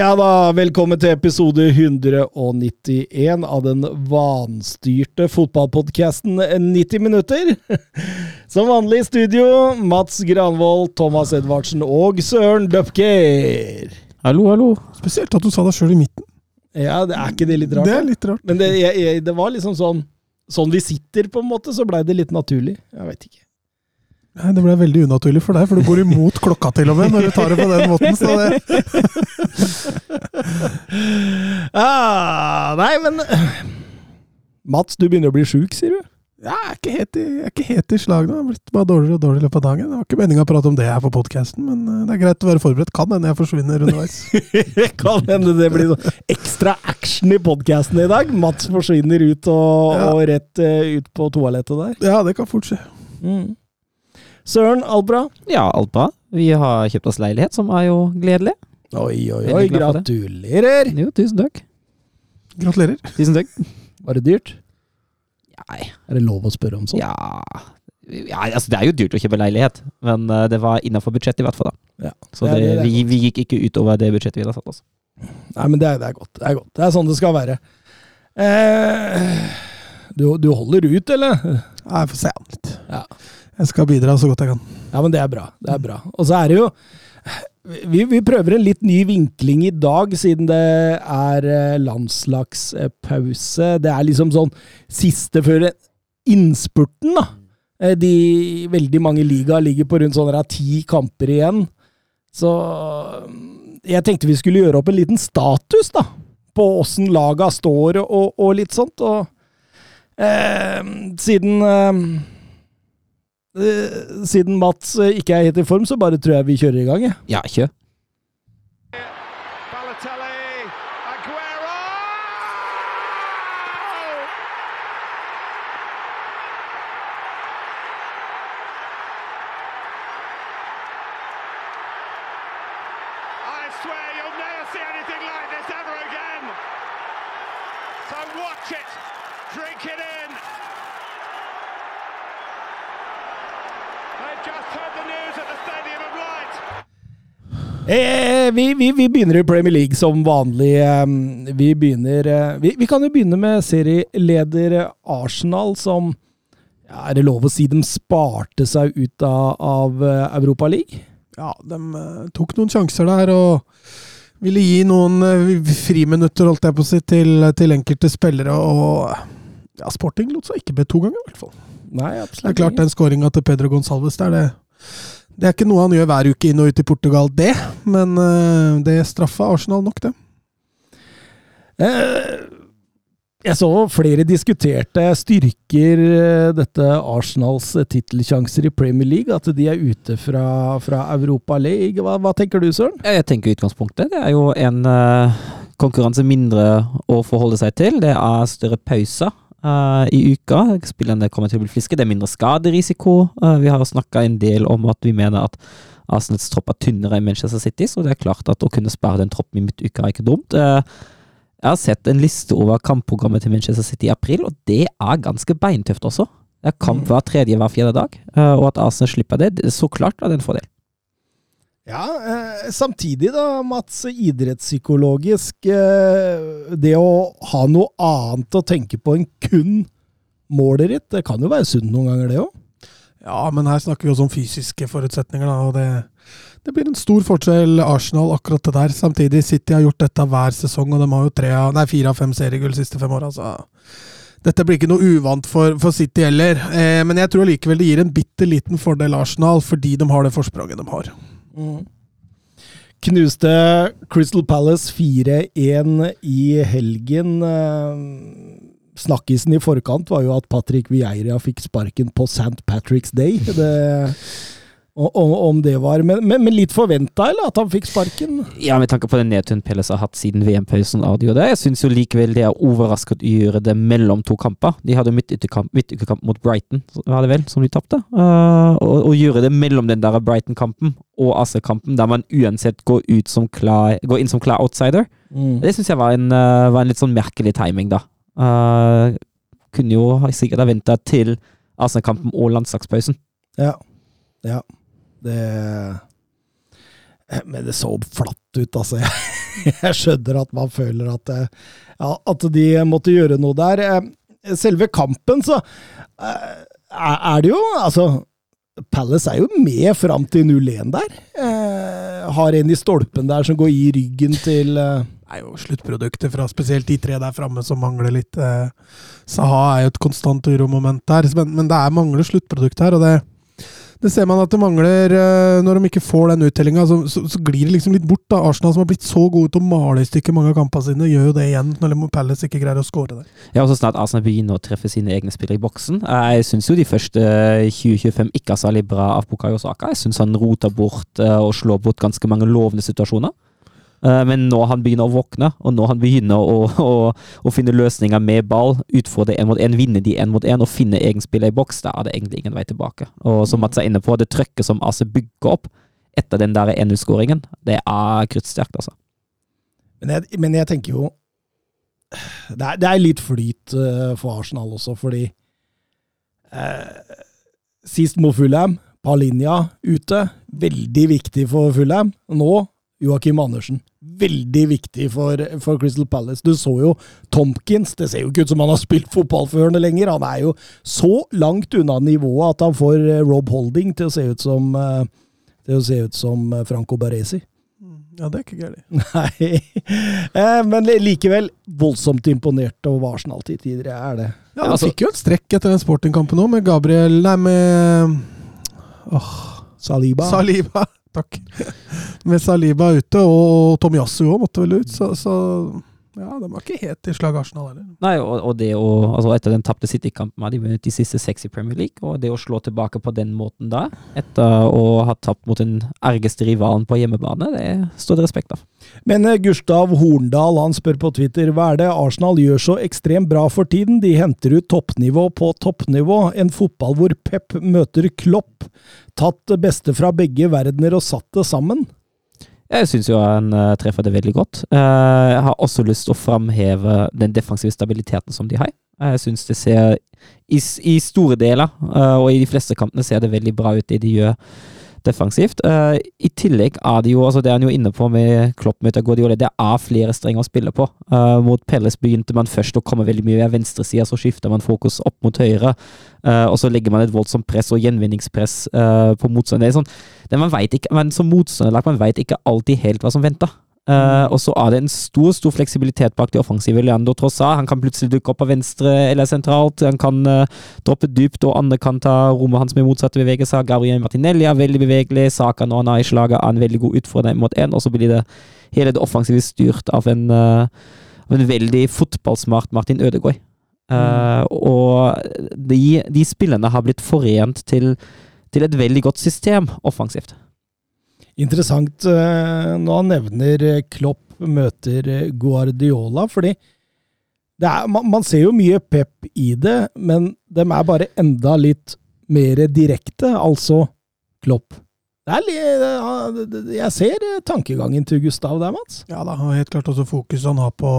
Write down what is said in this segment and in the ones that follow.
Ja da, velkommen til episode 191 av den vanstyrte fotballpodkasten 90 minutter. Som vanlig i studio, Mats Granvold, Thomas Edvardsen og Søren Dupker. Hallo, hallo. Spesielt at du sa deg sjøl i midten. Ja, det er ikke det litt rart? Det er litt rart. Men det, jeg, jeg, det var liksom sånn Sånn vi sitter, på en måte, så blei det litt naturlig. Jeg veit ikke. Nei, Det ble veldig unaturlig for deg, for du går imot klokka til og med når du tar det på den måten. Så det, Ah, nei, men Mats, du begynner å bli sjuk, sier du? i, jeg er ikke helt i slag nå. Jeg har blitt bare dårligere og dårligere i løpet av dagen. Det var ikke meninga å prate om det her på podkasten, men eh, det er greit å være forberedt. Kan hende jeg forsvinner underveis. kan hende det blir noe ekstra action i podkasten i dag. Mats forsvinner ut og, Ja. og rett eh, ut på toalettet der. Ja, det kan fort skje. Mm. Søren, alt bra? Ja, alt bra. Vi har kjøpt oss leilighet, som er jo gledelig. Oi, oi, oi, det. gratulerer! Jo, tusen takk. Gratulerer. Tusen takk. Var det dyrt? Nei, Er det lov å spørre om sånt? ja ja, altså Det er jo dyrt å kjøpe leilighet, men eh, det var innafor budsjettet i hvert fall. da. Ja. Så Ja, det, det er vi, vi gikk ikke utover det budsjettet vi hadde satt oss. Nei, men det er, det er godt. Det er godt. Det er sånn det skal være. Eh, du, du holder ut, eller? Ja, Jeg får se an litt. Ja. Jeg skal bidra så godt jeg kan. Ja, men det er bra. Det er bra. Og så er det jo vi, vi prøver en litt ny vinkling i dag, siden det er eh, landslagspause. Det er liksom sånn siste før innspurten, da. Eh, De veldig mange ligaer ligger på rundt sånn ti kamper igjen. Så jeg tenkte vi skulle gjøre opp en liten status, da. På åssen laga står og, og litt sånt. Og eh, siden Eh, Siden Mats eh, ikke er helt i form, så bare tror jeg vi kjører i gang. Ja, kjør. Eh, vi, vi, vi begynner i Premier League som vanlig. eh, Vi begynner eh, vi, vi kan jo begynne med serieleder Arsenal, som ja, Er det lov å si de sparte seg ut av, av eh, Europa League? Ja, de eh, tok noen sjanser der og ville gi noen friminutter, holdt jeg på å si, til, til enkelte spillere. Og ja, Sporting lot seg ikke be to ganger, i hvert fall. Nei, Det er klart, den skåringa til Pedro Gonsalves der, det, det er ikke noe han gjør hver uke inn og ut i Portugal, det. Men eh, det straffa Arsenal nok, det. Eh, Jeg så flere diskuterte styrker eh, dette Arsenals titelsjanser i Premier League, at de er ute fra, fra Europa League. Hva, hva tenker du, Søren? Ja, Jeg tenker utgangspunktet. Det er jo en konkurranse mindre å forholde seg til. Det er større pauser eh, i uka. Spillerne kommer til å bli friske. Det er mindre skaderisiko. Uh, vi har snakka en del om at vi mener at Arsenals tropp er tynnere enn Manchester City, så det er klart at å kunne spare den troppen i midtuka er ikke dumt. Uh, jeg har sett en liste over kampprogrammet til Manchester City i april, og det er ganske beintøft også. Det er kamp hver tredje, hver fjerde dag, og at Arsenal slipper det, det så klart er det en fordel. Ja, eh, samtidig da, Mats, idrettspsykologisk eh, Det å ha noe annet å tenke på enn kun målet ditt, det kan jo være sunt noen ganger, det òg. Ja, men her snakker vi også om fysiske forutsetninger, da, og det, det blir en stor forskjell Arsenal akkurat det der. Samtidig, City har gjort dette hver sesong, og de har jo tre nei, fire av fem seriegull de siste fem åra, Altså dette blir ikke noe uvant for, for City heller. Eh, men jeg tror likevel det gir en bitte liten fordel Arsenal, fordi de har det forspranget de har. Knuste Crystal Palace 4-1 i helgen. Eh, Snakkisen i forkant var jo at Patrick Vieira fikk sparken på St. Patrick's Day. Det, om, om det var Men, men, men litt forventa, eller? At han fikk sparken? Ja, med tanke på den nedturen Pelles har hatt siden VM-pausen. Jeg syns jo likevel det er overrasket å gjøre det mellom to kamper. De hadde midtukekamp midtukekamp mot Brighton, var det vel, som de tapte. Uh, og, og gjøre det mellom den der Brighton-kampen og AC-kampen, der man uansett går, ut som klar, går inn som klar outsider. Mm. Det syns jeg var en, uh, var en litt sånn merkelig timing, da. Uh, kunne jo sikkert ha venta til AC-kampen og landslagspausen. Ja. ja. Det Eh, Men det så flatt ut, altså. Jeg, jeg skjønner at man føler at, eh, ja, at de måtte gjøre noe der. Eh, Selve kampen, så er det jo Altså, Palace er jo med fram til 0-1 der. Har en i stolpen der som går i ryggen til Det er jo sluttproduktet fra spesielt de tre der framme som mangler litt. Eh, Saha er jo et konstant uromoment der, men, men det er mangler sluttprodukt her. og det, det ser man at det mangler eh, når de ikke får den uttellinga. Så, så, så glir det liksom litt bort. da. Arsenal som har blitt så gode til å male i stykker mange av kampene sine, gjør jo det igjen når Palace ikke greier å skåre der. Ja, og så snart Arsenal begynner å treffe sine egne spillere i boksen. Eh, Jeg syns jo de første 2025 ikke er særlig bra av Bukayo Saka. Jeg syns han roter bort eh, og slår bort ganske mange lovende situasjoner. Eh, Men når han begynner å våkne, og når han begynner å, å, å finne løsninger med ball, utfordre én mot én, vinne de én mot én og finne egen spiller i boks, da er det egentlig ingen vei tilbake. Og som Mats er inne på, det trøkket som AC bygger opp etter den der 1-0-skåringen, det er kruttsterkt, altså. Men jeg, men jeg tenker jo det er, det er litt flyt eh, for Arsenal også, fordi eh, Sist mot Fulham, Palinja ute. Veldig viktig for Fulham. Nå Joakim Andersen. Veldig viktig for, for Crystal Palace. Du så jo Tompkins. Det ser jo ikke ut som han har spilt fotballførende lenger. Han er jo så langt unna nivået at han får eh, Rob Holding til å se ut som eh, til å se ut som eh, Franco Baresi. Ja, det er ikke gærent. Nei, eh, men likevel voldsomt imponert over Arsenal til tider. Er det. Ja, Han altså- fikk jo et strekk etter den sportingkampen òg, med Gabriel Nei, med åh, Saliba. Saliba. Takk. Med Saliba ute, og Tomiyasu òg måtte vel ut, så, så ja, de var ikke helt i slag Arsenal heller. Nei, og, og det å altså Etter den tapte City-kampen har de vunnet de siste seks i Premier League, og det å slå tilbake på den måten da, etter å ha tapt mot den ergeste rivalen på hjemmebane, det står det respekt av. Men eh, Gustav Horndal han spør på Twitter hva er det Arsenal gjør så ekstremt bra for tiden? De henter ut toppnivå på toppnivå. En fotball hvor Pep møter Klopp. Tatt det beste fra begge verdener og satt det sammen. Jeg syns jo han eh, treffer det veldig godt. Eh, jeg har også lyst til å framheve den defensive stabiliteten som de har. Jeg syns det ser i, I store deler, eh, og i de fleste kampene, ser det veldig bra ut, det de gjør defensivt. Uh, I tillegg er det jo, altså det er han jo inne på med Klopp møter Guardiola, det er flere strenger å spille på. Uh, mot Pelles begynte man først å komme veldig mye ved venstresida, så skifter man fokus opp mot høyre. Uh, og så legger man et voldsomt press og gjenvinningspress på motstanderen. Det er sånn, vet Som motstanderlag man vet ikke alltid helt hva som venter. Eh, og så er det en stor stor fleksibilitet bak det offensive. Leandro Trossa han kan plutselig dukke opp på venstre eller sentralt. Han kan uh, droppe dypt, og andre kan ta rommet hans med motsatte bevegelser. Gabriel Martinelli er veldig bevegelig. Saka når han er i slaget, er en veldig god utfordrer mot én. Og så blir det hele det offensive styrt av en, uh, av en veldig fotballsmart Martin Ødegaard. Eh, og de, de spillerne har blitt forent til, til et veldig godt system offensivt. Interessant eh, når han nevner eh, Klopp møter eh, Guardiola, fordi er, man, man ser jo mye pep i det, men de er bare enda litt mer direkte, altså Klopp. Det li- det- det- jeg ser tankegangen til Gustav der, Mats. Ja da, og helt klart også fokuset han har på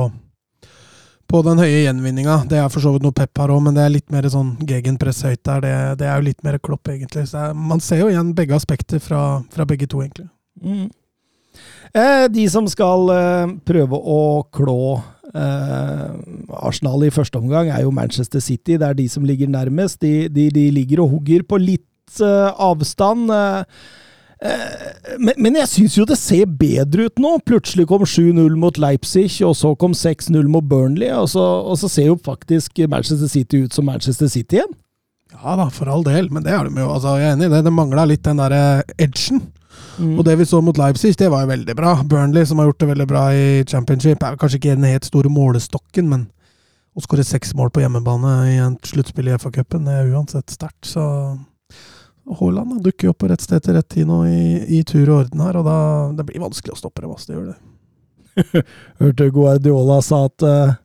på den høye gjenvinninga. Det er for så vidt noe pep her òg, men det er litt mer sånn gegenpress høyt der. Det, det er jo litt mer klopp, egentlig. Er, man ser jo igjen begge aspekter fra, fra begge to, egentlig. Eh, de som skal eh, prøve å klå eh, Arsenal i første omgang, er jo Manchester City. Det er de som ligger nærmest. De, de, de ligger og hugger på litt eh, avstand. eh, men, men jeg syns jo det ser bedre ut nå. Plutselig kom 7-0 mot Leipzig, og så kom 6-0 mot Burnley, og så, og så ser jo faktisk Manchester City ut som Manchester City igjen. Ja da, for all del, men det er de jo. Altså, jeg er enig i det. Det mangla litt den derre edgen. Og det vi så mot Leipzig, det var jo veldig bra. Burnley, som har gjort det veldig bra i championship, er kanskje ikke den helt store målestokken, men å skåre seks mål på hjemmebane i en sluttspill i FA-cupen, er uansett sterkt. Så Haaland dukker jo opp på rett sted til rett tid nå i, i tur og orden her, og da det blir vanskelig å stoppe dem. Det gjør det. Hørte Guardiola sa at uh,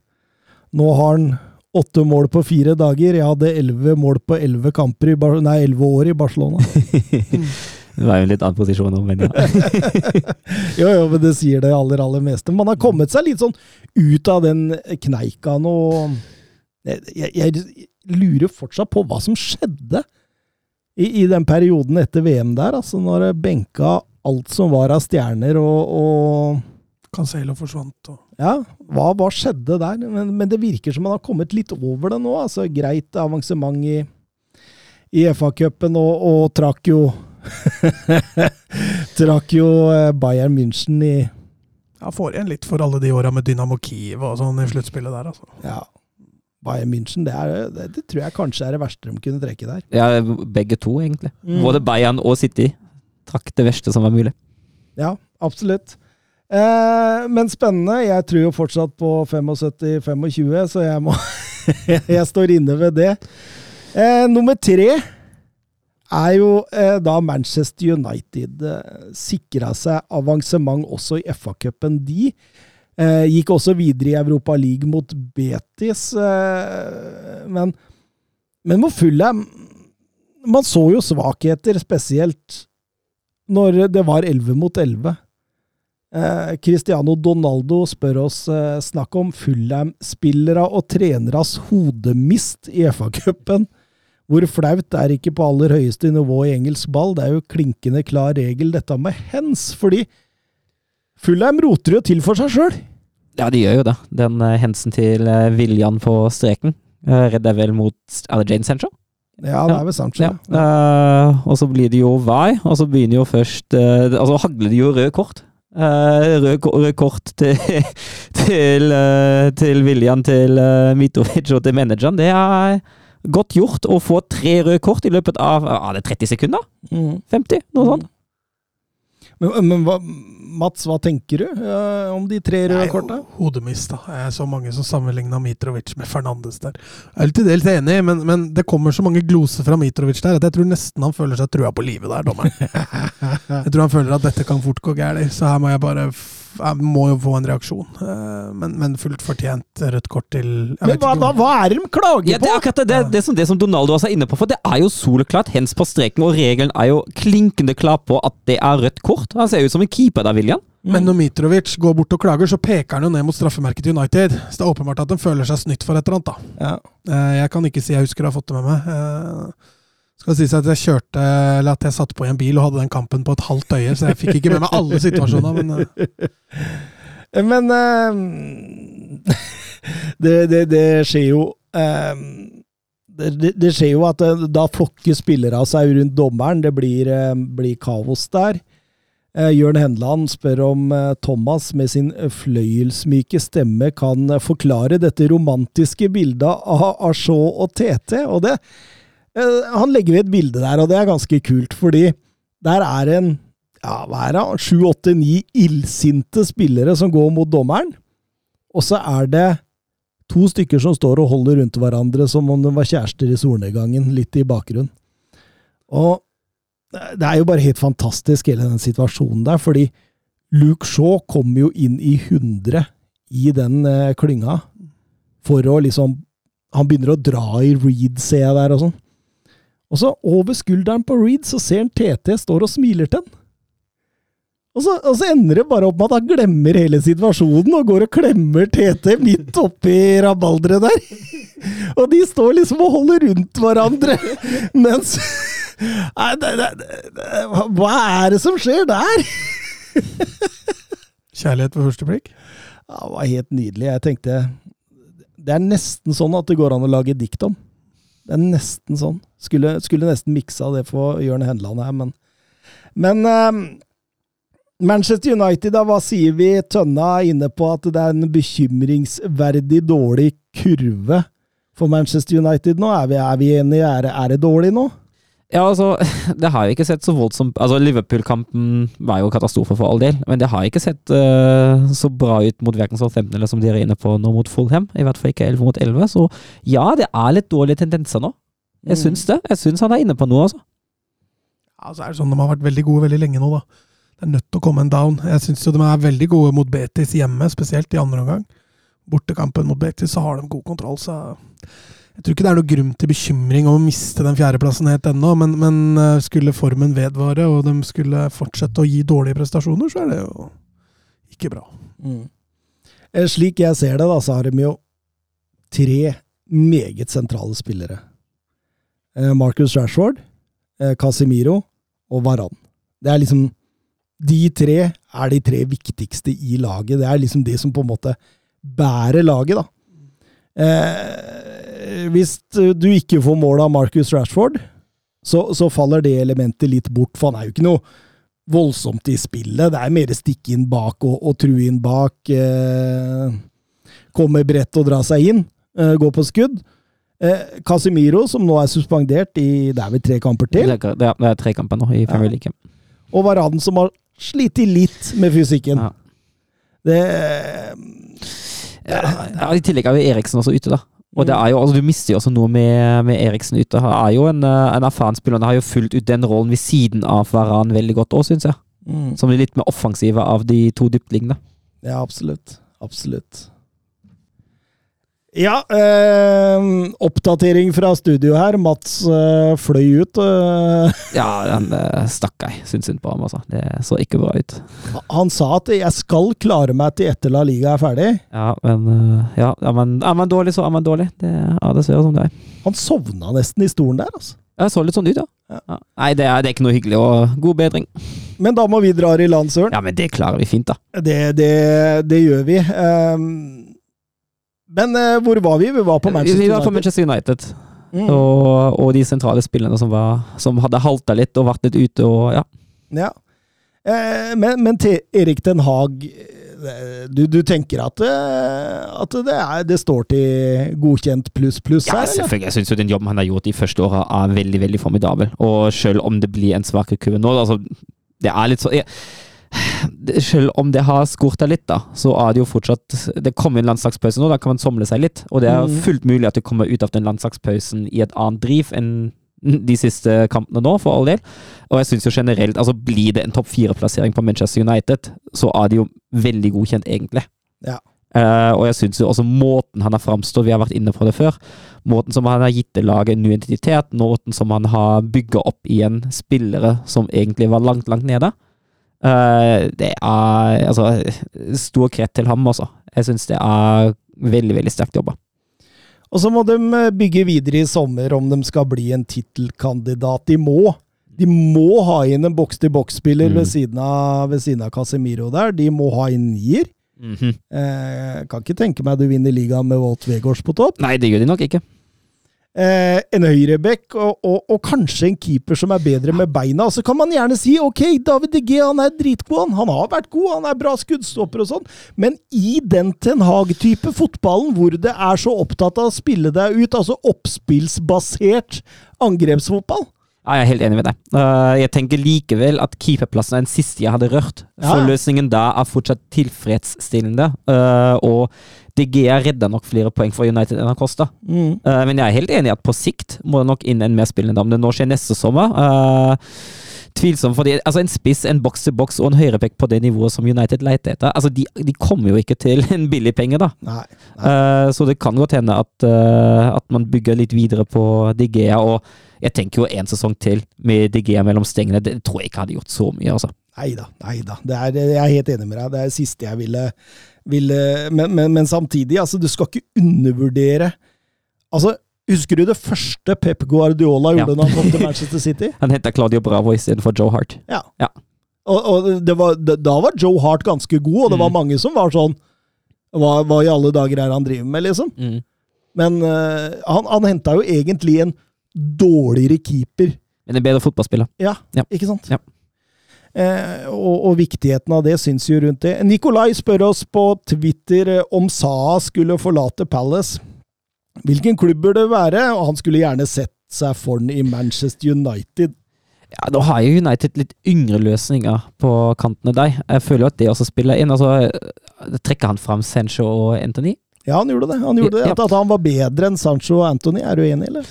nå har han åtte mål på fire dager. Jeg hadde elleve mål på elleve kamper i Bar nei, elleve år i Barcelona. Det var jo en litt annen posisjon nå, men ja. jo, jo, men det sier det aller, aller meste. Man har kommet seg litt sånn ut av den kneika nå. Jeg, jeg, jeg lurer fortsatt på hva som skjedde i, i den perioden etter VM der. Altså når det benka alt som var av stjerner og, og Cancelo forsvant og Ja, hva, hva skjedde der? Men, men det virker som man har kommet litt over det nå. altså Greit avansement i, i FA-cupen, og, og trakk jo Trakk jo eh, Bayern München i Ja, får igjen litt for alle de åra med Dynamo Kiev og sånn i sluttspillet der, altså. Ja, Bayern München, det, er, det, det tror jeg kanskje er det verste de kunne trekke der. ja, begge to, egentlig. Mm. Både Bayern og City trakk det verste som var mulig. Ja, absolutt. Eh, men spennende. Jeg tror jo fortsatt på 75-25, så jeg må Jeg står inne ved det. Eh, nummer tre er jo eh, da Manchester United eh, sikra seg avansement også i FA-cupen, de. Eh, gikk også videre i Europa League mot Betis, eh, men, men mot Fulham Man så jo svakheter, spesielt når det var 11 mot 11. Eh, Cristiano Donaldo spør oss eh, snakk om Fulham-spillere og treneres hodemist i FA-cupen. Hvor flaut er ikke på aller høyeste nivå i engelsk ball? Det er jo klinkende klar regel, dette med hens, fordi Fulham roter jo til for seg sjøl. Ja, de gjør jo det. Den uh, hensen til uh, Viljan på streken uh, redder vel mot Er det Jane Sancho? Ja, det er vel sant. Ja. Eh, og så blir det jo vei, og så begynner jo først Altså hagler det jo røde kort. Rød, ko- kort til, til, til Viljan, til Mitrovic og til manageren. Det er godt gjort å få tre røde kort i løpet av er det 30 sekunder? Mm. 50? Noe sånt? Men, men hva, Mats, hva tenker du eh, om de tre røde korta? ho- Hodemist, da. Jeg så mange som sammenligna Mitrovic med Fernandes der. Jeg er til dels enig, men, men det kommer så mange gloser fra Mitrovic der at jeg tror nesten han føler seg trua på livet der, dommeren. Jeg tror han føler at dette kan fort gå galt, så her må jeg bare Jeg må jo få en reaksjon. Eh, Men, men fullt fortjent rødt kort til jeg Men hva, ikke da, hva er det de klager Ja, det er akkurat det, det, det, som, det som Donaldo også er inne på, for det er jo soleklart hens på streken, og regelen er jo klinkende klar på at det er rødt kort. Han ser ut som en keeper der, William. Men når Mitrovic går bort og klager, så peker han jo ned mot straffemerket til United. Så det er åpenbart at de føler seg snytt for et eller annet, da. Ja. Eh, Jeg kan ikke si jeg husker å ha fått det med meg. Skal sies at jeg kjørte, eller at jeg satt på i en bil og hadde den kampen på et halvt øye, så jeg fikk ikke med meg alle situasjoner, men uh. Men uh, det, det, det skjer jo uh, det, det, det skjer jo at da flokker spillere seg rundt dommeren. Det blir, blir kaos der. Eh, Jørn Henland spør om Thomas med sin fløyelsmyke stemme kan forklare dette romantiske bildet av av og TT. Og det, han legger ved et bilde der, og det er ganske kult, fordi der er en ja, hva er det, sju, åtte, ni illsinte spillere som går mot dommeren. Og så er det to stykker som står og holder rundt hverandre som om de var kjærester i solnedgangen, litt i bakgrunnen. Og det er jo bare helt fantastisk, hele den situasjonen der, fordi Luke Shaw kommer jo inn i 100 i den eh, klynga for å liksom Han begynner å dra i Reed, ser jeg der, og sånn. Og så over skulderen på Reed så ser han TT står og smiler til han. Og så, og så ender det bare opp med at han glemmer hele situasjonen og går og klemmer TT midt oppi rabalderet der. Og de står liksom og holder rundt hverandre, mens Nei, det, det, det, Hva er det som skjer der? kjærlighet ved første blikk. Ja, det var helt nydelig. Jeg tenkte Det er nesten sånn at det går an å lage dikt om. Det er nesten sånn. Skulle, skulle nesten miksa det for Jørn Henland her, men Men eh, Manchester United, da, hva sier vi? Tønna er inne på at det er en bekymringsverdig dårlig kurve for Manchester United nå. Er vi, er vi enige? Er er det dårlig nå? Ja, altså, det har jo ikke sett så voldsomt Altså, Liverpool-kampen var jo katastrofe for all del, men det har ikke sett uh, så bra ut mot verken Southampton eller som dere er inne på nå mot Fulham. I hvert fall ikke 11 mot 11. Så ja, det er litt dårlige tendenser nå. Jeg Mm. syns det. Jeg syns han er inne på noe, altså. Ja, så er det sånn De har vært veldig gode veldig lenge nå, da. Det er nødt til å komme en down. Jeg syns de er veldig gode mot Betis hjemme, spesielt i andre omgang. Bortekampen mot Betis så har de god kontroll, så jeg tror ikke det er noe grunn til bekymring om å miste den fjerdeplassen helt ennå, men, men eh, skulle formen vedvare, og de skulle fortsette å gi dårlige prestasjoner, så er det jo ikke bra. Mm. Eh, Slik jeg ser det, da, så har de jo tre meget sentrale spillere. Eh, Marcus Rashford, Casemiro og Varan. Det er liksom De tre er de tre viktigste i laget. Det er liksom de som på en måte bærer laget, da. Eh, hvis du ikke får mål av Marcus Rashford, så, så faller det elementet litt bort, for han er jo ikke noe voldsomt i spillet. Det er mer stikke inn bak og, og true inn bak. Eh, komme bredt og dra seg inn. Eh, gå på skudd. Eh, Casemiro, som nå er suspendert i Det er vel tre kamper til. det er, det er tre kamper nå i Premier League. Og Varaden, som har slitt litt med fysikken. Ja. Det Ja, ja, I tillegg er jo Eriksen også ute, da. Og det er jo, altså, Du mister jo også noe med, med Eriksen ute. Han er jo en, eh, en erfaren spiller. Han har jo fulgt ut den rollen ved siden av Varan veldig godt òg, syns jeg. mm. Som er litt mer offensive av de to dyptliggende. Ja, absolutt. Absolutt. Ja, eh, oppdatering fra studio her. Mats eh, fløy ut. eh, Ja, den eh, stakk jeg. Syns synd på ham, altså. Det så ikke bra ut. han sa at 'jeg skal klare meg til etter La Liga er ferdig'. Ja, men eh, ja, er man, er man dårlig, så er man dårlig. Det, ja, det ser ut som det er. Han sovna nesten i stolen der, altså. Jeg så litt sånn ut, ja. Ja. ja. Nei, det er, det er ikke noe hyggelig, og god bedring. Men da må vi dra i land, Søren. Ja, men det klarer vi fint, da. Det, det, det gjør vi. Ehm, men eh, hvor var vi? Vi var på Manchester vi var på United. Manchester United. Mm. Og, og de sentrale spillerne som, var, som hadde halta litt og vært litt ute og ja. Ja. Eh, men, men til Erik Den Haag eh, du, du tenker at, eh, at det, er, det står til godkjent pluss pluss her? Ja, selvfølgelig. Jeg syns den jobben han har gjort de første åra, er veldig veldig formidabel. Og selv om det blir en svakere kurve nå altså, Det er litt så jeg, det- Selv om det har skorta litt, da, så er det jo fortsatt Det kommer en landslagspause nå, da kan man somle seg litt. Og det er Mm. fullt mulig at det kommer ut av den landslagspausen i et annet driv enn de siste kampene nå, for all del. Og jeg syns jo generelt, altså blir det en topp fire-plassering på Manchester United, så er det jo veldig godkjent, egentlig. Ja. Uh, og jeg syns jo også måten han har framstått, vi har vært inne på det før, måten som han har gitt det laget en ny identitet, måten som han har bygga opp igjen spillere som egentlig var langt, langt nede. Eh, det er altså stor kred til ham, altså. Jeg syns det er veldig, veldig sterkt jobba. Og så må de eh, bygge videre i sommer om de skal bli en tittelkandidat. De må. De må ha inn en boks-til-boks-spiller Mm. ved, ved siden av Casemiro der. De må ha inn nier. Mhm. Eh, kan ikke tenke meg du vinner ligaen med Walt Vegårs på topp. Nei, det gjør de nok ikke. Eh, en høyreback og, og, og kanskje en keeper som er bedre med beina. Så kan man gjerne si ok, David De Gea han er dritgod, han. Han har vært god, han er bra skuddstopper og sånn. Men i den Ten Hag-type fotballen, hvor det er så opptatt av å spille deg ut, altså oppspillsbasert angrepsfotball Ja, jeg er helt enig med deg. Uh, jeg tenker likevel at keeperplassen er den siste jeg hadde rørt. Ja. For løsningen da er fortsatt tilfredsstillende. uh, og DG redda nok flere poeng for United enn han kosta. mm. Uh, men jeg er helt enig i at på sikt må det nok inn en mer spillende dame. Det nå skjer neste sommer. Uh, tvilsom, fordi altså en spiss, en boks til boks og en høyrepekk på det nivået som United leter etter, altså de, de kommer jo ikke til en billig penge, da. Nei. Eh, så det kan godt hende at, uh, at man bygger litt videre på Digea, og jeg tenker jo en sesong til med Digea mellom stengene, det tror jeg ikke hadde gjort så mye, altså. Nei da, nei da. Jeg er helt enig med deg. Det er det siste jeg ville, ville men, men, men samtidig, altså, du skal ikke undervurdere Altså, husker du det første Pep Guardiola gjorde Ja. når han kom til Manchester City? Han henta Claudio Bravo istedenfor Joe Hart. Ja. Ja. Og, og det var, da var Joe Hart ganske god, og det var Mm. mange som var sånn hva, hva i alle dager er han driver med, liksom? Men uh, han, han henta jo egentlig en dårligere keeper. Men en bedre fotballspiller. Ja, Ja. ikke sant? Ja. Eh, og, og viktigheten av det syns jo rundt det. Nikolai spør oss på Twitter eh, om Saa skulle forlate Palace. Hvilken klubb bør det være? Og han skulle gjerne sett seg for den i Manchester United. Ja, Nå har jo United litt yngre løsninger på kantene der. Jeg føler jo at det også spiller inn. Altså, eh, Trekker han fram Sancho og Anthony? Ja, han gjorde det. Han gjorde det. At, at han var bedre enn Sancho og Anthony. Er du enig, eller?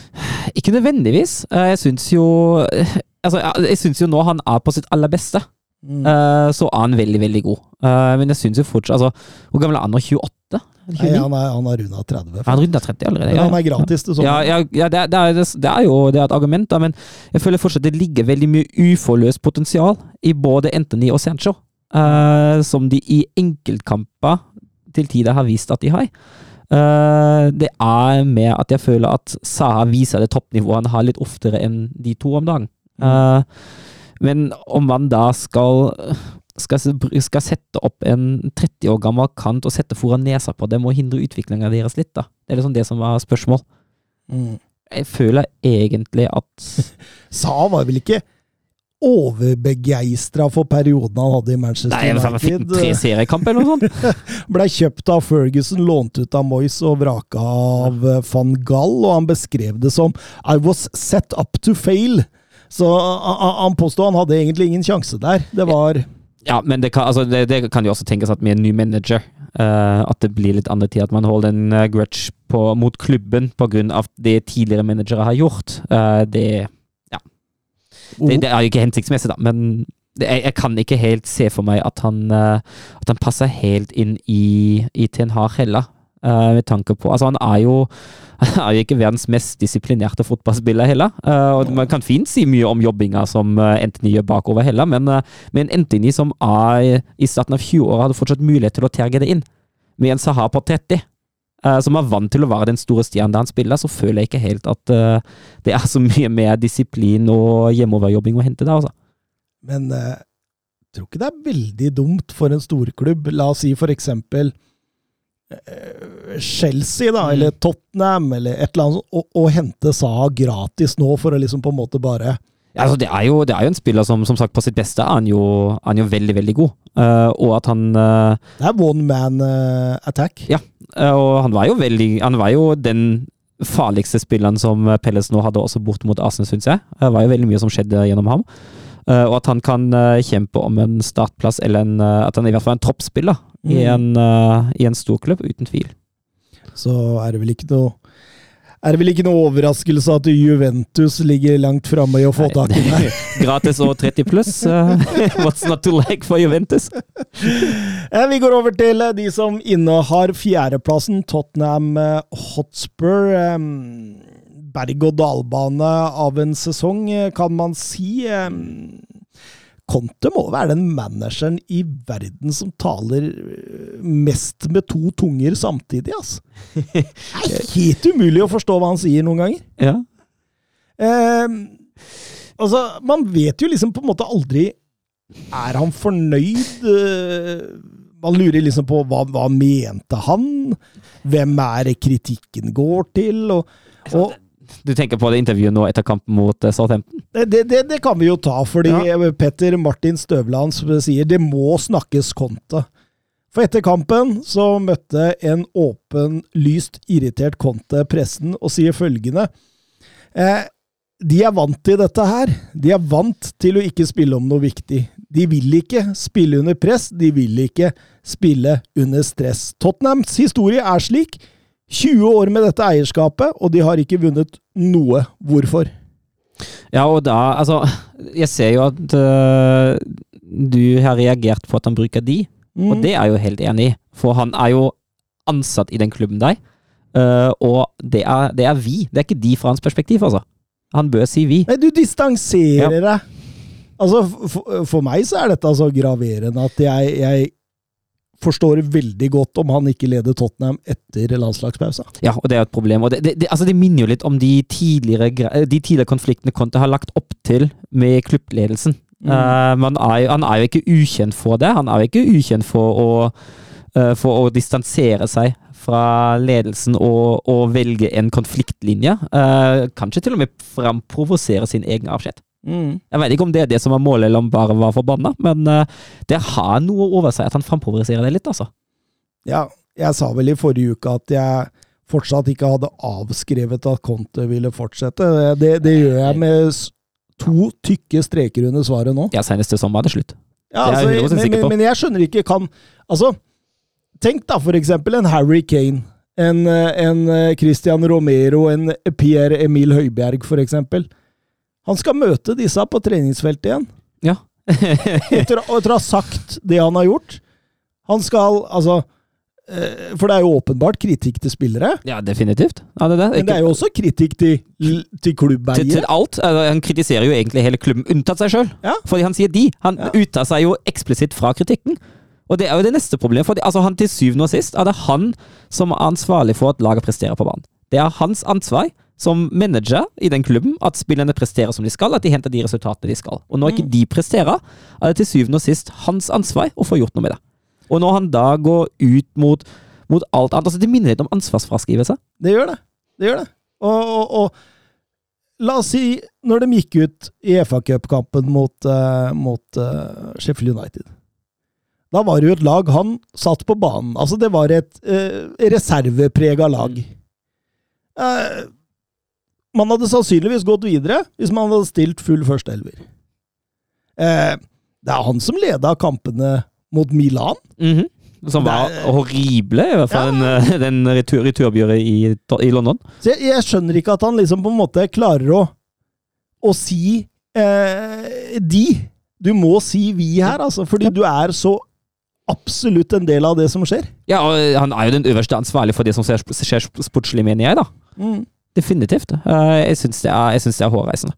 Ikke nødvendigvis. Eh, Jeg syns jo altså, jeg, jeg syns jo nå han er på sitt aller beste. Mm. Eh, så er han veldig, veldig god. Uh, men jeg syns jo fortsatt altså, Hvor gammel er han nå? 28? Nei, han er, han er runda 30. Er han runda 30 allerede? Men han er gratis til ja, ja, ja det, er- det, er, det er jo det er et argument, da, men jeg føler fortsatt det ligger veldig mye uforløst potensial i både Anthony og Sancho, Uh, som de i enkeltkamper til tider har vist at de har. Uh, det er med at jeg føler at Saha viser det toppnivået han har litt oftere enn de to om dagen. Eh, men om man da skal skal, skal sette opp en 30 år gammel kant og sette foran nesa på dem og hindre utviklinga deres litt, da. Det er liksom det som var spørsmål. Mm. Jeg føler egentlig at Sa var vel ikke overbegeistra for perioden han hadde i Manchester Nei, United. fikk en tre seriekamper eller noe sånt. Blei kjøpt av Ferguson, lånt ut av Moyes og vraka av eh, van Gall, og han beskrev det som I was set up to fail. Så han- påsto han hadde egentlig ingen sjanse der. Det var Ja, men det kan, altså, det, det kan jo også tenkes at med en ny manager uh, At det blir litt andre tid. At man holder en uh, grudge på, mot klubben pga. det tidligere managere har gjort. Uh, det, det, det er jo ikke hensiktsmessig, da, men jeg, jeg kan ikke helt se for meg at han, at han passer helt inn i, i Ten Hag heller. Eh, med tanke på Altså, han er jo er jo ikke verdens mest disiplinerte fotballspiller heller. eh, og Man kan fint si mye om jobbinga som eh, Anthony gjør bakover heller, men, eh, men Anthony som er i starten av 20-åra, hadde fortsatt mulighet til å terge det inn. Med en Sahar på 30, eh, som er vant til å være den store stjernen der han spiller, så føler jeg ikke helt at eh, det er så mye mer disiplin og hjemoverjobbing å hente der, altså. Men eh, jeg tror ikke det er veldig dumt for en storklubb. La oss si for eksempel eh, Chelsea, da, Mm. eller Tottenham, eller et eller annet, å, å hente Saha gratis nå for å liksom på en måte bare Ja, altså det, er jo, det er jo en spiller som som sagt på sitt beste er han jo, er han jo veldig, veldig god. Uh, og at han uh, Det er one man uh, attack. Ja, eh, og han var jo veldig Han var jo den farligste spilleren som Pelles nå hadde også bort mot Arsenal, syns jeg. Det var jo veldig mye som skjedde gjennom ham. Eh, og at han kan eh, kjempe om en startplass, eller en, eh, at han i hvert fall er en troppsspiller i, Mm. en, eh, i en storklubb, uten tvil. Så er det vel ikke noe er det vel ikke noe overraskelse at Juventus ligger langt framme i å få tak i deg? Gratis og 30 pluss. what's not to like for Juventus? Vi går over til de som innehar fjerdeplassen, Tottenham Hotspur. Hotspur. Berg-og-dal-bane av en sesong, eh, kan man si. Conte må være den manageren i verden som taler eh, mest med to tunger samtidig, altså. Det er helt umulig å forstå hva han sier noen ganger. Ja. Eh, altså, man vet jo liksom på en måte aldri Er han fornøyd? Eh, man lurer liksom på hva, hva mente han? Hvem er det kritikken går til? Og, og Du tenker på det intervjuet nå etter kampen mot eh, Southampton? det, det, det kan vi jo ta, fordi Petter Martin Støvland sier det må snakkes Conte. For etter kampen så møtte en åpen, lyst irritert Conte pressen og sier følgende eh, De er vant til dette her. De er vant til å ikke spille om noe viktig. De vil ikke spille under press, de vil ikke spille under stress. Tottenhams historie er slik. 20 år med dette eierskapet, og de har ikke vunnet noe. Hvorfor? Ja, og da Altså, jeg ser jo at øh, du har reagert på at han bruker de, Mm. og det er jeg jo helt enig i. For han er jo ansatt i den klubben der, øh, og det er, det er vi. Det er ikke de fra hans perspektiv, altså. Han bør si vi. Nei, du distanserer deg. Altså, for, for meg så er dette så graverende at jeg, jeg forstår veldig godt om han ikke leder Tottenham etter landslagspausa. Ja, og det er et problem. Og det, det, det, altså det minner jo litt om de tidligere, de tidligere konfliktene Conte har lagt opp til med klubbledelsen. Eh, man er han er jo ikke ukjent for det. Han er jo ikke ukjent for å, uh, for å distansere seg fra ledelsen og, og velge en konfliktlinje. Uh, kanskje til og med framprovosere sin egen avskjed. Jeg vet ikke om det er det som var målet, eller om bare var forbanna, men eh, det har noe over seg at han framprovoserer det litt, altså. Ja, jeg sa vel i forrige uke at jeg fortsatt ikke hadde avskrevet at Conte ville fortsette. Det, det gjør jeg med to tykke streker under svaret nå. Ja, senest til sommer er det slutt. Ja, Det jeg altså, 100% men, men, men jeg skjønner ikke kan Altså, tenk da for eksempel en Harry Kane. En, eh, en eh, Christian Romero, en Pierre Emil Høibjerg, for eksempel. Han skal møte disse på treningsfeltet igjen. Ja. Etter, etter å ha sagt det han har gjort. Han skal Altså eh, For det er jo åpenbart kritikk til spillere. ja, definitivt. Ja, det det. Men det er jo også kritikk til, til til, til alt. Altså, Han kritiserer jo egentlig hele klubben, unntatt seg sjøl. Ja. Fordi han sier de. Han Ja. uttar seg jo eksplisitt fra kritikken. Og det er jo det neste problemet. For altså, han til syvende og sist er det han som er ansvarlig for at laget presterer på banen. Det er hans ansvar som manager i den klubben at spillerne presterer som de skal, at de henter de resultatene de skal. Og når ikke de presterer, er det til syvende og sist hans ansvar å få gjort noe med det. Og når han da går ut mot, mot alt annet altså Det minner litt om ansvarsfraskrivelse. Det gjør det. Det gjør det. Og, og, og la oss si, når de gikk ut i FA Cup-kampen mot, uh, mot uh, Sheffield United Da var det jo et lag han satt på banen. Altså, det var et uh, reserveprega lag. Eh, man hadde sannsynligvis gått videre hvis man hadde stilt full førsteelver. Eh, det er han som leda kampene mot Milan. Mhm. Som var Det horrible, i hvert fall Ja. den, den retur, returbjøret i, i London. Så jeg, jeg skjønner ikke at han liksom på en måte klarer å, å si eh, de. Du må si vi her, altså, fordi du er så absolutt en del av det som skjer. Ja, og han er jo den øverste ansvarlig for det som skjer, sportslig, mener jeg, da. Definitivt. Eh, Jeg syns det, er- er hårreisende.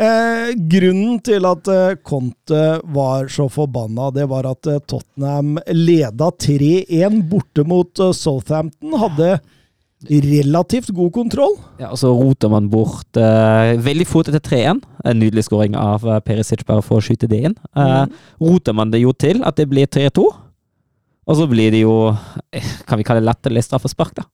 Eh, grunnen til at eh, Conte var så forbanna, det var at eh, Tottenham leda 3-1 borte mot Southampton. Hadde relativt god kontroll. Ja, og så roter man bort veldig fort etter 3-1. En nydelig skåring av Perisic bare for å skyte det inn. Eh, Roter man det jo til at det blir 3-2, og så blir det jo Kan vi kalle det latterlig straffespark, da?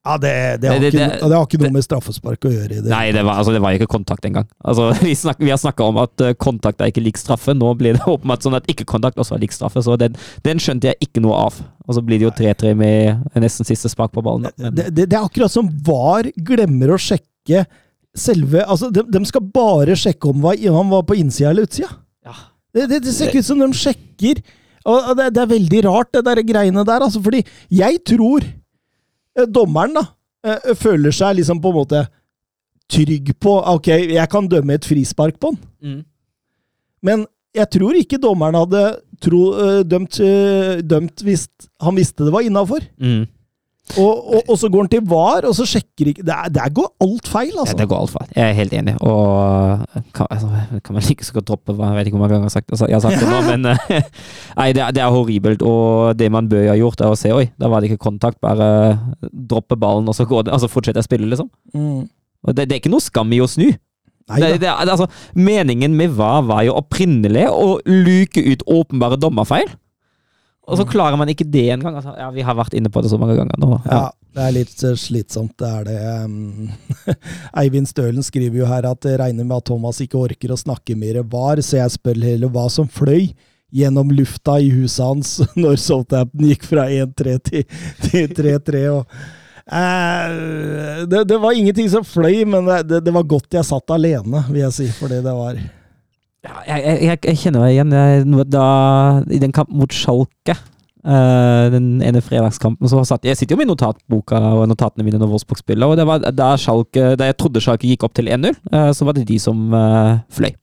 Ja, det, det, har, Det- det- ikke, det har ikke noe med straffespark å gjøre. i det. Nei, det var, altså, det var ikke kontakt engang. Altså, vi, snak, vi har snakka om at eh, kontakt er ikke lik straffe. Nå blir det åpenbart sånn at ikke-kontakt også er lik straffe, så den, den skjønte jeg ikke noe av. Og så blir det jo 3-3 med nesten siste spark på ballen. Det, er akkurat som VAR glemmer å sjekke selve Altså, de, de skal bare sjekke om han var på innsida eller utsida. Ja. Det, ser ikke ut som de sjekker. Og det, er veldig rart, det der greiene der. Altså, fordi jeg tror dommeren da, eh, føler seg liksom på en måte trygg på Ok, jeg kan dømme et frispark på han, Mm. men jeg tror ikke dommeren hadde tro, eh, dømt, eh, dømt hvis han visste det var innafor. Mm. Og, og, og så går han til VAR, og så sjekker ikke Det, er, det går alt feil, altså. Ja, det går alt feil. Jeg er helt enig. Og kan, altså, kan man like så godt droppe hva Jeg vet ikke hvor mange ganger jeg har sagt, altså, jeg har sagt det nå, men eh, Nei, det, er- det er horribelt. Og det man bør ha gjort, er å se Oi, da var det ikke kontakt. Bare droppe ballen, og så går det, altså fortsette å spille, liksom. Mm. Og det, det er ikke noe skam i å snu. Det, det, altså, meningen med VAR var jo opprinnelig å luke ut åpenbare dommerfeil. Og så klarer man ikke det engang. Altså, ja, vi har vært inne på det så mange ganger nå. Ja, det er litt eh, slitsomt, det er det. Um, Eivind Stølen skriver jo her at det regner med at Thomas ikke orker å snakke mer VAR, så jeg spør heller hva som fløy gjennom lufta i huset hans når Southampton gikk fra 1-3 til til 3-3. og eh, det, det var ingenting som fløy, men det, det, det var godt jeg satt alene, vil jeg si, fordi det var Ja, jeg, jeg, jeg, kjenner meg igjen. Jeg, da, I den kampen mot Schalke, uh, den ene fredagskampen, så satt jeg sitter jo med notatboka og notatene mine når Wolfsburg spiller, og det var da, Schalke, da jeg trodde Schalke gikk opp til 1-0, uh, så var det de som uh, fløy.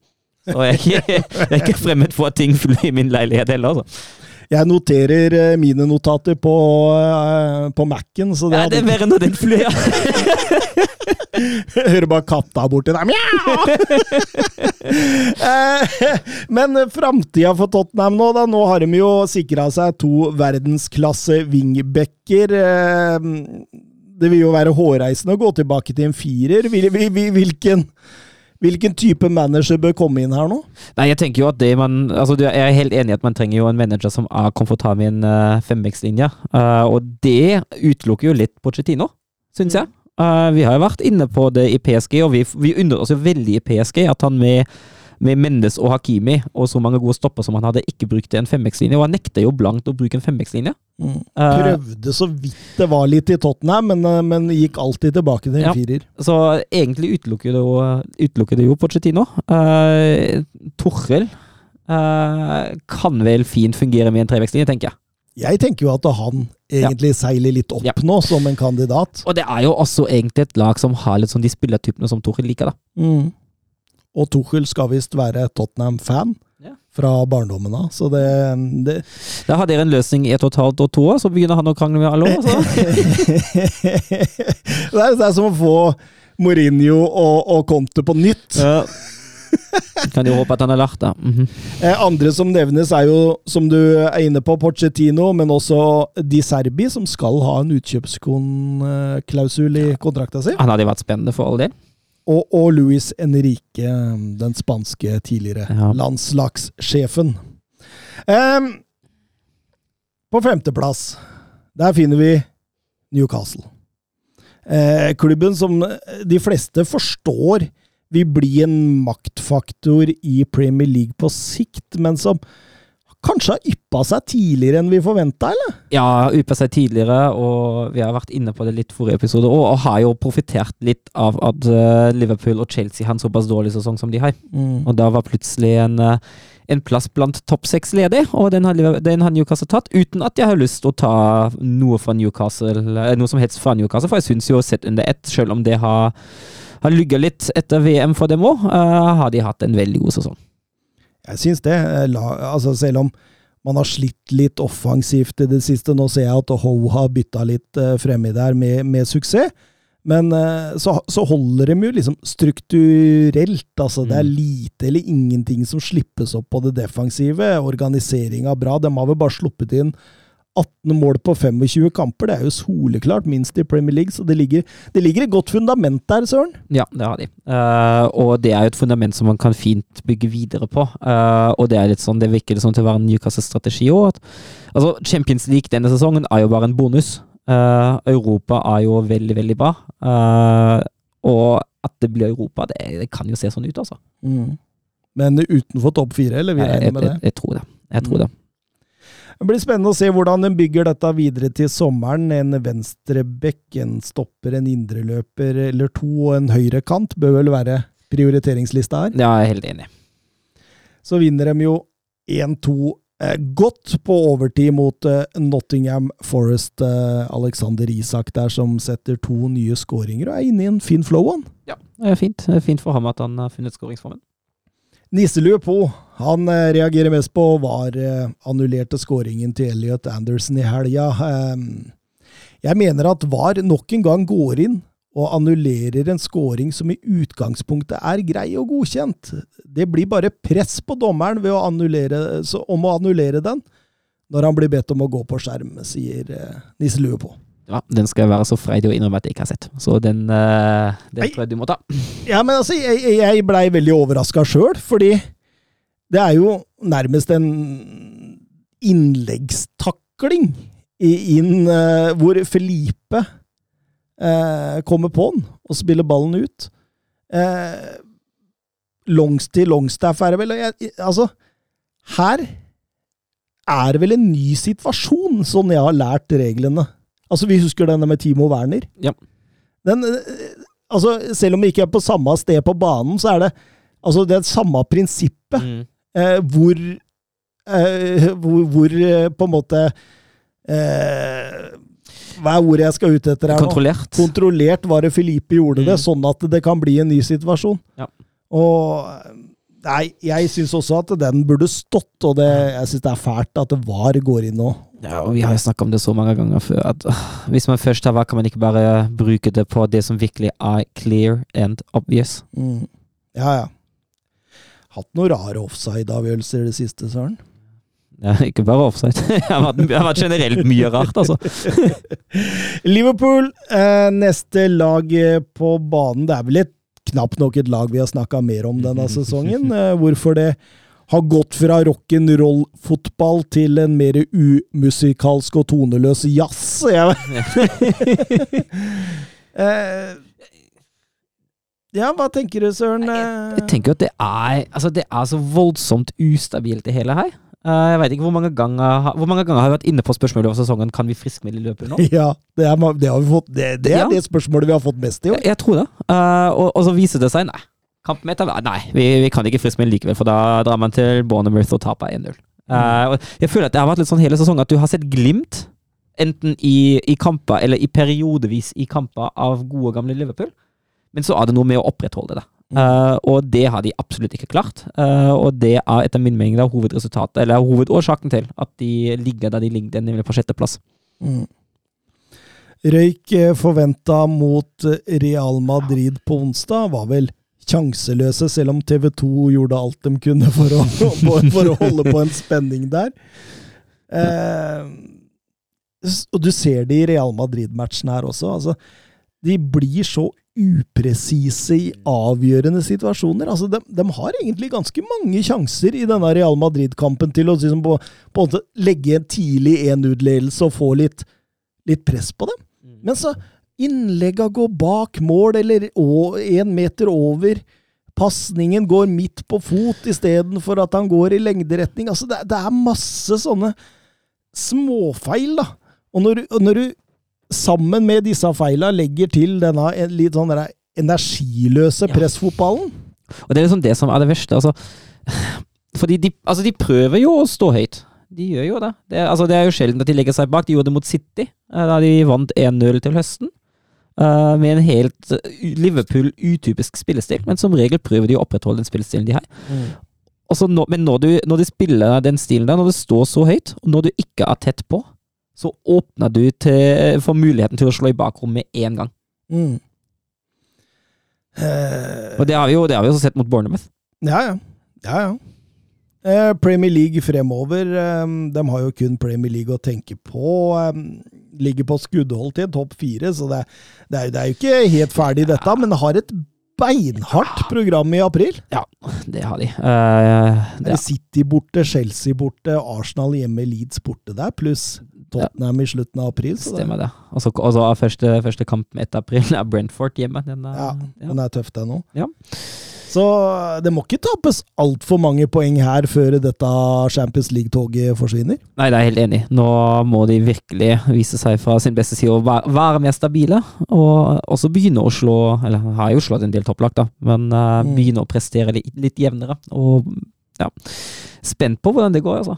Så jeg, er ikke fremmed for at ting fløy i min leilighet heller, altså. Jeg noterer eh, mine notater på, eh, på Mac-en, så det Ja, det er verre når den. Jeg hører bare katta borti der. Mjau! Eh, Men framtida for Tottenham nå, da. Nå har de jo sikra seg to verdensklasse wingbacker. Eh, Det vil jo være hårreisende å gå tilbake til en firer. Hvil- hvil- Hvilken, hvilken type manager bør komme inn her nå? Nei, jeg tenker jo at det man altså Jeg er helt enig i at man trenger jo en manager som er komfortabel med en uh, femvekstlinje. Uh, og det utelukker jo litt Pochettino, syns jeg. Eh, vi har jo vært inne på det i PSG, og vi, vi undrer oss jo veldig i PSG at han med, med Mendes og Hakimi og så mange gode stopper som han hadde, ikke brukte en femvekstlinje. Og han nekter jo blankt å bruke en femvekstlinje. Eh, Prøvde så vidt det var litt i Tottenham, men, eh, men gikk alltid tilbake til en Ja. firer. Så egentlig utelukker det jo, utelukker det jo Pochettino. Uh, Torrell kan vel fint fungere med en trevekstlinje, tenker jeg. Jeg tenker jo at han egentlig seiler litt opp Ja. nå, som en kandidat. Og det er jo også egentlig et lag som har litt sånn de spillertypene som Tuchel liker, da. Mm. Og Tuchel skal visst være Tottenham-fan Ja. fra barndommen av, så det, det Da har dere en løsning i et og et halvt og to år, så begynner han å krangle med alle. Altså. det, er, det er som å få Mourinho og, og Conte på nytt. Ja. Kan jo håpe at han har lært det. Mm -hmm. andre som nevnes, er jo, som du er inne på, Porcetino, men også Di Serbi, som skal ha en utkjøpsklausul i kontrakta si. Han hadde jo vært spennende for all del. Og, og Luis Enrique, den spanske tidligere Ja. landslagssjefen. Um, på femteplass, der finner vi Newcastle. Eh, klubben som de fleste forstår vil bli en maktfaktor i Premier League på sikt, men som kanskje har yppa seg tidligere enn vi forventa, eller? Ja, yppa seg tidligere, og vi har vært inne på det litt forrige episode, og, og har jo profitert litt av at eh, Liverpool og Chelsea har en såpass dårlig sesong som de har. Og da var plutselig en, eh, en plass blant topp seks ledig, og den har, den har Newcastle tatt, uten at jeg har lyst til å ta noe fra Newcastle, noe som helst fra Newcastle, for jeg syns jo sett under ett, selv om det har, har lygget litt etter VM for dem òg, har de hatt en veldig god sesong. Jeg syns det. eh, altså selv om man har slitt litt offensivt i det siste. Nå ser jeg at Ho har bytta litt uh, fremi der med, med suksess. Men eh, så, så holder de jo liksom strukturelt. Altså, Det er Mm. lite eller ingenting som slippes opp på det defensive. Organiseringa er bra. De har vel bare sluppet inn 18 mål på 25 kamper. Det er jo soleklart minst i Premier League, så det ligger, det ligger et godt fundament der, Søren. Ja, det har de. Uh, og det er jo et fundament som man kan fint bygge videre på. Uh, og det er litt sånn, det virker det sånn til å være en Newcastle-strategi òg. Altså, Champions League denne sesongen er jo bare en bonus. Uh, Europa er jo veldig, veldig bra. Og at det blir Europa, det, det kan jo se sånn ut, altså. Men utenfor topp fire, eller? Vi regner med det. jeg, jeg tror det. Jeg tror det. Det blir spennende å se hvordan de bygger dette videre til sommeren. En venstrebekk, en stopper, en indreløper eller to og en høyrekant bør vel være prioriteringslista her. Ja, jeg er helt enig. Så vinner de jo 1-2 eh, godt på overtid mot eh, Nottingham Forest. Eh, Alexander Isak der som setter to nye skåringer og er inne i en fin flow, han. Det er fint. Det er fint for ham at han har funnet skåringsformen. Nisselue på. Han eh, reagerer mest på var eh, annullerte skåringen til Elliot Anderson i helga. Ehm, jeg mener at VAR nok en gang går inn og annullerer en skåring som i utgangspunktet er grei og godkjent. Det blir bare press på dommeren ved å annullere, så, om å annullere den når han blir bedt om å gå på skjerm, sier Nisse Lue på. Ja, den skal jeg være så freidig å innrømme at jeg ikke har sett. Så den, eh, den tror jeg du må ta. Ja, men altså, jeg- jeg blei veldig overraska sjøl, fordi det er jo nærmest en innleggstakling inn uh, hvor Felipe uh, kommer på den og spiller ballen ut. Uh, longs til Longstaff er det vel. Jeg, altså, her er det vel en ny situasjon, sånn jeg har lært reglene. Altså, Vi husker denne med Timo Werner. Ja. Den, eh, altså, selv om vi ikke er på samme sted på banen, så er det altså det samme prinsippet. Mm. Eh, hvor, eh, hvor Hvor eh, på en måte eh, Hva er ordet jeg skal ut etter her nå? Kontrollert. Kontrollert var det Filipe gjorde det, Mm. sånn at det kan bli en ny situasjon. Ja. Og Nei, jeg syns også at den burde stått, og det, jeg syns det er fælt at det var går inn nå. Ja, og Vi har jo snakka om det så mange ganger før at hvis man først har VAR, kan man ikke bare bruke det på det som virkelig er clear and obvious. Mm. Ja, ja. Hatt noen rare offside-avgjørelser i det siste, Søren. Ja, ikke bare offside. Det har vært, har vært generelt mye rart, altså. Liverpool, eh, neste lag eh, på banen. Det er vel et, knapt nok et lag vi har snakka mer om denne sesongen. Eh, hvorfor det har gått fra rock'n'roll-fotball til en mer umusikalsk og toneløs jazz. Jeg, eh, ja, hva tenker du, Søren? Jeg tenker at det er, altså det er så voldsomt ustabilt, det hele her. Eh, Jeg vet ikke hvor mange ganger Hvor mange ganger har vi vært inne på spørsmålet over sesongen Kan vi friskmelde løpet nå? Ja, det er, det har vi fått, det, det er Ja. det spørsmålet vi har fått mest i år. Jeg, jeg tror det. Uh, og, og så viser det seg Nei. Kampen etter Nei, vi, vi kan ikke friskmelde likevel, for da drar man til Bournemouth og taper 1-0. Uh, jeg føler at det har vært litt sånn hele sesongen at du har sett glimt, enten i, i kamper eller i periodevis i kamper av gode, gamle Liverpool. Men så er det noe med å opprettholde det. Eh, og det har de absolutt ikke klart. Uh, og det er etter min mening hovedresultatet, eller hovedårsaken til at de ligger der de ligger, nemlig på sjetteplass. Mm. Røyk eh, forventa mot Real Madrid på onsdag var vel sjanseløse, selv om TV 2 gjorde alt de kunne for å, for å holde på en spenning der. Uh, og du ser det i Real Madrid-matchen her også. Altså, de blir så upresise i avgjørende situasjoner. Altså, de, de har egentlig ganske mange sjanser i denne Real Madrid-kampen til å liksom på, på en legge en tidlig 1-0-ledelse og få litt, litt press på dem. Men så innlegga går bak mål, eller én meter over. Pasningen går midt på fot istedenfor at han går i lengderetning. Altså, det, det er masse sånne småfeil, da. Og når, når du sammen med disse feila legger til denne litt sånn energiløse Ja. pressfotballen Og det er liksom det som er det verste. Altså, fordi de, altså de prøver jo å stå høyt. De gjør jo det. Det altså det er jo sjelden at de legger seg bak. De gjorde det mot City, eh, da de vant 1-0 til høsten. Uh, med en helt eh, Liverpool-utypisk spillestil, men som regel prøver de å opprettholde den spillestilen de har. Mm. så nå, men når, du, når de spiller den stilen der, når det står så høyt, og når du ikke er tett på, så åpner du til, for muligheten til å slå i bakrommet én gang. mm. Uh, Og det har vi jo, det har vi også sett mot Bournemouth. Ja, ja. ja, ja. Eh, Premier League fremover, eh, de har jo kun Premier League å tenke på. Eh, ligger på skuddhold til topp fire, så det, det, er, det er jo ikke helt ferdig dette, men har et beinhardt program i april. Ja, det har de. Uh, Det City borte, Chelsea borte, Arsenal hjemme, Leeds borte der, pluss Tottenham i slutten av april. Stemmer det. Og så og så er første, første kamp etter april er Brentford hjemme. Den er, ja, ja. den er tøff, den òg. Ja. Så det må ikke tapes altfor mange poeng her før dette Champions League-toget forsvinner. Nei, det er jeg helt enig. Nå må de virkelig vise seg fra sin beste side og være, være mer stabile. Og også begynne å slå Eller har jo slått en del topplag, da, men uh, begynne å prestere litt, litt jevnere. Og ja, spent på hvordan det går, altså.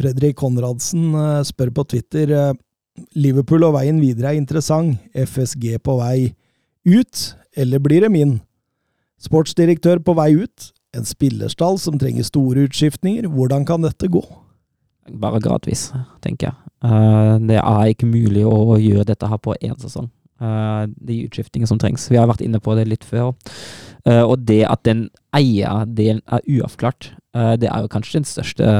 Fredrik Konradsen eh, spør på Twitter eh, Liverpool og veien videre er interessant. FSG på vei ut, eller blir det min? Sportsdirektør på vei ut. En spillerstall som trenger store utskiftninger. Hvordan kan dette gå? Bare gradvis, tenker jeg. Eh, det er ikke mulig å gjøre dette her på én sesong. De utskiftningene som trengs. Vi har vært inne på det litt før. Og det at den eierdelen er uavklart, det er jo kanskje den største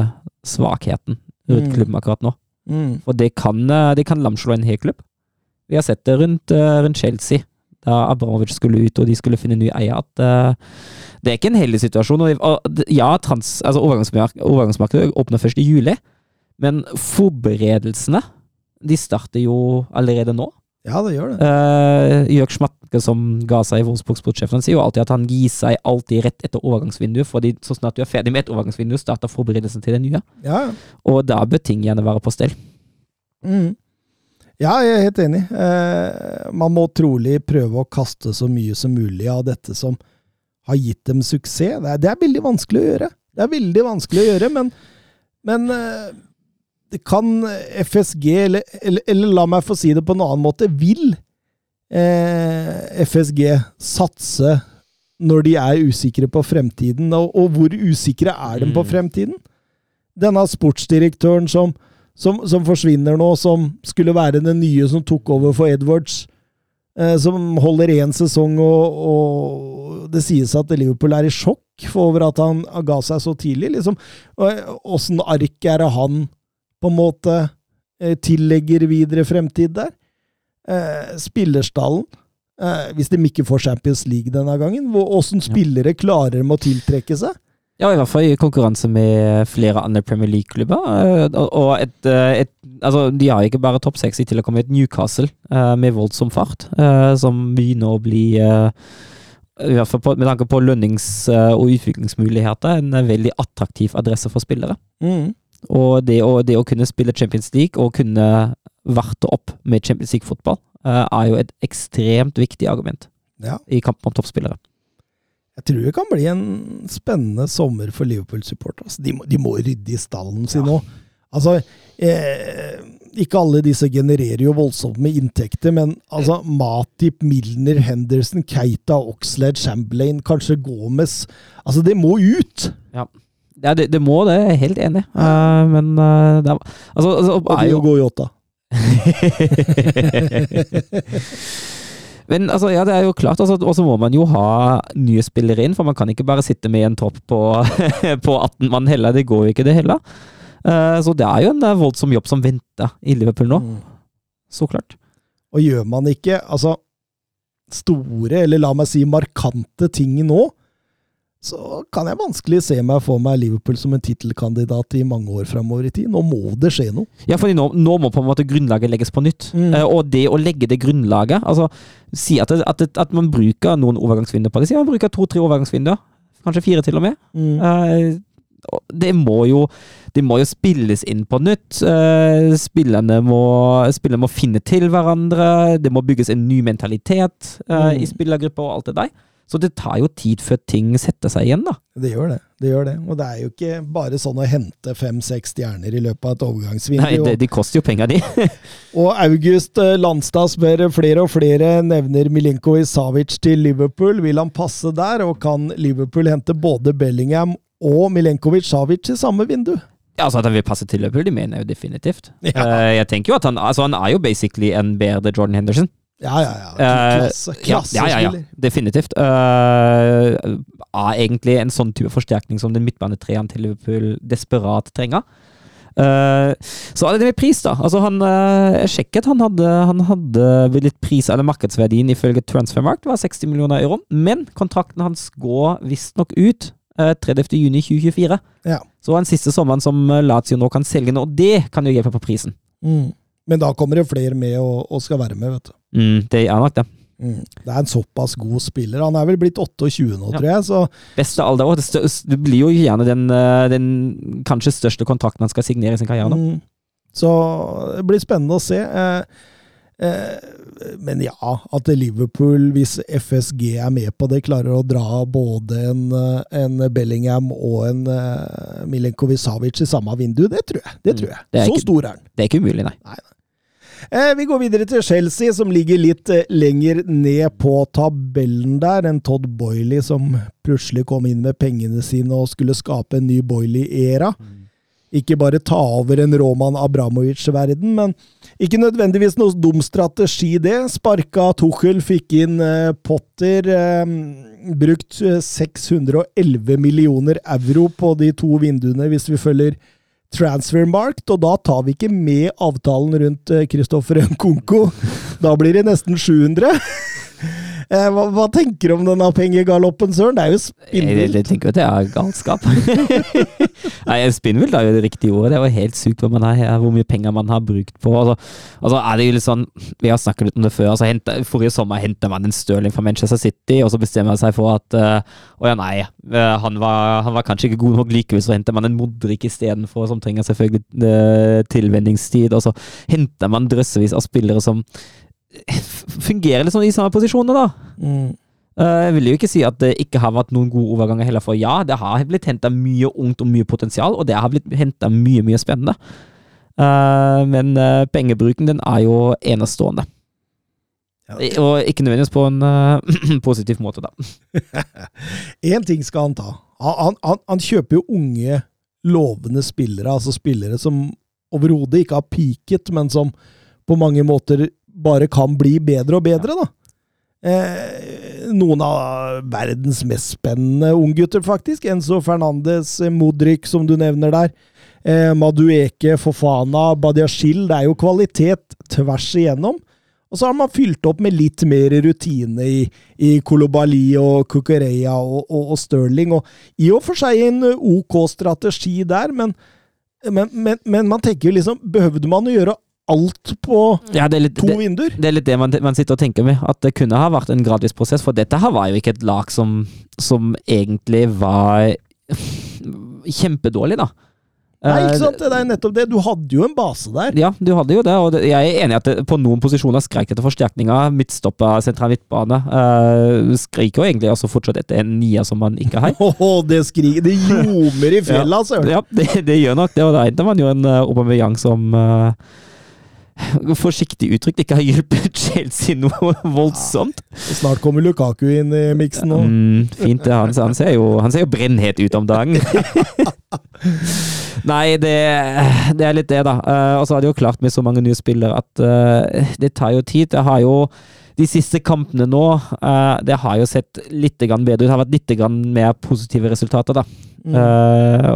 svakheten rundt Mm. klubben akkurat nå. Mm. Og det kan, de kan lamslå en hel klubb. Vi har sett det rundt, eh, rundt Chelsea, da Abramovic skulle ut og de skulle finne ny eier. at uh, Det er ikke en heldig situasjon. Og, ja, trans, altså overgangsmark overgangsmarkedet åpner først i juli, men forberedelsene de starter jo allerede nå. Ja, det gjør det. Uh, Jørg Schmatke, som ga seg i Wolfsburg-sportssjefen, sier jo alltid at han gir seg alltid rett etter overgangsvinduet, fordi så snart du er ferdig med et overgangsvindu, starter forberedelsen til det nye. Ja. Og da bør ting gjerne være på stell. Mm. Ja, jeg er helt enig. Uh, man må trolig prøve å kaste så mye som mulig av dette som har gitt dem suksess. Det er, det er veldig vanskelig å gjøre. Det er veldig vanskelig å gjøre, men, men eh, det kan FSG, eller, eller, eller la meg få si det på en annen måte, vil eh, FSG satse når de er usikre på fremtiden? Og, og hvor usikre er de på Mm. fremtiden? Denne sportsdirektøren som som, som forsvinner nå, som skulle være den nye som tok over for Edwards. Eh, som holder én sesong, og, og det sies at Liverpool er i sjokk for over at han ga seg så tidlig. liksom. Åssen ark er det han på en måte eh, tillegger videre fremtid der? Eh, spillerstallen. Eh, hvis de ikke får Champions League denne gangen, åssen spillere klarer de å tiltrekke seg? Ja, i hvert fall i konkurranse med flere andre Premier League-klubber. Og et, et Altså, de har ikke bare topp seks i til å komme et Newcastle med voldsom fart, som begynner å bli i hvert fall på, med tanke på lønnings- og utviklingsmuligheter, en veldig attraktiv adresse for spillere. Mm. Og det å, det å kunne spille Champions League og kunne varte opp med Champions League-fotball, eh, er jo et ekstremt viktig argument Ja. i kampen om toppspillere. Jeg tror det kan bli en spennende sommer for Liverpool-supportere. Altså, de, de må rydde i stallen sin nå. Altså, eh, ikke alle disse genererer jo voldsomt med inntekter, men altså Matip, Milner, Henderson, Keita, Oxlade, Chamberlain, kanskje Gomez Altså, det må ut! Ja, det, det må det, jeg er helt enig. Uh, men uh, det er, altså, altså, Og er jo i åtta. Men altså, ja, det er jo klart, altså, og så må man jo ha nye spillere inn, for man kan ikke bare sitte med en tropp på, på 18 mann heller. Det går jo ikke, det heller. Uh, så det er jo en voldsom jobb som venter i Liverpool nå. Mm. Så klart. Og gjør man ikke altså store, eller la meg si markante ting nå, så kan jeg vanskelig se meg for meg Liverpool som en tittelkandidat i mange år framover i tid. Nå må det skje noe. Ja, for nå, nå må på en måte grunnlaget legges på nytt. Mm. Uh, og det å legge det grunnlaget altså Si at, det, at, det, at man bruker noen overgangsvinduer på det. Si man bruker to-tre overgangsvinduer. Kanskje fire, til og med. Mm. Uh, det må jo det må jo spilles inn på nytt. Eh, spillerne, må, spillerne må finne til hverandre. Det må bygges en ny mentalitet Mm. i spillergruppa og alt det der. Så det tar jo tid før ting setter seg igjen, da. Det gjør det. det gjør det. Og det er jo ikke bare sånn å hente fem-seks stjerner i løpet av et overgangsvindu. Nei, det, de koster jo penger, de. Og August eh, Landstad spør flere og flere nevner Milinkovic Savic til Liverpool. Vil han passe der, og kan Liverpool hente både Bellingham og Milenkovic Savic i samme vindu? Ja, altså At han vil passe til Liverpool, det mener jeg jo definitivt. Ja. Eh, jeg tenker jo at han, altså han er jo basically en bedre Jordan Henderson. Ja, ja, ja. klasse, Klasse. Ja, ja, ja. Definitivt. Uh, er egentlig en sånn type forsterkning som den midtbanetreeren til Liverpool desperat trenger. Uh, så er det det med pris, da. Altså han, uh, Jeg sjekket, han hadde, han hadde litt pris, eller markedsverdien ifølge Transfermarkt var 60 millioner euro, men kontrakten hans går visstnok ut uh, 30.6.2024. Ja. Så den siste sommeren som eh, Lazio nå kan selge noe, og det kan jo hjelpe på prisen. Mm. Men da kommer det flere med og, og skal være med, vet du. Mm, det er nok det. Mm. Det er en såpass god spiller. Han er vel blitt 28 nå, Ja. tror jeg. Så Beste alder, òg. det, blir jo gjerne den, eh, den kanskje største kontrakten han skal signere i sin karriere. Mm. Så det blir spennende å se. Eh, eh, men ja, at Liverpool, hvis FSG er med på det, klarer å dra både en, en Bellingham og en Milenkovic Savic i samme vindu, det tror jeg. Det Mm. tror jeg. Det Så ikke- stor er han. Det er ikke umulig, nei. Eh, vi går videre til Chelsea, som ligger litt eh, lenger ned på tabellen der. En Todd Boiley som plutselig kom inn med pengene sine og skulle skape en ny Boiley-æra. Ikke bare ta over en Roman Abramovic-verden, men ikke nødvendigvis noe dum strategi, det. Sparka Tuchel, fikk inn eh, Potter. Eh, brukt eh, 611 millioner euro på de to vinduene, hvis vi følger Transfermarkt, og da tar vi ikke med avtalen rundt Kristoffer Nkonko. Da blir det nesten 700. Eh, Hva, hva tenker du om denne pengegaloppen, Søren? Det er jo spinnvilt. jeg tenker jo at det er galskap. Nei, Spinnvilt er jo det riktige ordet. Det er jo helt sykt hvor, man har, hvor mye penger man har brukt på. Altså, altså er det jo litt sånn, Vi har snakket litt om det før. altså hente, Forrige sommer henta man en Stirling fra Manchester City, og så bestemmer man seg for at uh, Å ja, nei, eh, han, var, han var kanskje ikke god nok likevel, så henter man en Modric istedenfor, som trenger selvfølgelig uh, tilvenningstid. Og så henter man drøssevis av spillere som fungerer sånn i samme posisjoner, da. Mm. Eh, Jeg vil jo ikke si at det ikke har vært noen gode overganger heller, for ja, det har blitt henta mye ungt og mye potensial, og det har blitt henta mye, mye spennende. Eh, men eh, pengebruken, den er jo enestående. Ja. Og ikke nødvendigvis på en uh, positiv måte, da. Én ting skal han ta. Han, han, han, han kjøper jo unge, lovende spillere, altså spillere som overhodet ikke har peaket, men som på mange måter bare kan bli bedre og bedre, da. Eh, noen av verdens mest spennende unggutter, faktisk. Enzo Fernandes, Modric, som du nevner der. Eh, Madueke, Fofana, Badiashil. Det er jo kvalitet tvers igjennom. Og så har man fylt opp med litt mer rutine i, i Kolobali og Kukureya og, og, og Stirling. Og i og for seg en OK strategi der, men, men, men, men man tenker jo liksom Behøvde man å gjøre alt på Ja, det er litt to det, vinduer? det, er litt det man, man sitter og tenker med, at det kunne ha vært en gradvis prosess, for dette her var jo ikke et lag som, som egentlig var kjempedårlig, da. Nei, Eh, ikke sant? Det er nettopp det. Du hadde jo en base der. Ja, du hadde jo det, og jeg er enig i at det, på noen posisjoner skreik etter forsterkninger. Midtstopper, sentral midtbane. Uh, skriker jo egentlig også fortsatt etter en nier som man ikke har. Oh, det skriker Det ljomer i fjella, søren! Ja, det, det gjør nok det, og da henter man jo en uh, Aubameyang som uh, forsiktig uttrykt ikke har hjulpet Chelsea noe voldsomt. Snart kommer Lukaku inn i miksen nå. Mm, fint det. Han, han, ser jo, han ser jo brennhet ut om dagen. Nei, det, det, er litt det, da. Uh, og så har de jo klart med så mange nye spillere at uh, det tar jo tid. Det har jo de siste kampene nå, uh, det har jo sett litt bedre ut. Det har vært litt mer positive resultater, da. Mm.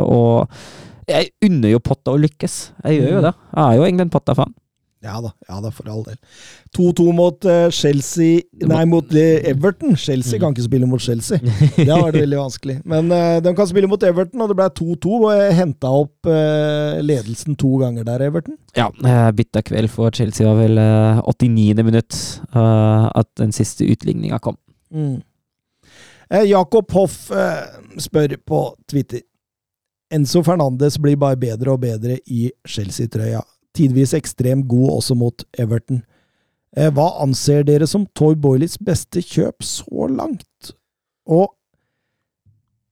og jeg unner jo Potta å lykkes. Jeg gjør jo mm. det. Jeg er jo egentlig en Potter-fan. Ja da, ja da, for all del. 2-2 mot uh, Chelsea Nei, mot uh, Everton. Chelsea kan ikke spille mot Chelsea. Det har vært veldig vanskelig. Men uh, de kan spille mot Everton, og det ble 2-2. Og henta opp ledelsen to ganger der, Everton. Ja, bytta kveld for Chelsea var vel 89. minutt at den siste utligninga kom. Mm. Jakob Hoff spør på Twitter. Enzo Fernandes blir bare bedre og bedre i Chelsea-trøya tidvis ekstremt god også mot Everton. Eh, hva anser dere som Toy Boilies beste kjøp så langt? Og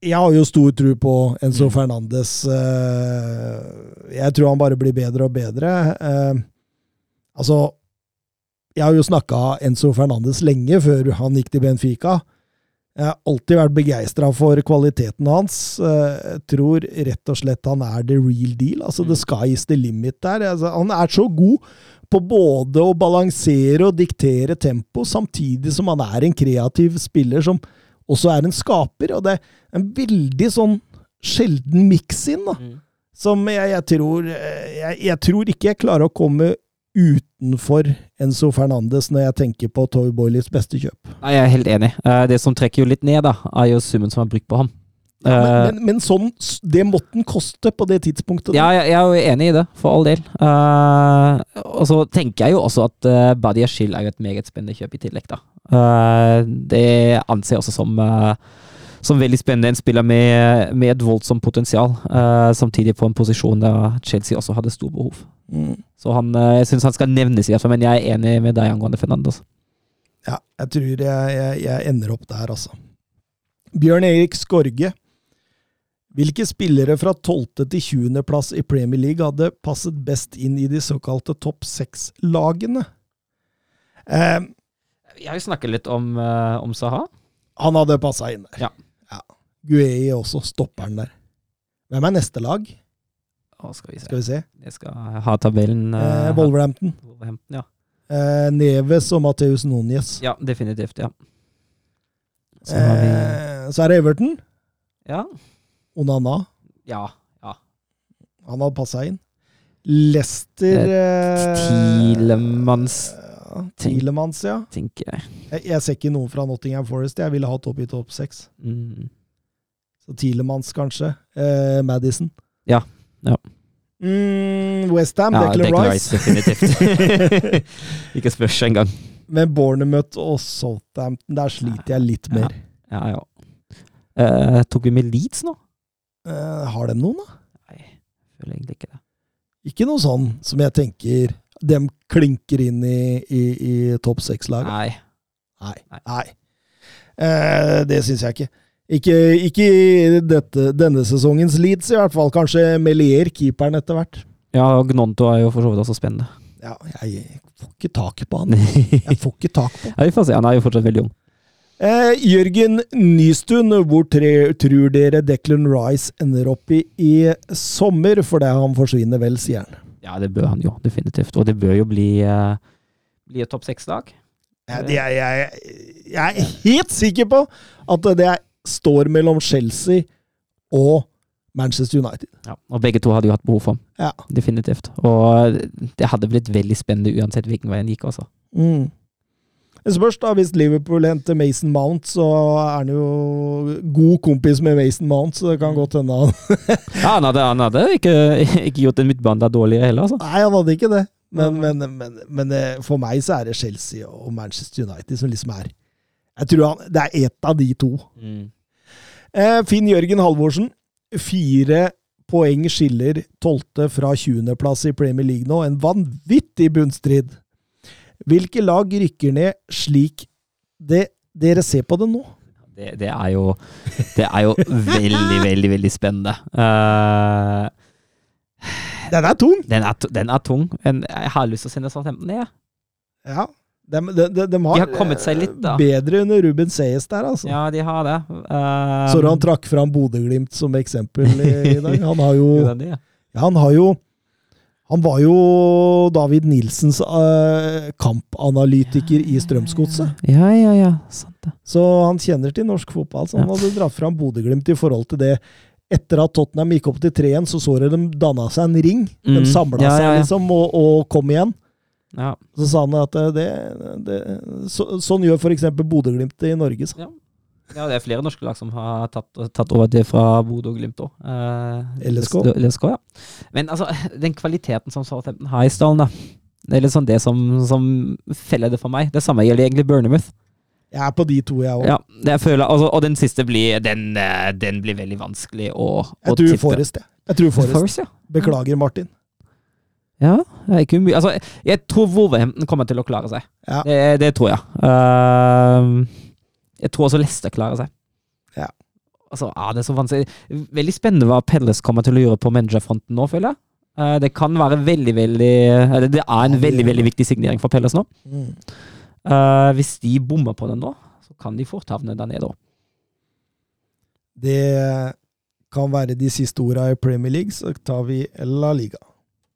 jeg har jo stor tro på Enzo mm. Fernandes. Eh, jeg tror han bare blir bedre og bedre. Eh, altså Jeg har jo snakka Enzo Fernandes lenge før han gikk til Benfica. Jeg har alltid vært begeistra for kvaliteten hans. Jeg eh, tror rett og slett han er the real deal. Altså, the mm. sky is the limit der. Altså, han er så god på både å balansere og diktere tempo, samtidig som han er en kreativ spiller som også er en skaper. Og det er en veldig sånn sjelden miks-inn, da. Mm. Som jeg, jeg tror eh, jeg, jeg, tror ikke jeg klarer å komme utenfor Enzo Fernandes når jeg tenker på Toy Boilers beste kjøp. Nei, Jeg er helt enig. Eh, det som trekker jo litt ned, da, er jo summen som er brukt på ham. Ja, men, eh, men, men, sånn, det måtte den koste på det tidspunktet. Ja, jeg, jeg, er jo enig i det, for all del. Uh, og så tenker jeg jo også at uh, Badia Shill er et meget spennende kjøp i tillegg, da. Uh, det anser jeg også som uh, som veldig spennende. En spiller med, med et voldsomt potensial, samtidig på en posisjon der Chelsea også hadde stor behov. Mm. Så han, uh, jeg syns han skal nevnes, i hvert fall, men jeg er enig med deg angående Fernandes. Ja, jeg tror jeg, jeg, jeg ender opp der, altså. Bjørn Erik Skorge. Hvilke spillere fra 12. til 20. plass i Premier League hadde passet best inn i de såkalte topp seks-lagene? Eh, jeg har jo snakket litt om, uh, om Saha. Han hadde passa inn der. Ja. Guei også, stopperen der. Hvem er neste lag? Å, skal vi se. Skal vi se? Jeg skal ha tabellen. Uh, eh, Wolverhampton. Wolverhampton ja. eh, Neves og Mateus Núñez. Ja, definitivt. ja. Så, vi... uh, så er det Everton. Ja. Onana. Ja. ja. Han hadde passa inn. Lester Tilemans Tilemans, ja. Tenker jeg. jeg. jeg. ser ikke noen fra Nottingham Forest. Jeg ville hatt opp i topp seks. Mm. Så Tilemans, kanskje. Eh, Madison. Ja. Ja. Mm, Westham, ja, Declan Rice. Rice. Definitivt. ikke spørs engang. Men Bournemouth og Southampton, der sliter jeg litt mer. Ja, ja. Uh, tok vi med Leeds nå? Uh, har de noen, da? Nei, føler egentlig ikke det. Ikke noe sånn som jeg tenker dem klinker inn i, i, i topp seks-laget? Nei. Nei. Nei. Uh, det syns jeg ikke. Ikke, ikke i dette, denne sesongens Leeds, i hvert fall. Kanskje Melier, keeperen, etter hvert. Ja, Gnonto er jo for så vidt også spennende. Ja, jeg får ikke tak på han. Jeg får ikke tak på ja, Vi får se, han er jo fortsatt veldig ung. Eh, Jørgen Nystuen, hvor tre, tror dere Declan Rice ender opp i i sommer? For det han forsvinner vel, sier han. Ja, det bør han jo, definitivt. Og det bør jo bli, eh, bli et topp seks-lag. Jeg, jeg, jeg, jeg, er helt sikker på at det er står mellom Chelsea og Manchester United. Ja, og begge to hadde jo hatt behov for ham. Ja. Definitivt. Og det hadde blitt veldig spennende uansett hvilken vei en gikk, altså. Mm. Det spørs, da. Hvis Liverpool henter Mason Mount, så er han jo god kompis med Mason Mount, så det kan godt hende han Ja, han hadde, han hadde ikke, ikke, gjort en midtbane dårligere heller, altså. Nei, han hadde ikke det. Men, men, men, men, eh, for meg så er det Chelsea og Manchester United som liksom er jeg tror han, det er ett av de to. Mm. Eh, Finn Jørgen Halvorsen. Fire poeng skiller tolvte fra 20.-plass i Premier League nå. En vanvittig bunnstrid. Hvilke lag rykker ned slik det, dere ser på det nå? Det, det, er jo Det er jo veldig, veldig, veldig spennende. Uh, Den er tung! Den er, den er tung. Men jeg har lyst til å sende Southampton ned. Ja. De, de, de, de har, De har kommet seg litt, da. bedre under Ruben Sayes der, altså. Ja, de har det. Uh, Så han trakk fram Bodø-Glimt som eksempel i, dag. Han har jo han? Ja, han har jo Han var jo David Nilsens uh, kampanalytiker i Strømsgodset. Ja, ja, ja. Sant det. Så han kjenner til norsk fotball. Så han Ja. hadde dratt fram Bodø-Glimt i forhold til det. Etter at Tottenham gikk opp til 3-1, så så de danna seg en ring. De Mm. samla Ja, seg ja, seg liksom og, og kom igjen. Ja. Så sa han at det, det så, Sånn gjør f.eks. Bodø-Glimt i Norge. Så. Ja. ja, det er flere norske lag som har tatt, tatt over det fra Bodø og Glimt òg. LSK. LSK, ja. Men altså, den kvaliteten som Southampton har i stallen, da. Det er litt sånn det som, som feller det for meg. Det samme gjelder egentlig Burnamouth. Jeg er på de to, jeg òg. Ja, det altså, og den siste blir, den, eh, den blir veldig vanskelig å, å Jeg tror tippe. Forrest, jeg. Jeg tror Forrest. Forrest, ja. Beklager, Martin. Ja, det er ikke umulig. Altså, jeg tror Wolverhampton kommer til å klare seg. Ja. Det, det tror jeg. Uh, jeg tror også Leicester klarer seg. Ja. Altså, ah, det er så vanskelig. Veldig spennende hva Pelles kommer til å gjøre på managerfronten nå, føler jeg. Eh, det kan være veldig, veldig det er en veldig, veldig viktig signering for Pelles nå. Mm. Eh, hvis de bommer på den nå, så kan de fort havne der nede òg. Det kan være de siste orda i Premier League, så tar vi La Liga.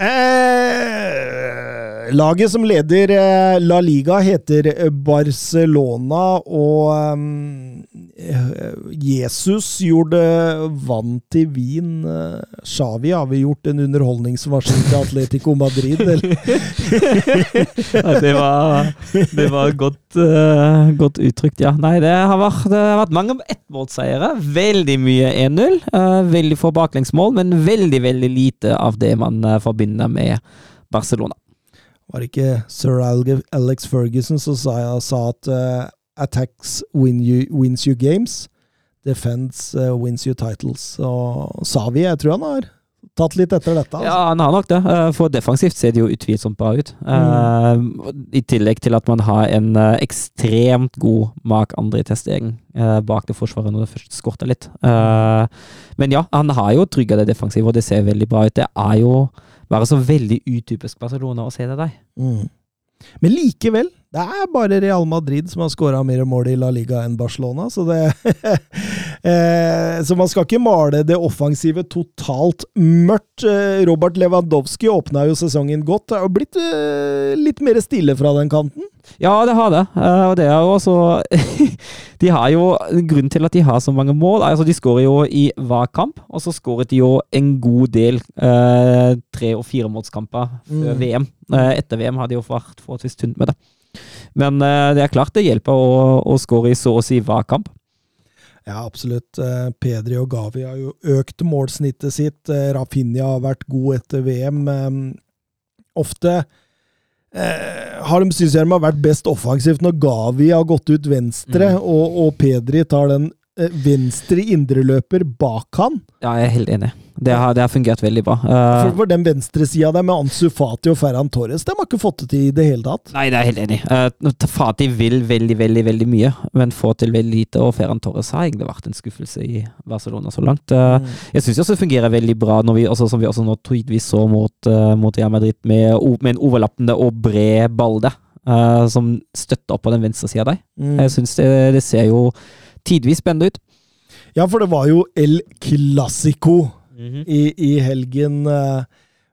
Eh, laget som leder eh, La Liga, heter eh, Barcelona, og eh, Jesus gjorde vann til vin. Eh, Xavi har vi gjort en underholdningsvarsel til Atletico Madrid? Eller? det var, det var godt, uh, godt uttrykt, ja. Nei, det har vært, det har vært mange ettmålseiere. Veldig mye 1-0. Uh, veldig få baklengsmål, men veldig, veldig lite av det man uh, forbinder med Barcelona. Var det ikke sir Alex Ferguson som sa, sa at uh, attacks win you, wins you games, defense uh, wins you titles. Og Savi, jeg tror han har tatt litt etter dette. Altså. Ja, han har nok det. eh, For defensivt ser det jo utvilsomt bra ut. Eh, I tillegg til at man har en ekstremt god Mark André Testegen uh, bak det forsvaret når det først skorter litt. Uh, Men ja, han har jo trygga det defensive, og det ser veldig bra ut. Det er jo bare så veldig utypisk Barcelona å se det der. Mm. Men likevel, det er bare Real Madrid som har skåra mer mål i La Liga enn Barcelona, så det Så man skal ikke male det offensive totalt mørkt. Eh, Robert Lewandowski åpna jo sesongen godt. Det har blitt eh, litt mer stille fra den kanten. Ja, det har det. Eh, og det er jo også De har jo Grunnen til at de har så mange mål altså De skårer jo i hver kamp, og så skåret de jo en god del eh, tre- og firemålskamper før Mm. VM. Eh, etter VM har de jo vært forholdsvis tynt med det. Men eh, det er klart det hjelper å, å skåre i så å si hver kamp. Ja, absolutt. Eh, Pedri og Gavi har jo økt målsnittet sitt. Eh, Rafinha har vært god etter VM. Eh, Ofte eh, har de syntes jeg de har vært best offensivt når Gavi har gått ut venstre, Mm. og, og Pedri tar den eh, venstre indreløper bak han. Ja, jeg er helt enig. Det har, det har fungert veldig bra. Uh, For, for den venstresida der med Ansu Fati og Ferran Torres, de har ikke fått det til i det hele tatt. Nei, det er jeg helt enig. Uh, Fati vil veldig, veldig veldig mye, men får til veldig lite. Og Ferran Torres har egentlig vært en skuffelse i Barcelona så langt. Uh, Jeg syns også det fungerer veldig bra, vi, også, som vi også nå tidvis så mot, mot Real Madrid, med, med en overlappende og bred balde som støtter opp på den venstre sida der. Mm. Jeg syns det, det ser jo tidvis spennende ut. Ja, for det var jo El Clásico i, i helgen. Eh,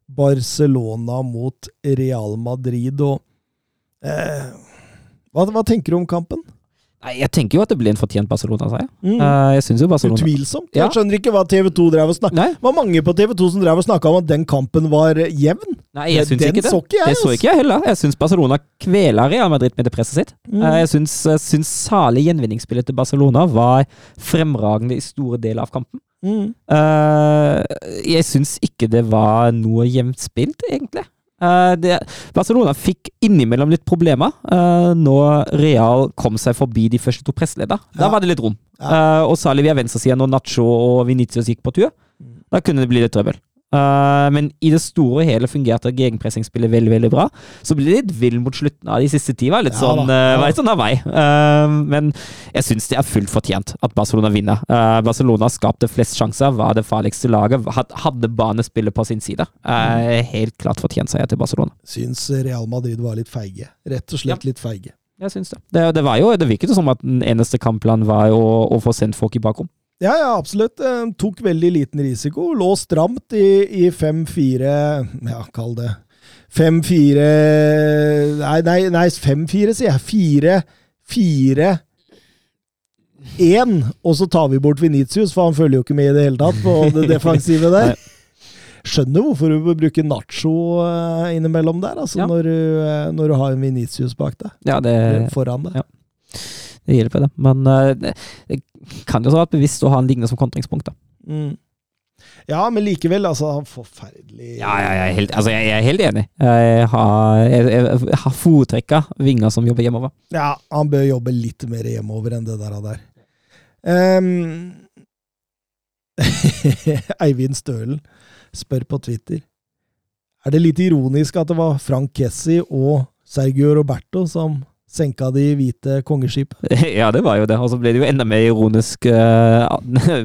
Barcelona mot Real Madrid, og eh, hva, hva tenker du om kampen? Nei, Jeg tenker jo at det blir en fortjent Barcelona-seier. Mm. Uh, jeg synes jo Barcelona Utvilsomt. Ja. Jeg skjønner ikke hva TV2 drev og snakka Det var mange på TV2 som drev og snakka om at den kampen var jevn. nei, jeg syns ikke det. så ikke jeg. Det så ikke jeg heller. Jeg syns Barcelona kvela Real Madrid med det presset sitt. Mm. Uh, Jeg syns, jeg syns særlig gjenvinningsspillet til Barcelona var fremragende i store deler av kampen. Mm. Uh, Jeg syns ikke det var noe jevnt spilt, egentlig. Uh, det, Barcelona fikk innimellom litt problemer uh, når Real kom seg forbi de første to pressledda. Da var det litt rom. Ja. Uh, og særlig via venstresida når Nacho og Vinicius gikk på tur. Da kunne det bli litt trøbbel. Eh, men i det store og hele fungerte gegenpressingsspillet veldig veldig bra. Så ble det litt vill mot slutten av de siste ti. Var litt Ja sånn, da, eh, ja. var litt sånn av vei. Uh, men jeg syns det er fullt fortjent at Barcelona vinner. Uh, Barcelona skapte flest sjanser, var det farligste laget, hadde banespillet på sin side. Eh, helt klart fortjent seier til Barcelona. Syns Real Madrid var litt feige. Rett og slett litt feige. Jeg syns det. det. Det var jo, det virket som at den eneste kampplanen var å, å få sendt folk i bakrom. Ja, ja, absolutt. Eh, Tok veldig liten risiko. Lå stramt i, i 5-4 Ja, kall det 5-4 Nei, nei, nei 5-4, sier jeg. 4-4 1, og så tar vi bort Venitius, for han følger jo ikke med i det hele tatt på det defensive der. Skjønner hvorfor du bør bruke Nacho eh, innimellom der, altså Ja. når, du, eh, når du har en Venitius bak deg. Ja, det, Foran deg. ja. Det hjelper, det. Men eh, det, kan jo være bevisst å ha en lignende som kontringspunkt. da. Mm. Ja, men likevel, altså, forferdelig Ja, ja, jeg, er helt, altså, jeg, er helt enig. Jeg har, jeg har foretrekka vinger som jobber hjemover. Ja, han bør jobbe litt mer hjemover enn det der. der. Um, Eivind Stølen spør på Twitter Er det litt ironisk at det var Frank Kessi og Sergio Roberto som senka de hvite kongeskipet? Ja, det var jo det. Og så ble det jo enda mer ironisk uh,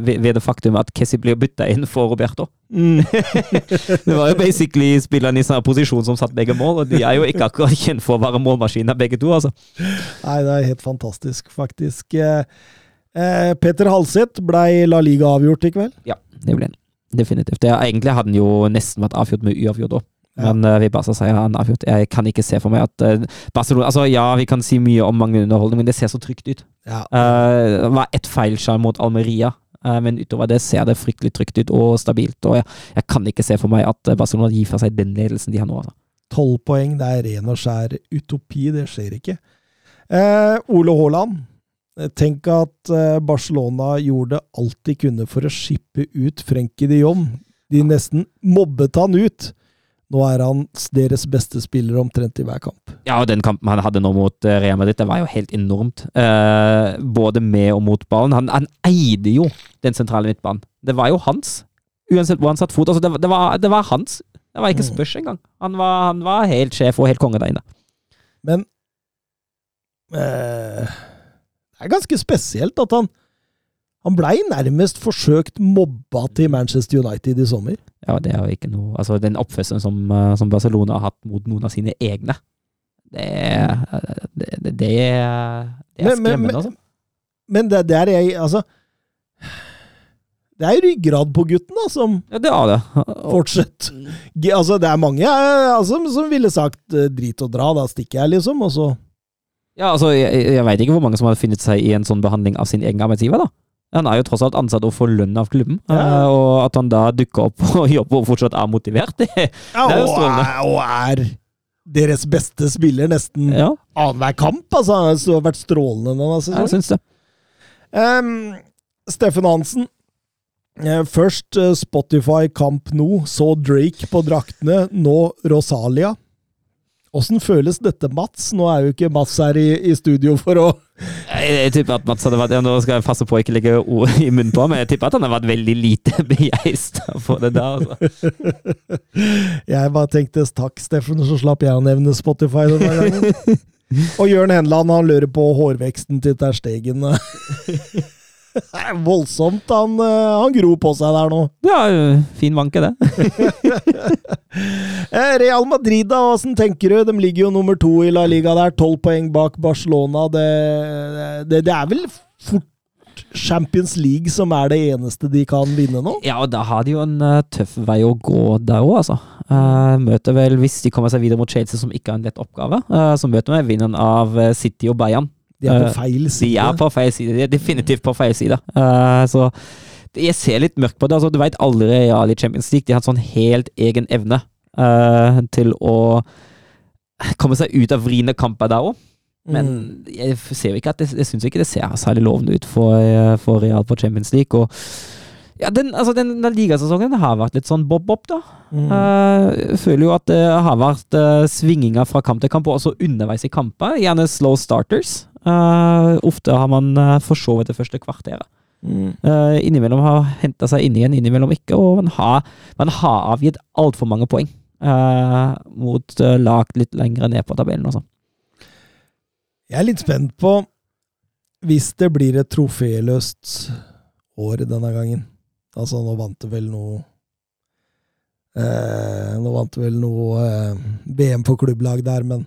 ved det faktum at Kessie blir bytta inn for Roberto. Mm. Det var jo basically spillerne i samme posisjon som satt begge mål, og de er jo ikke akkurat kjent for å være målmaskiner begge to, altså. Nei, det er helt fantastisk, faktisk. Eh, eh, Petter Halseth blei La Liga avgjort i kveld. Ja, det ble han. Definitivt. Det, egentlig hadde den jo nesten vært avgjort med uavgjort òg. Men uh, vi bare sier han avgjort. Jeg kan ikke se for meg at uh, Barcelona Altså, ja, vi kan si mye om mange underholdning, men det ser så trygt ut. Ja. Uh, det var ett feilskjær mot Almeria, men utover det ser det fryktelig trygt ut og stabilt. Og jeg, jeg kan ikke se for meg at Barcelona gir fra seg den ledelsen de har nå. Altså. Tolv poeng, det er ren og skjær utopi, det skjer ikke. Ole Haaland, tenk at Barcelona gjorde alt de kunne for å skippe ut Frenkie de Jong. De nesten mobbet han ut. Nå er han deres beste spiller omtrent i hver kamp. Ja, og den kampen han hadde nå mot uh, Real Madrid, det var jo helt enormt. Eh, både med og mot ballen. Han, han eide jo den sentrale midtbanen. Det var jo hans, uansett hvor han satt fot. Altså, det, var- det, var, det var hans. Det var ikke Mm. spørs engang. Han var, han var helt sjef og helt konge der inne. Men eh, det er ganske spesielt at han han blei nærmest forsøkt mobba til Manchester United i sommer. Ja, det er jo ikke noe Altså, den oppførselen som, eh, som Barcelona har hatt mot noen av sine egne, det Det, det, det er, er Men- men- skremmende, men- altså. Men det, det er jeg Altså Det er ryggrad på gutten, da, som Ja, det er det. Fortsett. Altså, det er mange eh, altså, som ville sagt eh, drit og dra, da stikker jeg, liksom. Og så Ja, altså, jeg, jeg veit ikke hvor mange som har funnet seg i en sånn behandling av sin egen arbeidsgiver, da. Han er jo tross alt ansatt og får lønn av klubben, Ja. eh, og at han da dukker opp og jobber og fortsatt er motivert, det ja, Det er jo strålende. og er deres beste spiller nesten Ja, annenhver kamp. Altså, det har vært strålende denne jeg sesongen. syns det. Um, Steffen Hansen. Eh, Først eh, Spotify Kamp nå, så Drake på draktene, nå Rosalia. Åssen føles dette, Mats? Nå er jo ikke Mats her i, i studio for å Jeg, jeg tipper at Mats hadde vært ja, Nå skal jeg passe på å ikke legge ord i munnen på ham, men jeg tipper at han har vært veldig lite begeistra for det der. Altså. Jeg bare tenkte takk, Steffen, så slapp jeg å nevne Spotify denne gangen. Og Jørn Henland han lurer på hårveksten til Ter Stegen. Det er voldsomt. Han, eh, han gror på seg der nå. Ja, fin vanke, det. Eh, Real Madrid, da, åssen tenker du? De ligger jo nummer to i La Liga der, tolv poeng bak Barcelona. Det, det, det er vel fort Champions League som er det eneste de kan vinne nå? Ja, og da har de jo en eh, tøff vei å gå der òg, altså. Uh, møter vel, hvis de kommer seg videre mot Chelsea, som ikke har en lett oppgave, uh, så møter vi vinneren av City og Bayern. De er på feil feil De er på feil side. De er definitivt på feil side. Eh, så jeg ser litt mørkt på det. Altså, du veit aldri Real i Champions League. De har en sånn helt egen evne eh, til å komme seg ut av vriene kamper der òg. Men Mm. jeg ser ikke at det, jeg syns ikke det ser særlig lovende ut for, eh, for Real på Champions League. Og Ja, den, altså, den, den ligasesongen har vært litt sånn bob-bob, da. Mm. Eh, jeg føler jo at det har vært uh, svinginger fra kamp til kamp, og også underveis i kamper. Gjerne slow starters. Eh, ofte har man uh, forsovet det første kvarteret. Mm. Uh, innimellom har henta seg inn igjen, innimellom ikke, og man har, man har avgitt altfor mange poeng uh, mot uh, lag litt lenger ned på tabellen. Også. Jeg er litt spent på hvis det blir et troféløst år denne gangen. Altså, nå vant det vel noe eh, Nå vant det vel noe eh, VM for klubblag der, men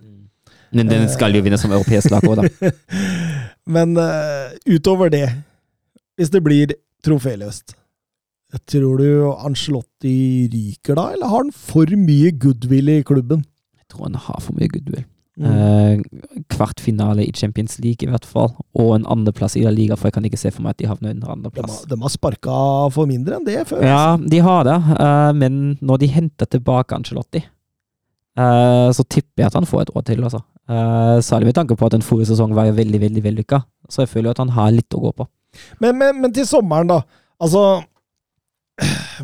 Men den skal jo vinne som europeisk lag òg, da. Men uh, utover det, hvis det blir troféløst Tror du Ancelotti ryker da, eller har han for mye goodwill i klubben? Jeg tror han har for mye goodwill. Mm. Uh, kvartfinale i Champions League, i hvert fall. Og en andreplass i La Liga, for jeg kan ikke se for meg at de havner under De, andreplass. har- de har sparka for mindre enn det før. Ja, de har det, uh, men når de henter tilbake Ancelotti, eh, så tipper jeg at han får et år til, altså. Uh, særlig med tanke på at den forrige sesongen var veldig, veldig vellykka. Så jeg føler at han har litt å gå på. Men, men, men til sommeren, da. Altså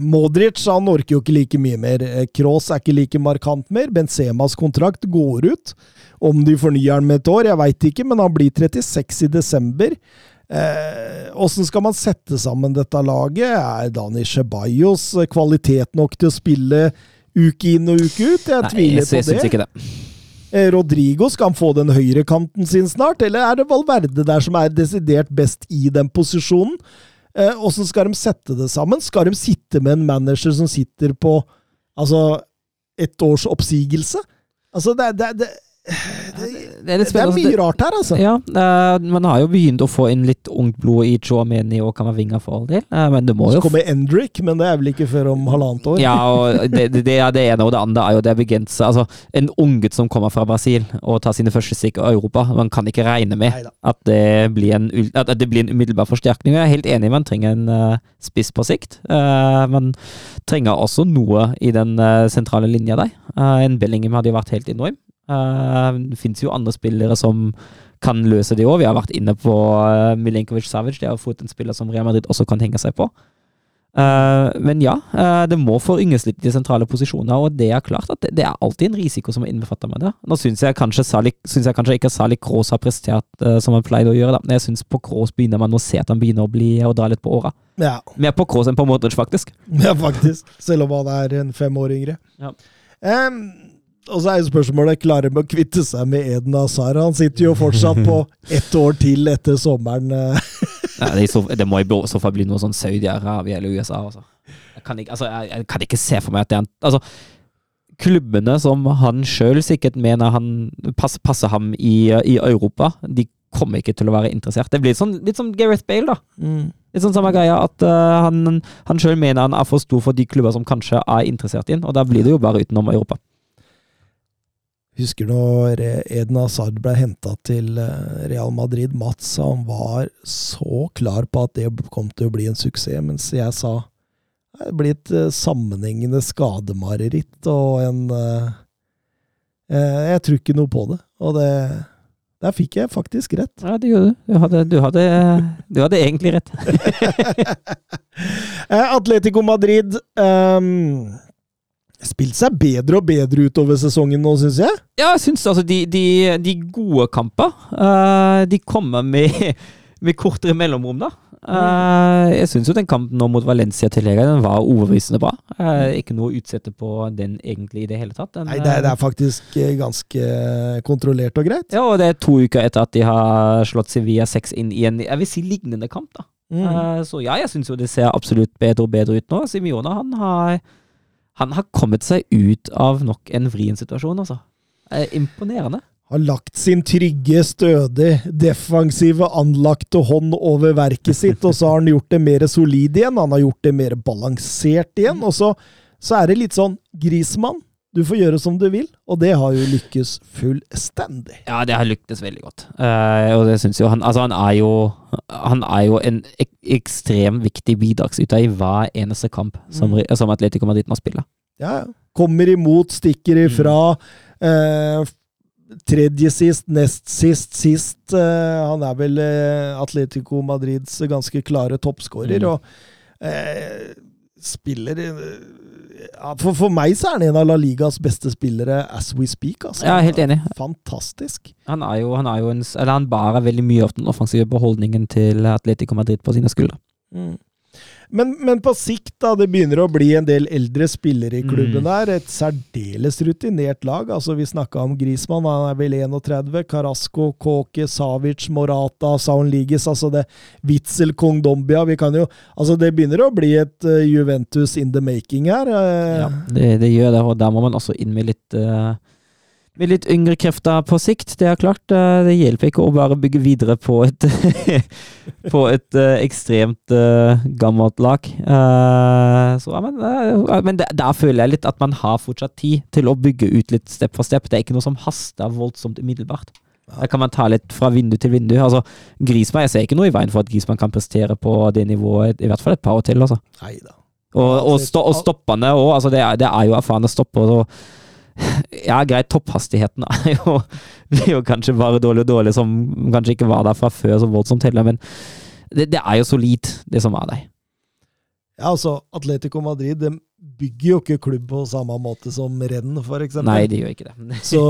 Modric han orker jo ikke like mye mer. Kroos er ikke like markant mer. Benzemas kontrakt går ut. Om de fornyer den med et år, jeg veit ikke, men han blir 36 i desember. Åssen eh, skal man sette sammen dette laget? Er Dani Ceballos kvalitet nok til å spille uke inn og uke ut? Jeg Nei, tviler jeg, jeg på syns synes ikke det. Eh, Rodrigo, skal han få den høyrekanten sin snart, eller er det Valverde der som er desidert best i den posisjonen? Eh, skal de sette det sammen? Skal de sitte med en manager som sitter på altså, ett års oppsigelse? Altså, det, det, det, det, Det er det er mye rart her, altså. Ja, uh, man har jo begynt å få inn litt ungt blod i Chouameni og Kamavinga for all del, Uh, men det må Så jo kommer Endrick, men det er vel ikke før om halvannet år? Ja, det, det, ene, og det andre er jo det begrensa. Altså, en unggutt som kommer fra Brasil og tar sine første stikk i Europa, man kan ikke regne med at det blir en, at det blir en umiddelbar forsterkning. Jeg er helt enig, man trenger en uh, spiss på sikt. Uh, man trenger også noe i den sentrale linja der. En Bellingham hadde jo vært helt enorm. Eh, det finnes jo andre spillere som kan løse det òg. Vi har vært inne på uh, Milenkovic Savic. Det har fått en spiller som Real Madrid også kan henge seg på. Eh, men ja, eh, det må forynges litt i de sentrale posisjoner, og det er klart at det, er alltid en risiko som er innbefattet med det. Nå syns jeg kanskje Salik, synes jeg kanskje ikke Salik Kroos har prestert eh, som han pleide å gjøre, da. men jeg syns på Kroos begynner man å se at han begynner å bli å dra litt på åra. Ja, Mer på Kroos enn på Modric, faktisk. ja, faktisk. Selv om han er en fem år yngre. Ja. Em, og så er jo spørsmålet klarer de å kvitte seg med Eden Hazard. Han sitter jo fortsatt på ett år til etter sommeren. eh. Ja, det, er så, det må i så fall bli noe sånn Saudi-Arabia eller USA. Altså. Jeg, kan ikke, altså, jeg, jeg kan ikke se for meg at det er en altså, Klubbene som han sjøl sikkert mener han pass, passer ham i, i Europa, de kommer ikke til å være interessert. Det blir sånn, litt som Gareth Bale, da. Litt sånn samme greia, at uh, han, han sjøl mener han er for stor for de klubber som kanskje er interessert i ham, og da blir det jo bare utenom Europa. Husker når eh, Eden Hazard ble henta til eh, Real Madrid. Mats han var så klar på at det kom til å bli en suksess, mens jeg sa det blir et eh, sammenhengende skademareritt og en Jeg tror ikke noe på det. Og det Der fikk jeg faktisk rett. Ja, det gjorde du. Du hadde, du hadde, du hadde egentlig rett. Atletico Madrid um, spilt seg bedre og bedre utover sesongen nå, syns jeg. Ja, jeg syns altså de, de, de gode kamper, uh, de kommer med, med kortere mellomrom, da. Uh, jeg syns jo den kampen nå mot Valencia til Lega, den var overbevisende bra. Uh, ikke noe å utsette på den egentlig i det hele tatt. Den, Nei, det er, det er faktisk ganske kontrollert og greit. Ja, og det er to uker etter at de har slått Sevilla 6 inn i en jeg vil si lignende kamp. da. Mm. Uh, så ja, jeg syns jo det ser absolutt bedre og bedre ut nå. Simione han har, han har kommet seg ut av nok en vrien situasjon, altså. Imponerende. Har lagt sin trygge, stødig, defensive, anlagte hånd over verket sitt, og så har han gjort det mer solid igjen. Han har gjort det mer balansert igjen. Og så, så er det litt sånn Grismann, du får gjøre som du vil. Og det har jo lykkes fullstendig. Ja, det har lyktes veldig godt. uh, og det syns jo han Altså, han er jo Han er jo en ek ekstremt viktig bidragsyter i hver eneste kamp som, som Atletico Madrid må spille. Ja. Kommer imot, stikker ifra. Eh, tredje sist, nest sist, sist. Uh, han er vel Atletico Madrids ganske klare toppskårer. Mm. Og spiller for, for meg så er han en av La Ligas beste spillere as we speak. Altså. Er helt enig. Fantastisk. Han er jo, han er jo en Eller han bærer veldig mye av den offensive beholdningen til Atletico Madrid på sine skuldre. Mm. Men, men på sikt, da, det begynner å bli en del eldre spillere i klubben Mm. der. Et særdeles rutinert lag. Altså, vi snakka om Grismann, han er vel 31. Carasco, Kåke, Savic, Morata, Saun Ligis. Altså det Witzel, Kong Dombia. Vi kan jo Altså, det begynner å bli et uh, Juventus in the making her. Uh, Ja, det, det gjør det, og der må man også inn med litt eh, med litt yngre krefter på sikt. Det er klart, eh, det hjelper ikke å bare bygge videre på et på et eh, ekstremt eh, gammelt lag. Så, men men der føler jeg litt at man har fortsatt tid til å bygge ut litt step for step. Det er ikke noe som haster voldsomt umiddelbart. Der kan man ta litt fra vindu til vindu. Altså, Grismann, Jeg ser ikke noe i veien for at Grismann kan prestere på det nivået i hvert fall et par år til. altså. Neida. Og, og, sto, og stoppene òg. Altså det, det er jo erfarne stopper. Og, ja, greit, topphastigheten er jo, er jo kanskje bare dårlig og dårlig, som kanskje ikke var der fra før så voldsomt heller, men det, det er jo solid, det som er der. Ja, altså, Atletico Madrid de bygger jo ikke klubb på samme måte som Renn, eksempel. Nei, de gjør ikke det. Så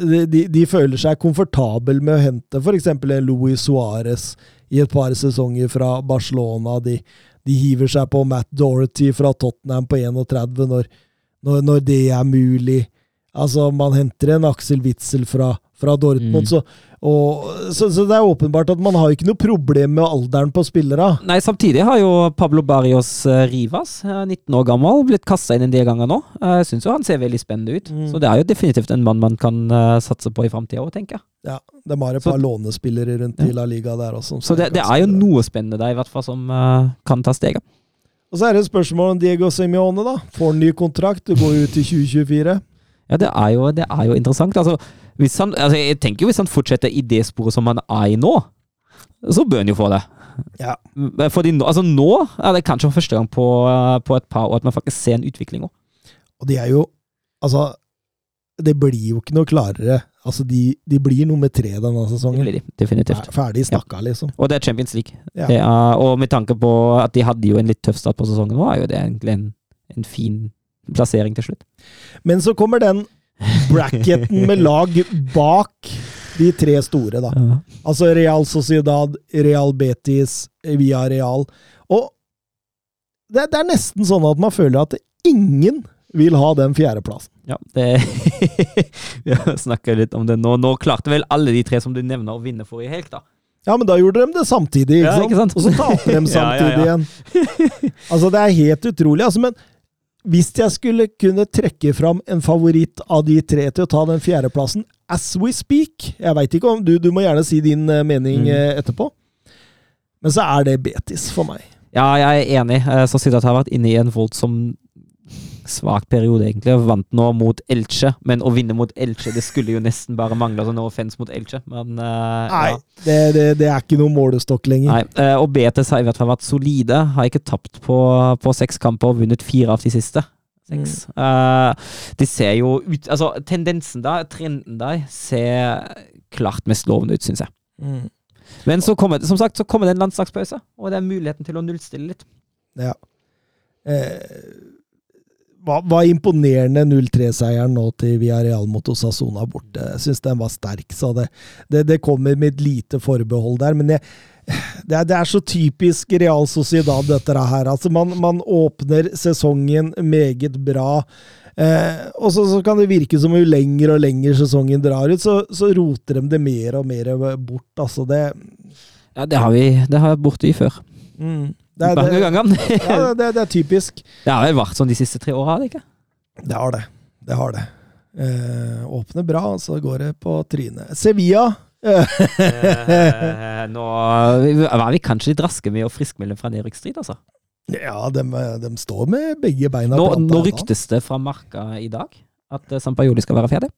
de, de, de føler seg komfortabel med å hente f.eks. en Luis Suárez i et par sesonger fra Barcelona. De, de hiver seg på Matt Dorothy fra Tottenham på 31 når, når, når det er mulig. Altså, man henter en Aksel Witzel fra, fra Dortmund, Mm. så, og, så, så det er åpenbart at man har ikke noe problem med alderen på spillere. Nei, samtidig har jo Pablo Barrios eh, Rivas, eh, 19 år gammel, blitt kasta inn en del ganger nå. Eh, Jeg syns jo han ser veldig spennende ut. Mm. Så det er jo definitivt en mann man kan eh, satse på i framtida òg, tenker jeg. Ja, De har et Så- par lånespillere rundt Ja. i La Liga der også. Så det, det er jo noe spennende der, i hvert fall, som uh, kan ta steget. Og så er det et spørsmål om Diego Simione, da. Får en ny kontrakt? Du går ut i 2024. Ja, det er jo, det er jo interessant. Altså, han, altså, jeg tenker jo hvis han fortsetter i det sporet som han er i nå, så bør han jo få det. Ja. Fordi nå, altså nå er det kanskje første gang på, eh, på et par år at man faktisk ser en utvikling òg. Og de er jo Altså, det blir jo ikke noe klarere. Altså, de, de blir nummer tre denne sesongen. Det blir de, Definitivt. Fer- Ferdig snakka, liksom. Og det er Champions League. Ja. Er, og med tanke på at de hadde jo en litt tøff start på sesongen er jo det egentlig en, en fin plassering til slutt. Men så kommer den bracketen med lag bak de tre store, da. Ja. Altså Real Sociedad, Real Betis, Via Real. Og det, det er nesten sånn at man føler at ingen vil ha den fjerdeplassen. Ja, det Vi har snakka litt om det nå. Nå klarte vel alle de tre som du nevner, å vinne forrige helg, da. Ja, men da gjorde de det samtidig, ikke, Ja, sant? ikke sant? Og så taper de samtidig ja, ja. igjen. Altså, det er helt utrolig. Altså, men hvis jeg skulle kunne trekke fram en favoritt av de tre til å ta den fjerdeplassen as we speak Jeg veit ikke om du, du må gjerne si din eh, mening Mm. eh, etterpå. Men så er det Betis for meg. Ja, jeg er enig. Eh, Sociedad har vært inne i en voldsom svak periode, egentlig. og Vant nå mot Elche, men å vinne mot Elche, det skulle jo nesten bare mangle. Altså, no offense mot Elche, men uh, Nei, ja. det, det, det er ikke noe målestokk lenger. Nei, uh, og Betes har i hvert fall vært solide. Har ikke tapt på, på seks kamper og vunnet fire av de siste. Mm. Uh, de ser jo ut Altså, tendensen der, trenden der, ser klart mest lovende ut, syns jeg. Mm. Men så kommer, som sagt, så kommer det en landslagspause, og det er muligheten til å nullstille litt. Ja. Eh, var, var imponerende 0-3-seieren nå til Villarreal mot Osasona borte. Jeg syns den var sterk, sa det, det, det kommer med et lite forbehold der. Men jeg, det, er, det er så typisk Real Sociedad, dette her. Altså, man, man åpner sesongen meget bra. Eh, og så, så kan det virke som jo lenger og lenger sesongen drar ut, så, så roter de det mer og mer bort. Altså, det, Ja, det har vi det har borte i før. mm, det, er, Mange det, ganger. ja, det, det er typisk. Det har vel vært sånn de siste tre åra, har det ikke? Det har det. Det har det. Eh, åpner bra, så går det på trynet. Sevilla eh, Eh, nå var vi kanskje litt raske med å friskmelde fra nedrykksstrid, altså. Ja, de, de står med begge beina Nå, planta nå ryktes det fra Marka i dag at eh, Sampajoli skal være ferdig.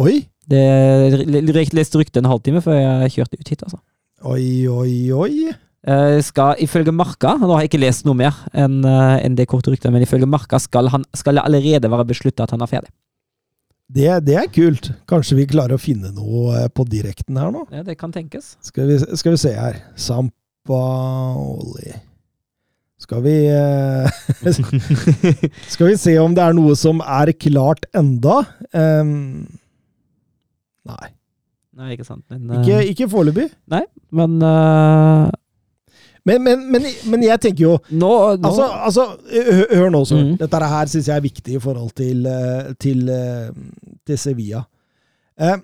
Oi, Det jeg leste ryktet en halvtime før jeg kjørte ut hit, altså. oi, oi, oi. Eh, skal ifølge Marka, nå har jeg ikke lest noe mer enn eh, enn det korte ryktet, men ifølge Marka skal, han, skal det allerede være beslutta at han er ferdig. Det, det er kult. Kanskje vi klarer å finne noe eh, på direkten her nå? Ja, det kan tenkes. Skal vi, skal vi se her. Sampaoli Skal vi Skal vi se om det er noe som er klart enda? Um, nei. Nei, ikke sant. Men, Ikke, ikke foreløpig. men eh, Men, men, men, men jeg tenker jo nå, nå Altså, altså hør nå, så. Mm. Dette her syns jeg er viktig i forhold til, eh, til, eh, til Sevilla. Eh,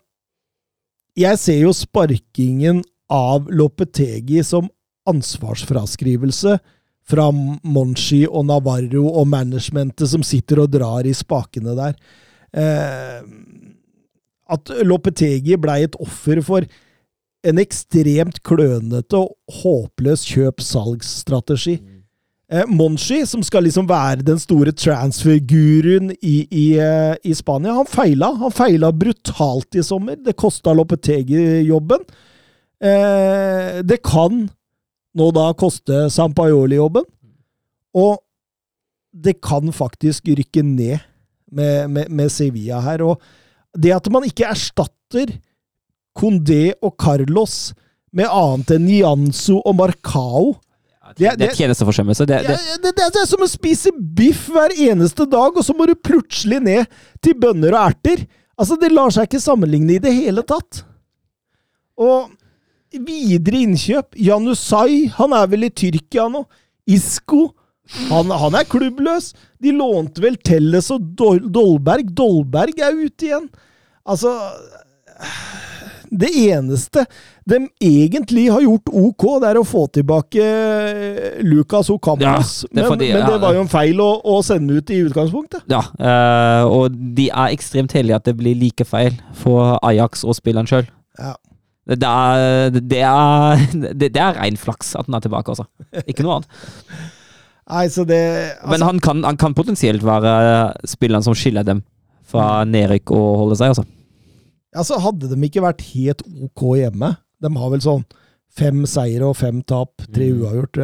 Jeg ser jo sparkingen av Lopetegi som ansvarsfraskrivelse fra Monchi og Navarro og managementet som sitter og drar i spakene der. At Lopetegi blei et offer for en ekstremt klønete og håpløs kjøp-salgsstrategi. Eh, Monchi, som skal liksom være den store transfer-guruen i, i, eh, i Spania, han feila. Han feila brutalt i sommer. Det kosta Lopetegi jobben. Eh, det kan nå da koste Sampaioli-jobben. Og det kan faktisk rykke ned med, med, med Sevilla her. Og det at man ikke erstatter Condé og Carlos med annet enn Nianzo og Marcao det, det er tjenesteforsømmelse. Det, det, det, det, det er som å spise biff hver eneste dag, og så må du plutselig ned til bønner og erter. Altså, Det lar seg ikke sammenligne i det hele tatt. Og videre innkjøp Janusai, han er vel i Tyrkia nå. Isko, han, han er klubbløs. De lånte vel Telles og Dolberg. Dolberg er ute igjen. Altså Det eneste de egentlig har gjort ok, det er å få tilbake Lucas Ocampos. Ja, men, de, men det var jo en feil å, å sende ut i utgangspunktet. ja, øh, og de er ekstremt heldige at det blir like feil for Ajax og spilleren sjøl. Ja. Det er, det, er, det, det er rein flaks at han er tilbake, altså. Ikke noe annet. Nei, så det altså, Men han kan, han kan potensielt være spilleren som skiller dem fra nedrykk og holde seg, altså. Altså, Hadde de ikke vært helt ok hjemme De har vel sånn fem seire og fem tap, tre Mm. uavgjort.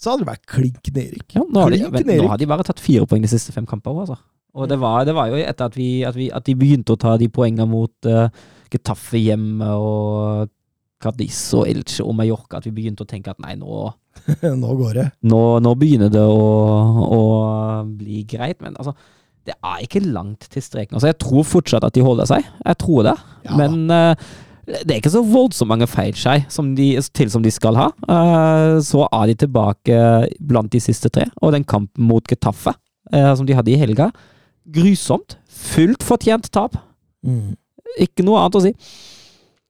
Så hadde det vært klink nedrykk. Ja, nå, har de, nå har de bare tatt fire poeng de siste fem kampene. Altså. Og det var, det var jo etter at, vi, at, vi, at de begynte å ta de poengene mot uh, Getafe hjemme og Cadiz og Elche og Mallorca, at vi begynte å tenke at nei, nå, Nå går det. nå, nå begynner det å, å bli greit. Men altså, det er ikke langt til streken. Altså, jeg tror fortsatt at de holder seg. Jeg tror det. Ja. Men uh, det er ikke så voldsomt mange feilskjei som de, til som de skal ha. Uh, så er de tilbake blant de siste tre. Og den kampen mot Getafe, uh, som de hadde i helga, grusomt. Fullt fortjent tap. Mm. Ikke noe annet å si.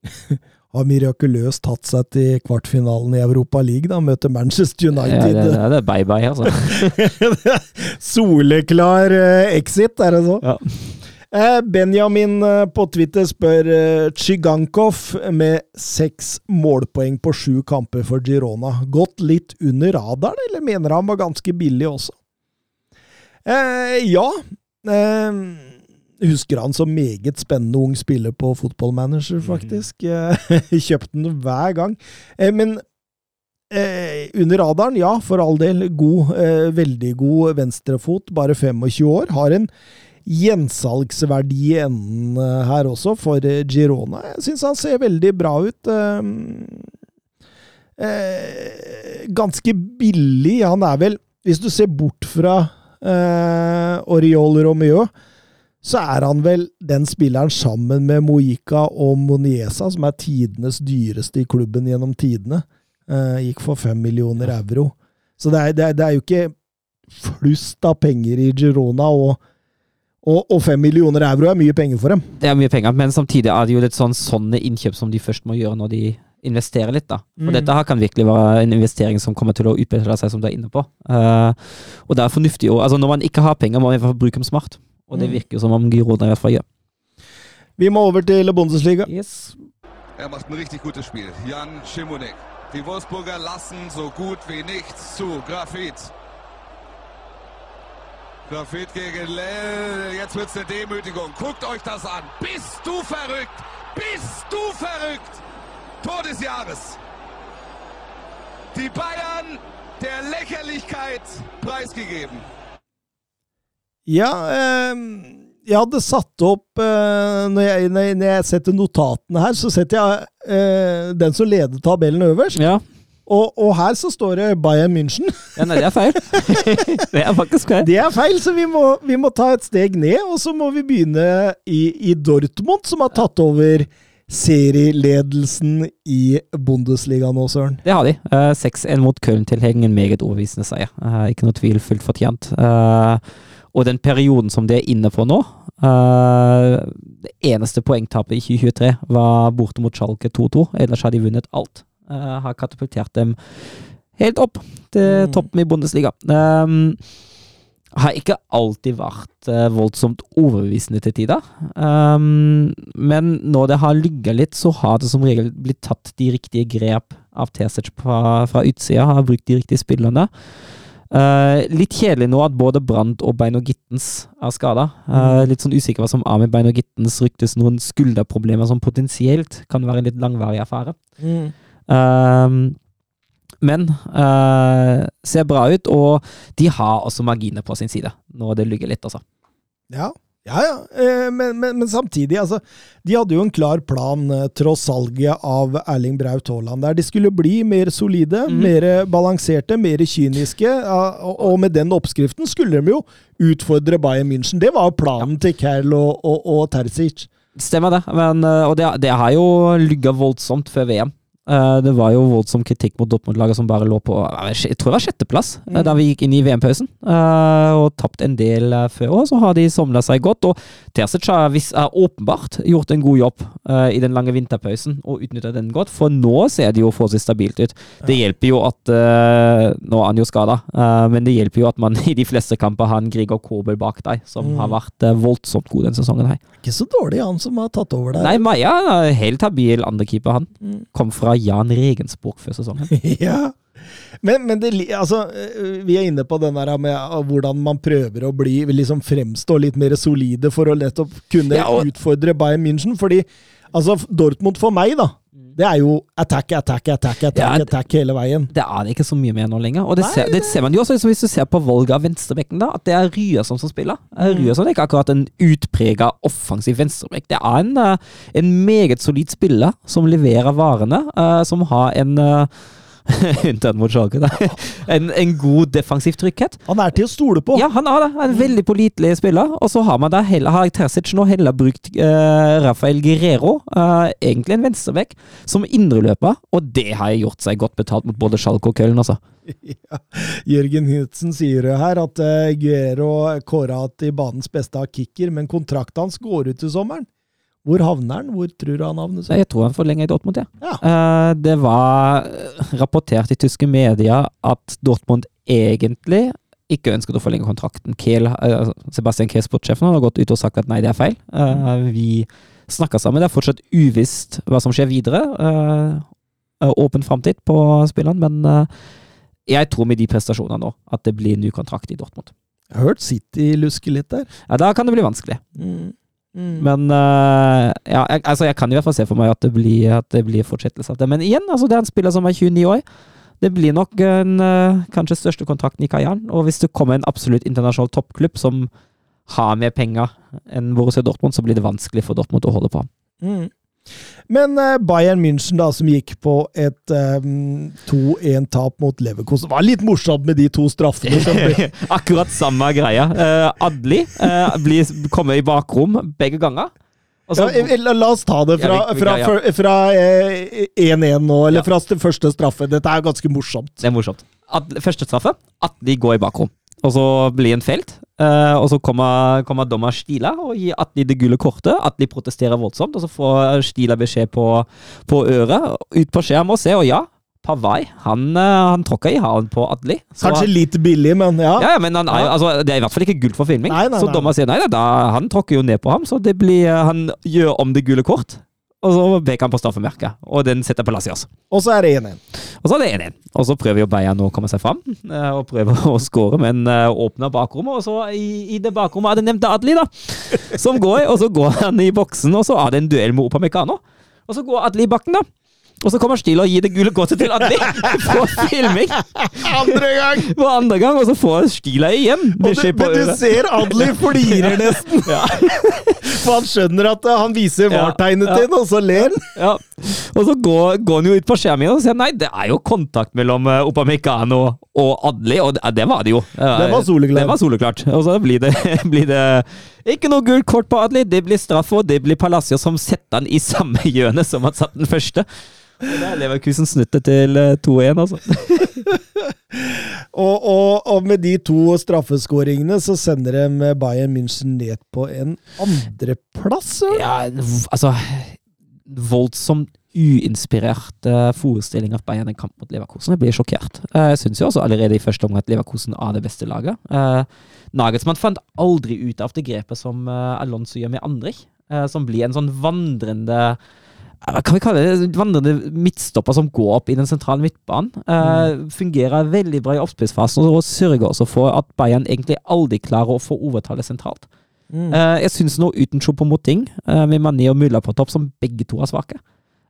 Har mirakuløst tatt seg til kvartfinalen i Europa League, da. Møter Manchester Ja, det, United. det, det er bye-bye, altså. Soleklar eh, exit, er det så? Ja. Eh, Benjamin eh, på Twitter spør Chigankov med seks målpoeng på sju kamper for Girona. Gått litt under radaren, eller mener han var ganske billig også? Eh, ja. Eh, husker han som meget spennende ung spiller på fotballmanager, faktisk. Mm. Kjøpte den hver gang. Eh, men eh, under radaren, ja, for all del. God, eh, veldig god venstrefot, bare 25 år. Har en gjensalgsverdi i enden eh, her også, for eh, Girona. Jeg syns han ser veldig bra ut. Ganske billig. Han er vel, hvis du ser bort fra eh, Oriol Romeo, så er han vel den spilleren sammen med Moika og Moniesa som er tidenes dyreste i klubben gjennom tidene. Eh, gikk for fem millioner euro. Så det er, det, er, det er jo ikke flust av penger i Girona, og, og, og fem millioner euro er mye penger for dem. Det er mye penger, men samtidig er det jo litt sånn sånne innkjøp som de først må gjøre når de investerer litt. da. For Mm. dette her kan virkelig være en investering som kommer til å utbetale seg, som du er inne på. Uh, og det er fornuftig Og, altså Når man ikke har penger, må man i hvert fall bruke dem smart. Og det Mm. virker som om Girona i hvert fall gjør. Vi må over til Bundesliga. Yes. Er macht ein richtig gutes Spiel. Jan Schimonek. Die Wolfsburger lassen so gut wie nichts zu. Grafit. Grafit gegen Lell. Jetzt wird's eine Demütigung. Guckt euch das an. Bist du verrückt? Bist du verrückt? Tor des Jahres. Die Bayern der Lächerlichkeit preisgegeben. Ja, eh, jeg hadde satt opp eh, når, jeg, når, jeg, setter notatene her, så setter jeg eh, den som leder tabellen øverst. Ja. Og, og her så står det Bayern München. Ja, nei, det er feil. det er faktisk feil. Det er feil, så vi må, vi må ta et steg ned, og så må vi begynne i, i Dortmund, som har tatt over serieledelsen i Bundesliga nå, Søren. Det har de. Eh, 6-1 mot Köln-tilhengeren. Meget overbevisende seier. Eh, ikke noe tvil, fullt fortjent. Eh, og den perioden som det er inne på nå uh, Det eneste poengtapet i 2023 var borte mot Schalke 2-2. Ellers har de vunnet alt. Uh, har katapultert dem helt opp til Mm. toppen i Bundesliga. Um, har ikke alltid vært uh, voldsomt overbevisende til tider. Um, men når det har ligget litt, så har det som regel blitt tatt de riktige grep av Tesic fra, fra utsida. Har brukt de riktige spillerne. Eh, litt kjedelig nå at både Brandt og Beino Gittens er skada. litt sånn usikker hva som er med Beino Gittens. Ryktes noen skulderproblemer som potensielt kan være en litt langvarig affære. Um, men eh, ser bra ut, og de har også marginer på sin side når det lugger litt, altså. Ja, ja. ja. Eh, Men, men, men samtidig, altså. De hadde jo en klar plan eh, tross salget av Erling Braut Haaland der. De skulle bli mer solide, mm. mer balanserte, mer kyniske. Og, med den oppskriften skulle de jo utfordre Bayern München. Det var jo planen til Kerl og, og, og Terzic. Stemmer det, men, eh, og det, det har jo lugga voldsomt før VM. Eh, Det var jo voldsom kritikk mot Dortmund-laget som bare lå på jeg tror det var sjetteplass mm. da vi gikk inn i VM-pausen. eh, Og tapt en del før, og så har de somla seg godt. Og Terzic har åpenbart gjort en god jobb i den lange vinterpausen og utnytta den godt, for nå ser det jo forholdsvis stabilt ut. Det hjelper jo at Nå er han jo skada, men det hjelper jo at man i de fleste kamper har en Grigor Kobel bak deg, som Mm. har vært voldsomt god denne sesongen. her. Ikke så dårlig, han som har tatt over der. Nei, Maja er helt habil andrekeeper, han. Mm. Kom fra Jan Regensburg før sesongen. ja. Men, men det, altså, eh, vi er inne på den der med eh, hvordan man prøver å bli liksom fremstå litt mer solide for å nettopp kunne Ja, og- utfordre Bayern München. Fordi altså, Dortmund for meg, da, det er jo attack, attack, attack, attack, Ja, attack hele veien. Det er det ikke så mye mer nå lenger. Og det, Nei, ser, det ser man jo også hvis du ser på valget av venstrebekken, da, at det er Ryerson som spiller. Mm. Ryerson er ikke akkurat en utprega offensiv venstrebekk. Det er en, eh, en meget solid spiller som leverer varene, eh, som har en eh, Unntatt mot Schalke, da. En, en god defensiv trygghet. Han er til å stole på. Ja, han er det. En veldig pålitelig spiller. Og så har man da heller, har Terzic nå heller brukt uh, Rafael Guerrero, uh, egentlig en venstrebekk, som indreløper, og det har gjort seg godt betalt mot både Schalke og Köln, altså. Ja. Jørgen Knutsen sier jo her at uh, Guero kåra til banens beste av kicker, men kontrakten hans går ut til sommeren. Hvor havner han? Hvor tror du han havner? seg? jeg tror han forlenger i Dortmund, ja. Ja. Eh, det var eh, rapportert i tyske medier at Dortmund egentlig ikke ønsket å forlenge kontrakten. Kehl, eh, Sebastian Kehl, sportssjefen, har gått ut og sagt at nei, det er feil. Eh, vi snakker sammen. Det er fortsatt uvisst hva som skjer videre. Åpen framtid på spilleren, men jeg tror med de prestasjonene nå at det blir ny kontrakt i Dortmund. Jeg har hørt City luske litt der. Ja, da kan det bli vanskelig. Mm. Mm. Men uh, ja, jeg, altså jeg kan i hvert fall se for meg at det blir, at det blir fortsettelse av det. Men igjen, altså det er en spiller som er 29 år. Det blir nok en, uh, kanskje største kontrakten i karrieren. Og hvis det kommer en absolutt internasjonal toppklubb som har mer penger enn Borussia Dortmund, så blir det vanskelig for Dortmund å holde på ham. Mm. Men eh, Bayern München, da, som gikk på et um, 2-1-tap mot Leverkosen Det var litt morsomt med de to straffene. Akkurat samme greia. Uh, Adli uh, blir, kommer i bakrom begge ganger. Så- ja, eh, la, oss ta det fra, Ja, vi- fra, ja, ja. fra, fra eh, 1-1 nå, eller Ja. fra første straffe. Dette er ganske morsomt. Det er morsomt. At, første straffe, Atli går i bakrom. Og så blir han felt. eh, og så kommer, kommer dommer Stila og gir Atli det gule kortet. Atli protesterer voldsomt, og så får Stila beskjed på, på øret, ut på skjerm og se, og ja, Pavai, han, eh, han tråkka i halen på Atli. Så- Kanskje litt billig, men ja. ja, ja, men han er, altså, det er i hvert fall ikke gult for filming. Nei, nei, så dommer sier nei, da, han tråkker jo ned på ham, så det blir, eh, han gjør om det gule kort. Og så peker han på straffemerket, og den setter Palacios. Og så er det 1-1. Og så er det 1-1. Og så prøver jo Bayern å komme seg fram, eh, og prøver å skåre, men eh, åpner bakrommet, og så i, i det bakrommet er det nevnte Adli, da, som går, og så går han i boksen, og så er det en duell med Opamecano. Og så går Adli i bakken, da. Og så kommer Stila og gir det gule kortet til Adli på filming Andre gang! På andre gang, og så får Stila igjen Og du, på men du ser Adli flirer nesten. Ja. For han skjønner at eh, han viser Ja, VAR-tegnet ja. til, og så ler han. Ja. Og så går, går han jo ut på skjermen og sier nei, det er jo kontakt mellom Opamecano og Adli, og det, det var det jo. Det var soleklart. Det var soleklart. Og så blir det, blir det ikke noe gult kort på Adli, det blir straff, og det blir Palacio som setter han i samme hjørne som han satt den første. Og det er Leverkusen snuttet til eh, 2-1, altså. Og, og, og med de to straffeskåringene så sender de Bayern München ned på en andreplass. Ja, altså Voldsomt uinspirert uh, forestilling at Bayern en kamp mot Leverkusen. Jeg blir sjokkert. Eh, Jeg syns jo også allerede i første omgang at Leverkusen er det beste laget. Uh, Nagelsmann fant aldri ut av det grepet som eh, Alonso gjør med Andrich, eh, som blir en sånn vandrende eh, hva kan vi kalle det? Vandrende midtstopper som går opp i den sentrale midtbanen. Uh, Fungerer veldig bra i oppspillsfasen og sørger også for at Bayern egentlig aldri klarer å få overtallet sentralt. Mm. Uh, jeg syns nå uten Choupo-Moting, uh, med Mané og Mulla på topp, som begge to er svake.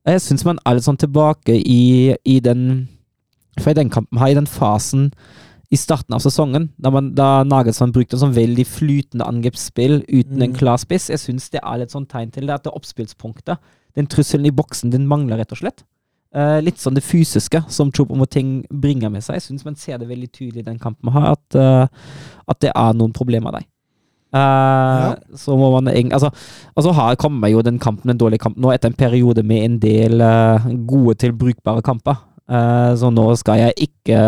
Jeg syns man er litt sånn tilbake i, i den For i den kampen her, i den fasen i starten av sesongen, da, man, da Nagelsmann brukte en sånn veldig flytende angrepsspill uten en Mm. klar spiss, jeg syns det er litt sånn tegn til det at det oppspillspunktet, den trusselen i boksen, den mangler rett og slett. Eh, litt sånn det fysiske som Chopomoting bringer med seg. Jeg syns man ser det veldig tydelig i den kampen her, at, uh, at det er noen problemer der. Eh, Så må man Altså, og så har kommer jo den kampen en dårlig kamp nå, etter en periode med en del uh, gode til brukbare kamper. Uh, så nå skal jeg ikke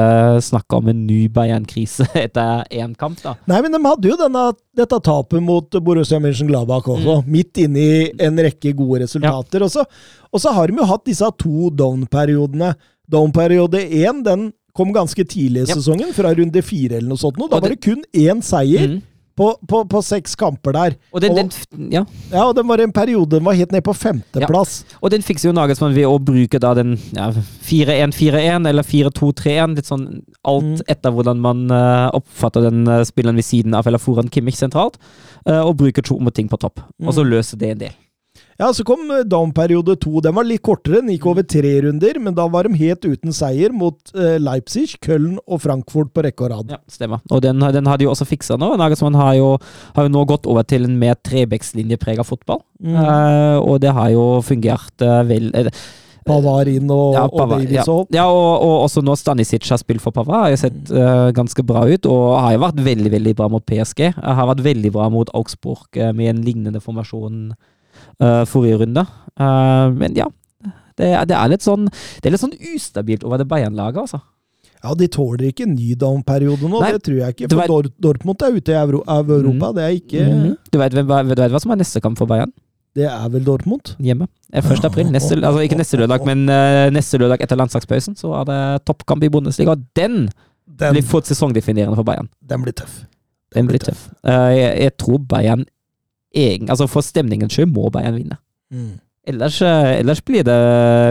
snakke om en ny Bayern-krise etter én kamp, da. Nei, men de hadde jo denne, dette tapet mot Borussia Mönchengladbach også, midt inne i en rekke gode resultater. Så, og så har de jo hatt disse to down-periodene. Down-periode én den kom ganske tidlig i Ja. sesongen, fra runde fire eller noe sånt. nå. Da var det kun én seier Mm. På, på, på seks kamper der. Og den, Og- den, ja. Ja, og den var en periode den var helt ned på femteplass. Og den fikser jo Nagelsmann ved å bruke da den ja, 4-1-4-1 eller 4-2-3-1. Litt sånn alt Mm. etter hvordan man uh, oppfatter den uh, spilleren ved siden av eller foran Kimmich sentralt. Uh, og bruker Choupo-Moting på topp. Og så løser det en del. Ja, så kom eh, down-periode to. Den var litt kortere, den gikk over tre runder, men da var de helt uten seier mot eh, Leipzig, Köln og Frankfurt på rekke og rad. Ja, stemmer. Og den, den har de jo også fiksa nå. Nagelsmann har jo, har jo nå gått over til en mer trebekslinjeprega fotball. Mm. Uh, og det har jo fungert uh, vel uh, Pavar inn og, Ja, og Pavard, Davies ja. ja, og, og også nå Stanisic har spilt for Pavard, har jo sett Mm. eh, ganske bra ut. Og har jo vært veldig veldig bra mot PSG. Har vært veldig bra mot Augsburg uh, med en lignende formasjon eh, forrige runde. Uh, men ja, det, det er litt sånn Det er litt sånn ustabilt over det Bayern-laget, altså. Ja, de tåler ikke en ny down-periode nå, Nei, det tror jeg ikke. For vet- Dortmund er ute i Euro av Europa, det er ikke mm, du, vet, du, vet hva som er neste kamp for Bayern? Det er vel Dortmund? Hjemme. Eh, 1. april. Neste, altså ikke neste lørdag, men uh, neste lørdag etter landslagspausen så er det toppkamp i Bundesliga. Og den Den, blir fort sesongdefinerende for Bayern. den blir tøff. Den blir tøff. Eh, jeg, jeg tror Bayern egen, altså For stemningens skyld må Bayern vinne. Mm. Ellers, eh, ellers blir, det,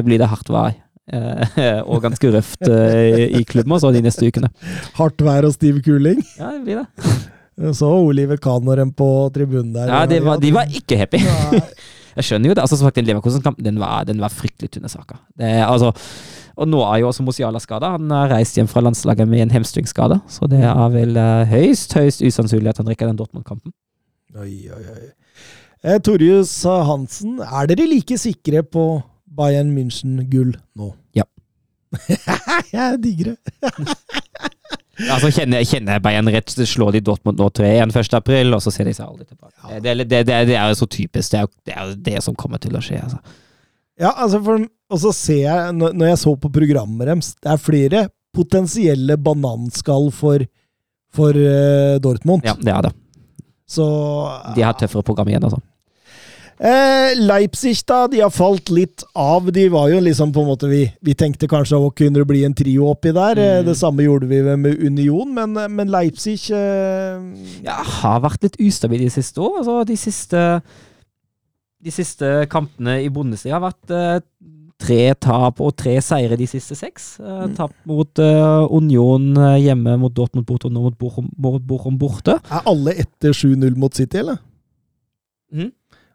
blir det hardt vær. eh, og ganske røft eh, i klubben også de neste ukene. Hardt vær og stiv kuling. Ja, det blir det. Jeg så Oliver Kanoren på tribunen der. Ja, var, De var ikke happy. Nei. Jeg skjønner jo det. altså som sagt, Den Leverkusen-kampen den, var- den var fryktelig tynne saker. Det, altså, og nå er jo også Mosiala skada. Han har reist hjem fra landslaget med en hamstringskade. Så det er vel høyst høyst usannsynlig at han drikker den Dortmund-kampen. Oi, oi, oi. Eh, Torjus Hansen, er dere like sikre på Bayern München-gull nå? Ja. jeg digger det. Altså kjenner, kjenner Bayern rett, slår de Dortmund nå 3-1 1. april, og så ser de seg aldri tilbake. Det, det, det, det er jo så typisk. Det er jo det, er det som kommer til å skje. altså. Ja, altså for, og så ser jeg, når jeg så på programmet deres, det er flere potensielle bananskall for, for uh, Dortmund. Ja, det er det. Så De har tøffere program igjen, altså. Eh, Leipzig, da, de har falt litt av. De var jo liksom på en måte Vi, vi tenkte kanskje å kunne bli en trio oppi der. Eh, Mm. Det samme gjorde vi med Union, men, men Leipzig eh, Ja, har vært litt ustabil de siste år. Altså, de siste De siste kampene i Bundesliga har vært eh, tre tap og tre seire de siste seks. Uh, tap mot uh, Union eh, hjemme, mot Dortmund borte og nå mot Bochum, Bochum borte. Er alle etter 7-0 mot City, eller? Mm.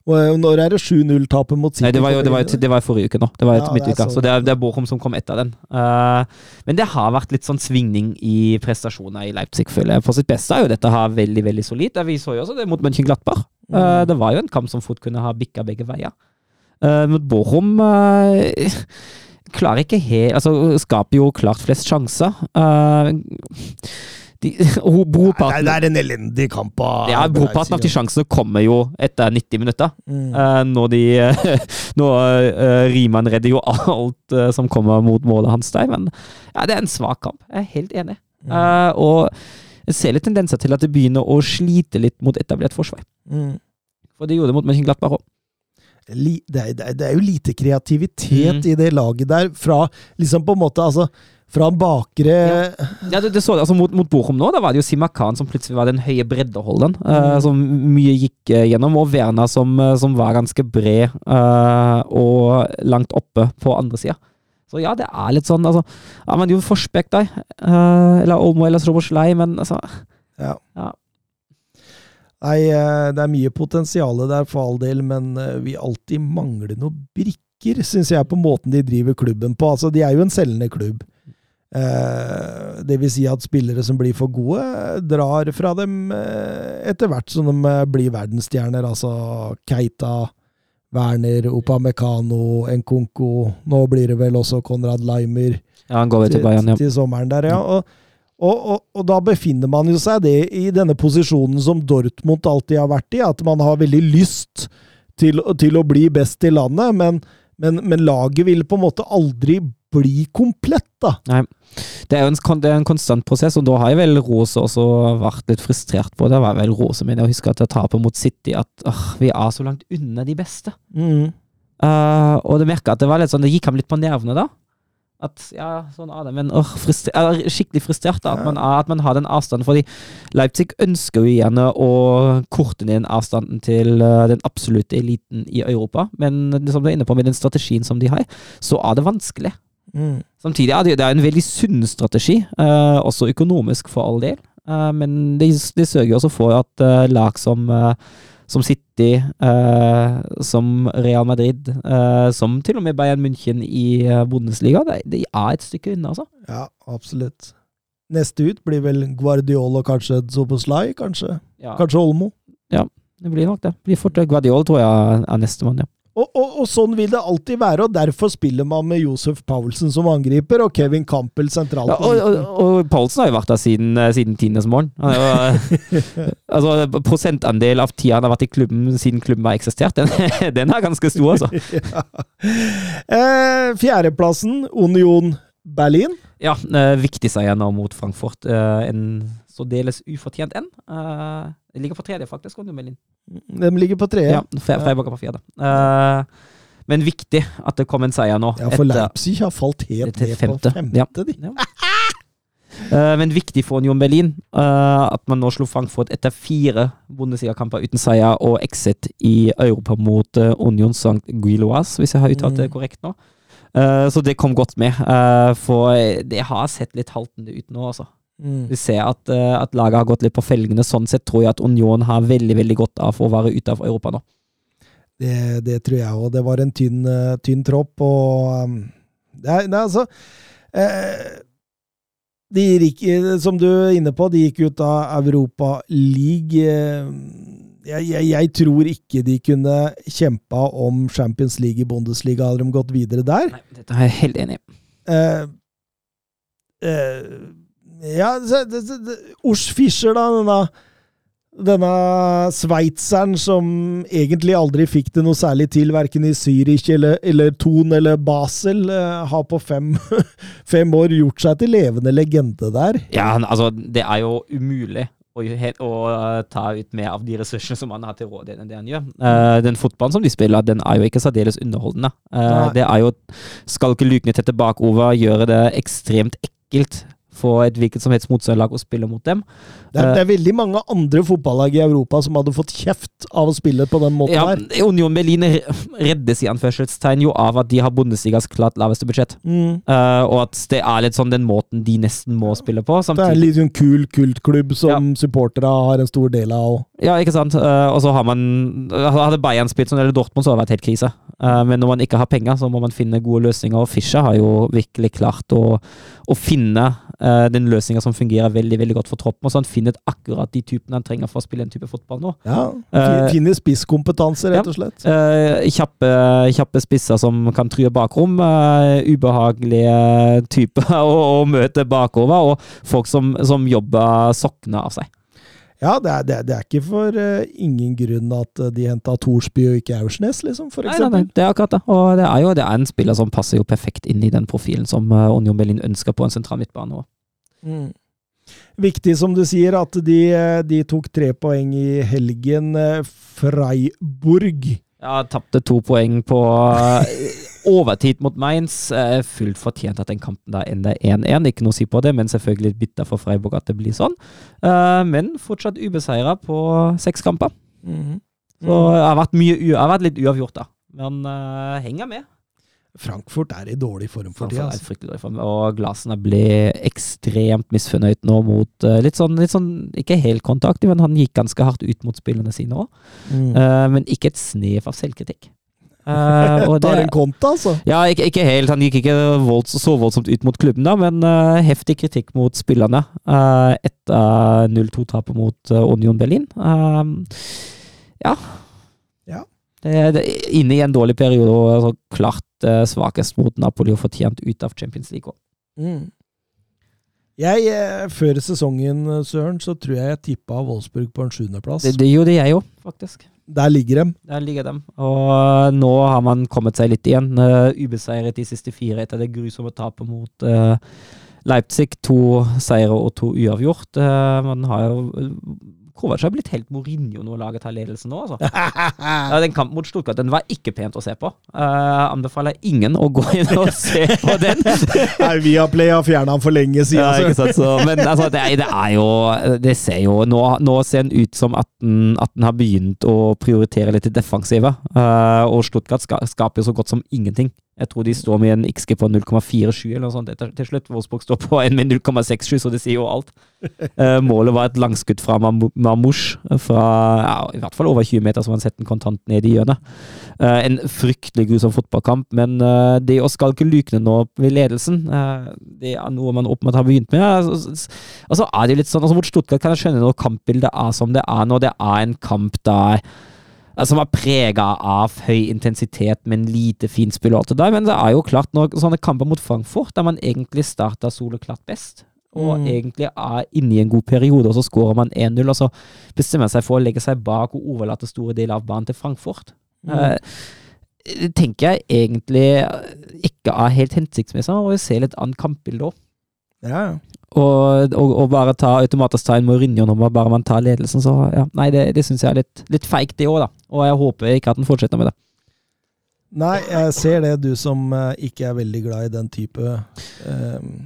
Og Når er det 7-0-tapet mot City? Nei, det var jo det var, det var forrige uke nå. Det var Ja, midtuka. så- Så det er, det er Bochum som kom etter den. Uh, men det har vært litt sånn svingning i prestasjoner i Leipzig, føler jeg. For sitt beste er jo dette her veldig, veldig solid. Vi så jo også det mot Mönchenglattbach. Uh, det var jo en kamp som fort kunne ha bikka begge veier. Uh, mot Bochum eh, klarer ikke helt Altså, skaper jo klart flest sjanser. Eh, de, Nei, det er en elendig kamp av ja, Brorparten av de sjansene kommer jo etter 90 minutter. Mm. Eh, når de Nå uh, Riemann redder jo alt eh, som kommer mot målet hans der, men ja, det er en svak kamp. Jeg er helt enig. Eh, og jeg ser litt tendenser til at det begynner å slite litt mot etablert forsvar. Mm. For det gjorde det mot Mönchenglattberg òg. Det, er, det, er, jo lite kreativitet Mm. i det laget der, fra liksom på en måte altså fra en bakre Ja, det, det så, altså mot, mot Bochum nå, da var det jo Simakan som plutselig var den høye breddeholderen, mm. uh, som mye gikk uh, gjennom, og Verna som, uh, som var ganske bred eh, og langt oppe på andre sida. Så ja, det er litt sånn, altså Ja, men jo Forsbekk eh, eller Olmo eller Stroboslei, men altså Nei, eh, det er mye potensial der for all del, men eh, vi alltid mangler noen brikker, syns jeg, på måten de driver klubben på. Altså, de er jo en selgende klubb. Eh, det vil si at spillere som blir for gode, drar fra dem eh, etter hvert som de blir verdensstjerner. Altså Keita, Werner, Opamecano, Nkunku Nå blir det vel også Konrad Leimer Ja, han går vel til Bayern, ja. til sommeren der, ja. Og, og, og, og da befinner man jo seg det i denne posisjonen som Dortmund alltid har vært i, at man har veldig lyst til, til å bli best i landet, men, men, men laget vil på en måte aldri bli komplett, da. Nei. Det er jo en, er en konstant prosess, og da har jeg vel Rose også vært litt frustrert på det. var vel Rose min. Jeg husker at jeg taper mot City, at åh, vi er så langt unna de beste. Mm. Uh, og det merka at det var litt sånn, det gikk ham litt på nervene da. At, ja, sånn er det, men åh, frustrer, er skikkelig frustrert da, at man, er, at man har den avstanden. Fordi Leipzig ønsker jo gjerne å korte ned avstanden til uh, den absolutte eliten i Europa. Men som du er inne på med den strategien som de har, så er det vanskelig. Mm. Samtidig er det, det er en veldig sunn strategi, uh, også økonomisk for all del. Uh, men det, det sørger også for at lag som, som City, eh, som Real Madrid, eh, som til og med Bayern München i eh, Bundesliga, det, det er et stykke unna, altså. Ja, absolutt. Neste ut blir vel Guardiol og kanskje Zoboslai, kanskje. Ja, Kanskje Olmo. Ja, det blir nok det. Det blir fort Guardiol, tror jeg er nestemann, ja. Og, og, og sånn vil det alltid være, og derfor spiller man med Josef Paulsen som angriper, og Kevin Campbell sentralt. Ja, og, og, Paulsen har jo vært der siden, eh, siden tiendes morgen. Eh, altså, prosentandel av tida han har vært i klubben siden klubben har eksistert, den, den er ganske stor, altså. ja. eh, fjerdeplassen, Union Berlin. Ja, eh, viktig seier nå mot Frankfurt. Eh, en sådeles ufortjent en. Eh, det ligger på tredje, faktisk. Union Berlin. De ligger på tredje. Ja, Fre- Freiburg på fjerde. Uh, men viktig at det kom en seier nå. Ja, for etter- Leipzig har falt helt ned femte. på femte, Ja. de. Ja. Uh, men viktig for Union Berlin uh, at man nå slo Frankfurt etter fire Bundesliga-kamper uten seier og exit i Europa mot uh, Union St. Guilloise, hvis jeg har uttalt det Mm. korrekt nå. Så det kom godt med, for det har sett litt haltende ut nå, altså. Mm. Vi ser at, eh, at laget har gått litt på felgene. Sånn sett tror jeg at Union har veldig veldig godt av å være ute av Europa nå. Det, det tror jeg òg. Det var en tynn, eh, tynn tropp, og um, det, er, det er altså eh, De gikk, eh, som du er inne på, de gikk ut av Europa League. Jeg, jeg, jeg tror ikke de kunne kjempa om Champions League i Bundesliga, hadde de gått videre der. Nei, dette er jeg helt enig i. Eh, eh, ja, Urs Fischer, da. Denne, denne sveitseren som egentlig aldri fikk det noe særlig til, verken i Zürich eller, eller Thon eller Basel, eh, har på fem, fem år gjort seg til levende legende der. Ja, altså, det er jo umulig å, eh, ta ut mer av de ressursene som han har til rådighet enn det han gjør. Eh, den fotballen som de spiller, den er jo ikke særdeles underholdende. Nei. det er jo Skal ikke lukene tette bakover, gjøre det ekstremt ekkelt for et hvilket som helst motstanderlag å spille mot dem. Det er, Eh, det er veldig mange andre fotballag i Europa som hadde fått kjeft av å spille på den måten Ja, her. Union Berlin reddes i anførselstegn jo av at de har Bundesligas klart laveste budsjett. Mm. Uh, og at det er litt sånn den måten de nesten må spille på. Det er litt sånn kul kultklubb som supportere har en stor del av. ja, ikke sant? Eh, og så har man Hadde Bayern spilt sånn eller Dortmund, så hadde det vært helt krise. Eh, men når man ikke har penger, så må man finne gode løsninger. Og Fischer har jo virkelig klart å, å finne eh, den løsninga som fungerer veldig veldig godt for troppen. Og så han finner akkurat de typene han trenger for å spille en type fotball nå. Ja, Finner spisskompetanse, rett og slett. Ja, kjappe, kjappe spisser som kan true bakrom. eh, ubehagelige typer å møte bakover, og folk som, som jobber sokkene av seg. Ja, det er, det det er ikke for uh, ingen grunn at eh, de henta Thorsby og ikke Aursnes, liksom, for Nei, nei, nei, det er akkurat det. Og det er jo det er en spiller som passer jo perfekt inn i den profilen som uh, Union Berlin ønsker på en sentral midtbane. Mm. Viktig, som du sier, at de, eh, de tok tre poeng i helgen. eh, Freiburg. Ja, tapte to poeng på eh, overtid mot Mainz. Eh, fullt fortjent at den kampen da ender 1-1. Ikke noe å si på det, men selvfølgelig litt bitter for Freiburg at det blir sånn. Eh, men fortsatt ubeseira på seks kamper. Mhm. Så det har vært, mye, det har vært litt uavgjort, da. Men uh, henger med. Frankfurt er i dårlig form for tida. Altså. fryktelig dårlig form. Og Glasene ble ekstremt misfornøyd nå mot uh, litt sånn, litt sånn Ikke helt kontaktiv, men han gikk ganske hardt ut mot spillerne sine òg. Mm. men ikke et snev av selvkritikk. Eh, og Tar en konta, altså. Ja, ikke, ikke helt. Han gikk ikke volds, så voldsomt ut mot klubben, da, men uh, heftig kritikk mot spillerne uh, etter 0-2-tapet mot eh, Union Berlin. Um, ja. Ja. Det, det, inne i en dårlig periode, og altså, klart eh, svakest mot Napoli og fortjent ut av Champions League òg. Mm. Jeg, eh, Før sesongen, eh, Søren, så tror jeg jeg tippa Wolfsburg på en sjuendeplass. Det, det gjorde jeg òg, faktisk. Der ligger dem. Der ligger dem. Og eh, nå har man kommet seg litt igjen. Uh, ubeseiret de siste fire etter det grusomme tapet mot uh, Leipzig. To seire og to uavgjort. Eh, man har jo Kovac har blitt helt Mourinho når laget tar ledelsen nå, altså. Ja, den kampen mot Stuttgart den var ikke pent å se på. Uh, anbefaler ingen å gå inn og se på den. Nei, Viaplay har fjerna den for lenge siden. Ja, ikke altså. sant? Så, men altså, det, er, det er jo Det ser jo Nå, nå ser den ut som at den, at den har begynt å prioritere litt i defensivet. Uh, og Stuttgart ska, skaper jo så godt som ingenting. Jeg tror de står med en XG på 0,47 eller noe sånt til, til slutt. Wolfsburg står på en med 0,67, så det sier jo alt. Uh, målet var et langskudd fra Mam- Mamouche, fra ja, i hvert fall over 20 meter, som man setter den kontant ned i hjørnet. Uh, en fryktelig grusom fotballkamp, men uh, det å skalke lukene nå ved ledelsen, det er noe man åpenbart har begynt med. Altså, altså er det litt sånn, altså Mot Stuttgart kan jeg skjønne når kampbildet er som det er når det er en kamp der som er prega av høy intensitet, men lite fint spill og alt det der. Men det er jo klart, nok sånne kamper mot Frankfurt, der man egentlig starter soleklart best, og Mm. egentlig er inne i en god periode, og så skårer man 1-0, og så bestemmer man seg for å legge seg bak og overlate store deler av banen til Frankfurt. Eh, det tenker jeg egentlig ikke er helt hensiktsmessig, og vi ser litt annet kampbilde òg. Ja, ja. Og, og, og bare ta automatisk ta en Mourinho når bare man tar ledelsen, så ja. Nei, det, det syns jeg er litt, litt feigt, det òg, da. Og jeg håper ikke at han fortsetter med det. Nei, jeg ser det, du som eh, ikke er veldig glad i den type um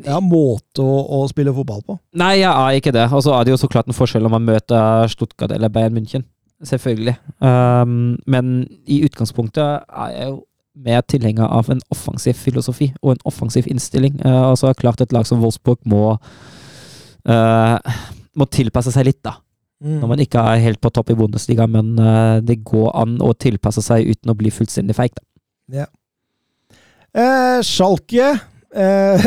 ja, måte å, å spille fotball på. Nei, jeg er ikke det. Og så er det jo så klart en forskjell om man møter Stuttgart eller Bayern München. Selvfølgelig. Um, men i utgangspunktet er jeg jo mer tilhenger av en offensiv filosofi og en offensiv innstilling. Uh, og så er det klart et lag som Wolfsburg må uh, må tilpasse seg litt, da. Mm. Når man ikke er helt på topp i Bundesliga, men uh, det går an å tilpasse seg uten å bli fullstendig feig. da. Eh, Schalke eh,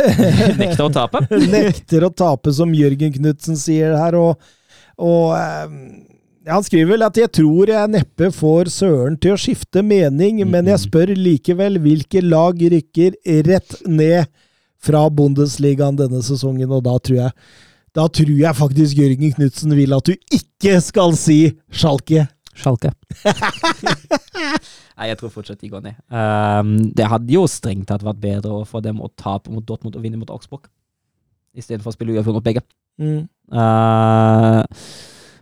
Nekter å tape. nekter å tape, som Jørgen Knutsen sier her. Og, og ja, han skriver vel at 'jeg tror jeg neppe får Søren til å skifte mening', men jeg spør likevel hvilke lag rykker rett ned fra Bundesligaen denne sesongen, og da tror jeg da tror jeg faktisk Jørgen Knutsen vil at du ikke skal si Schalke. Schalke. Nei, jeg tror fortsatt de går ned. Um, det hadde jo strengt tatt vært bedre å få dem å tape mot Dortmund og vinne mot Augsburg, istedenfor å spille uavgjort mot begge. Mm. Uh,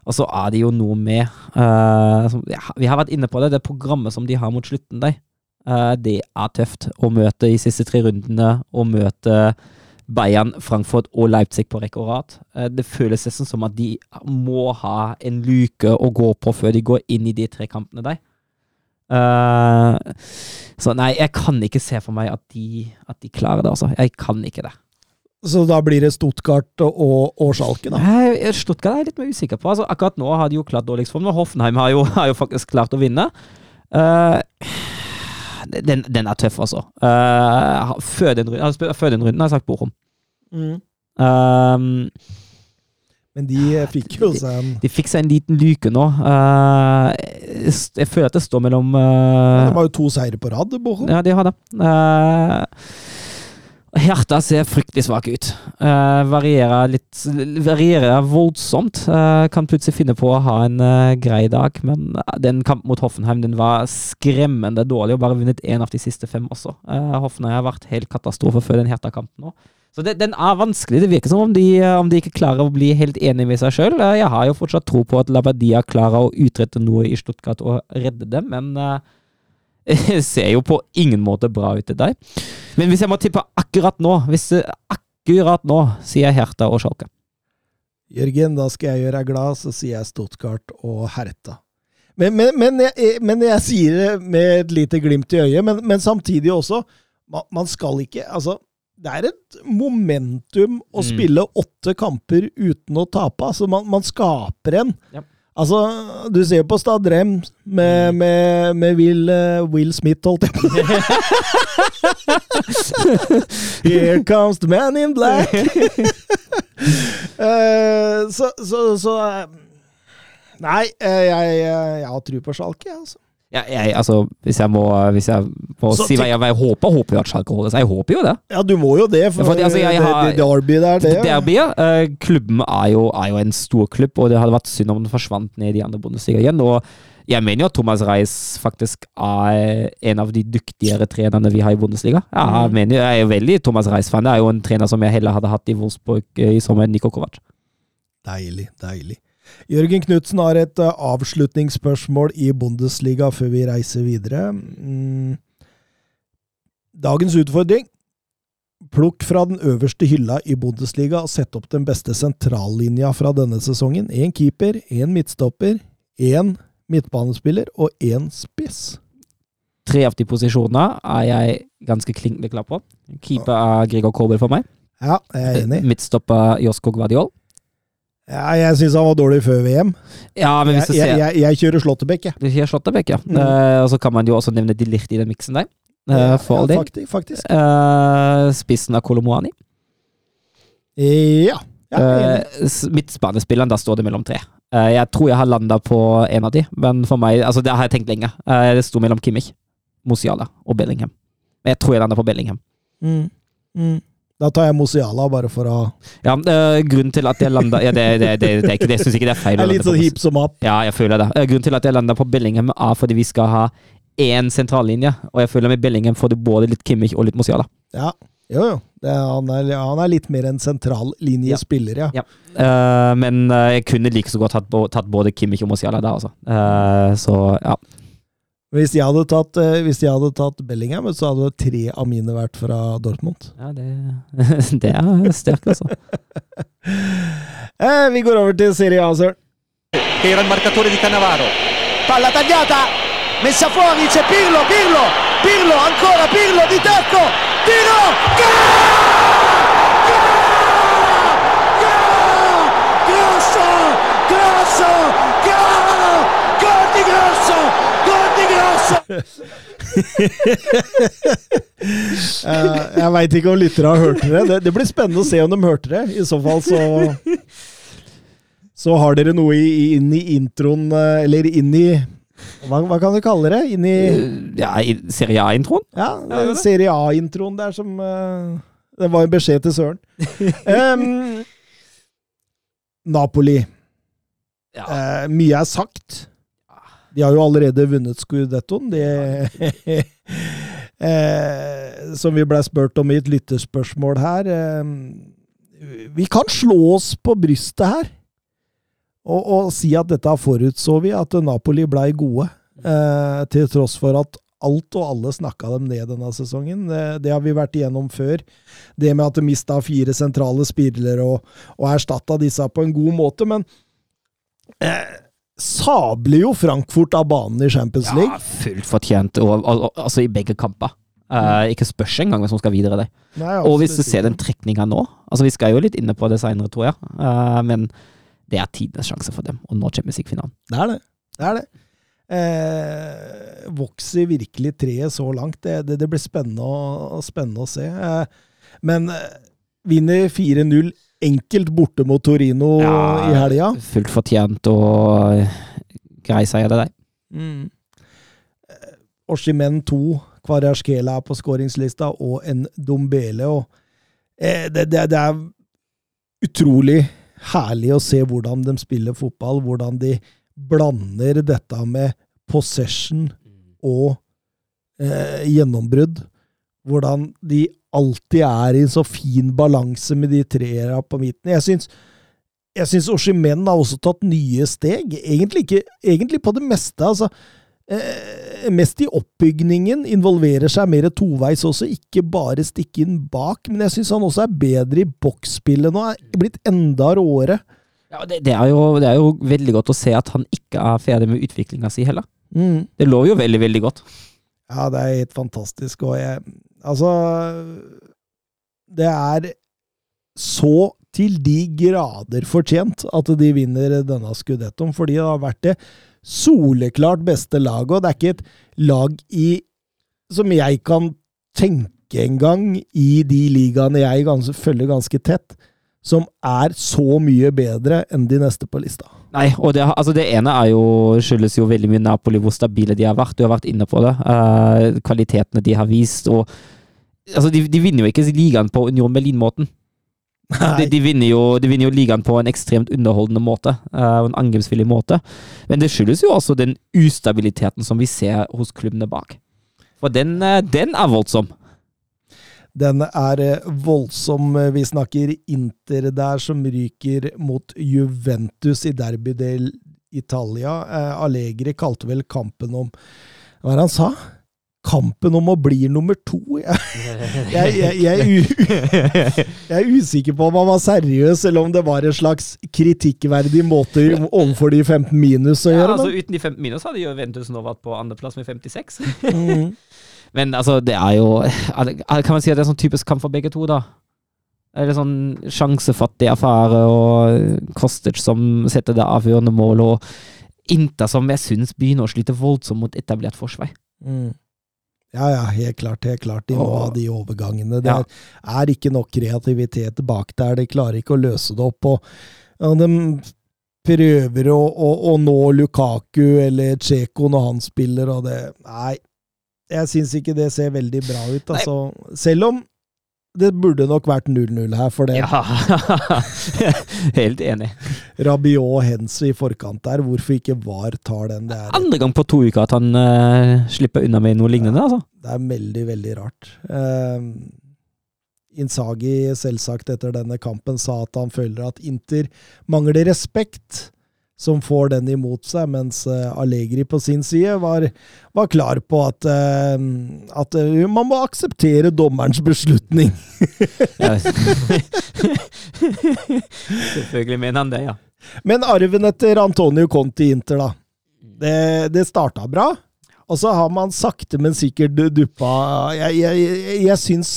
og så er det jo noe med uh, ja, Vi har vært inne på det, det programmet som de har mot slutten der. Uh, det er tøft å møte i siste tre rundene, Å møte Bayern, Frankfurt og Leipzig på rekke og rad. Uh, Det føles nesten som at de må ha en luke å gå på før de går inn i de tre kampene der. Så nei, jeg kan ikke se for meg at de, at de klarer det, altså. Jeg kan ikke det. Så da blir det Stuttgart og, og Schalke, da. Nei, Stuttgart er jeg litt mer usikker på. Altså, akkurat nå har de jo klart dårligst form, Hoffenheim har jo, har jo faktisk klart å vinne. Uh, den, den er tøff, altså. Uh, før, den, før den runden har jeg sagt Borom Mm. Um, Men de eh, fikk jo seg en de fikk seg en liten luke nå. Uh, jeg føler at det står mellom eh, De har jo to seire på rad, Bochum. Ja, de har det. Uh, Hjertet ser fryktelig svak ut. Uh, varierer litt Varierer voldsomt. Uh, kan plutselig finne på å ha en uh, grei dag, men den kampen mot Hoffenheim den var skremmende dårlig, og bare vunnet én av de siste fem også. Hoffenheim har vært helt katastrofe før den Hertha-kampen nå. Så det, den er vanskelig. Det virker som om de, om de ikke klarer å bli helt enige med seg sjøl. jeg har jo fortsatt tro på at Labadia klarer å utrette noe i Stuttgart og redde dem, men det ser jo på ingen måte bra ut til deg. Men hvis jeg må tippe akkurat nå, hvis akkurat nå, sier jeg Hertha og Schalke. Jørgen, da skal jeg gjøre deg glad, så sier jeg Stuttgart og Herta. Men, men, men, jeg, men jeg sier det med et lite glimt i øyet, men, men samtidig også man, man skal ikke Altså, det er et momentum å Mm. spille åtte kamper uten å tape. Altså, man, man skaper en. Ja. Altså, du ser jo på Stadrem med, med, med Will, uh, Will Smith, holdt jeg på Here comes the man in black. uh, så, så, så eh, Nei, jeg, jeg, jeg har tru på Schalke, jeg, altså. Ja, jeg, altså, hvis jeg må, hvis jeg må Så si hva jeg, jeg håper, håper jo at Schalke holder seg. Jeg håper jo det. Ja, du må jo det, for, Ja, fordi, altså, jeg det, har- det derby der, det. ja. Derbyet, eh, klubben er jo, er jo en stor klubb, og det hadde vært synd om den forsvant ned i andre bondestiger igjen. Og jeg mener jo at Thomas Reis faktisk er en av de dyktigere trenerne vi har i Bundesliga. Ja, jeg, Mhm. mener, jeg er jo veldig Thomas Reis-fan. Det er jo en trener som jeg heller hadde hatt i Wolfsburg eh, i sommer enn Niko Kovac. Deilig, deilig. Jørgen Knutsen har et eh, avslutningsspørsmål i Bundesliga før vi reiser videre. Mm. Dagens utfordring. Plukk fra den øverste hylla i Bundesliga og sett opp den beste sentrallinja fra denne sesongen. Én keeper, én midtstopper, én midtbanespiller og én spiss. Tre av de posisjonene er jeg ganske klinkende klar på. Keeper er Gregor Kobel for meg. Ja, jeg er enig. Midtstopper Josko Gvardiol. Ja, jeg syns han var dårlig før VM. Ja, men hvis Jeg, ser jeg, jeg, jeg kjører Slåttebekk, jeg. Du kjører Slåttebekk, ja. Mm. Uh, og så kan man jo også nevne de Lirt i den miksen der. eh, for ja, faktisk. faktisk. Uh, spissen av Kolomoani. Ja. ja. Uh, Midtbanespilleren, da står det mellom tre. Jeg tror jeg har landa på en av de, men for meg Altså, det har jeg tenkt lenge. Det sto mellom Kimmich, Mosiala og Bellingham. Men jeg tror jeg landa på Bellingham. Mm. Mm. Da tar jeg Mosiala, bare for å Ja, øh, grunnen til at jeg landa ja, det, det, det, det er ikke det. Syns ikke det er feil. Jeg er litt sånn hip som opp. Ja, jeg føler det. Eh, Grunnen til at jeg landa på Bellingham, er fordi vi skal ha én sentrallinje. Og jeg føler med Bellingham får du både litt Kimmich og litt Mosiala. Ja. Jo, jo. Er, han, er, han er litt mer en sentrallinjespiller, ja. Ja. Eh, men eh, jeg kunne like så godt tatt, tatt både Kimmich og Mosiala der, altså. Uh, så ja. Hvis de hadde tatt, eh, hvis de hadde tatt Bellingham, så hadde tre av mine vært fra Dortmund. ja det, det er sterkt, altså. Eh, vi går over til Serie A, Søren. era il marcatore di Cannavaro. Palla tagliata, messa fuori, c'è Pirlo, Pirlo, Pirlo, ancora Pirlo di tacco, tiro, Grosso, grosso, gol, gol di Grosso, gol di Grosso. Eh, jeg veit ikke om lyttere har hørt det. det. Det blir spennende å se om de hørte det. I så fall så Så har dere noe inn i introen, eh, eller inn i hva, hva kan du kalle det? Inn i Ja, Serie A-introen? Ja, er. Serie A-introen der som uh, Det var en beskjed til Søren. um, Napoli. Ja. Uh, mye er sagt. De har jo allerede vunnet Scudettoen. Det eh, Som vi ble spurt om i et lytterspørsmål her. Eh, vi kan slå oss på brystet her og, og si at dette forutså vi, at Napoli blei gode. Eh, til tross for at alt og alle snakka dem ned denne sesongen. Det, det har vi vært igjennom før. Det med at de mista fire sentrale spillere og, og erstatta disse på en god måte. Men eh, sabler jo Frankfurt av banen i Champions League. Ja, fullt fortjent, og, og, og, altså i begge kamper. Uh, ikke spørs engang hvem som skal videre. Det. Nei, Og hvis du ser den trekninga nå altså Vi skal jo litt inne på det seinere, tror jeg, uh, men det er tidenes sjanse for dem å nå Champions League-finalen. Det er det. Det er det. Eh, vokser virkelig treet så langt? Det, det, det blir spennende å, spennende å se. Eh, men eh, vinner 4-0 enkelt borte mot Torino Ja. i helga. Fullt fortjent og uh, grei seier, det der. Mm. Eh, Oshimen 2, Kvarasjkela er på skåringslista, og en Dombele. Og, eh, det, det, det er utrolig herlig å se hvordan de spiller fotball, hvordan de blander dette med possession og eh, gjennombrudd. Hvordan de alltid er i en så fin balanse med de treere på midten. Jeg syns jeg syns Oshimen har også tatt nye steg. Egentlig, ikke, egentlig på det meste. altså eh, Mest i oppbygningen. Involverer seg mer toveis også, ikke bare stikke inn bak. Men jeg syns han også er bedre i boksspillet nå. Er blitt enda råere. Ja, det, det, er jo, det er jo veldig godt å se at han ikke er ferdig med utviklinga si heller. Mm. Det lover jo veldig, veldig godt. Ja, det er helt fantastisk. Og jeg Altså Det er så til de grader fortjent at de vinner denne skudettoen, fordi det har vært det soleklart beste laget, og det er ikke et lag i som jeg kan tenke engang i de ligaene jeg ganske, følger ganske tett, som er så mye bedre enn de neste på lista. Nei, og det, altså det ene jo, skyldes jo veldig mye Napoli, hvor stabile de har vært. Du har vært inne på det. Uh, kvalitetene de har vist. og altså de, de vinner jo ikke ligaen på Union Berlin-måten. De, de, vinner jo, de vinner jo ligaen på en ekstremt underholdende måte, og en angrepsvillig måte. Men det skyldes jo også den ustabiliteten som vi ser hos klubbene bak. For den, eh, den er voldsom. Den er eh, voldsom. Vi snakker Inter der, som ryker mot Juventus i Derby del Italia. Eh, Allegri kalte vel kampen om Hva er det han sa? Kampen om å bli nummer to. Jeg, jeg, jeg, jeg, er er usikker på om han var seriøs, eller om det var en slags kritikkverdig måte overfor de 15 minus å Ja, altså. Uten de 15 minus hadde Juventus nå vært på andreplass med 56. Mm. Men altså, det er jo Kan man si at det er sånn typisk kamp for begge to, da? Er sånn sjansefattig affære og Kostic som setter det avgjørende mål, og Inter som jeg syns begynner å slite voldsomt mot etablert forsvar. Mm. Ja, ja, helt klart. helt klart. De må ha de overgangene. Det er, er ikke nok kreativitet bak der. De klarer ikke å løse det opp. og, og De prøver å, å, å nå Lukaku eller Tsjeko når han spiller, og det Nei, jeg syns ikke det ser veldig bra ut. Altså. Selv om det burde nok vært 0-0 her, for det Ja, helt enig. Rabiot og Henso i forkant der, hvorfor ikke VAR tar den? Det er, Andre gang på to uker at han uh, slipper unna med noe lignende, altså. Det er veldig, veldig rart. Uh, Insagi selvsagt etter denne kampen sa at han føler at Inter mangler respekt, som får den imot seg, mens eh, Allegri på sin side var, var klar på at, eh, at eh, man må akseptere dommerens beslutning. Selvfølgelig mener han det, ja. Men arven etter Antonio Conti Inter, da. Det, det starta bra. Og så har man sakte, men sikkert duppa Jeg, jeg, jeg, jeg syns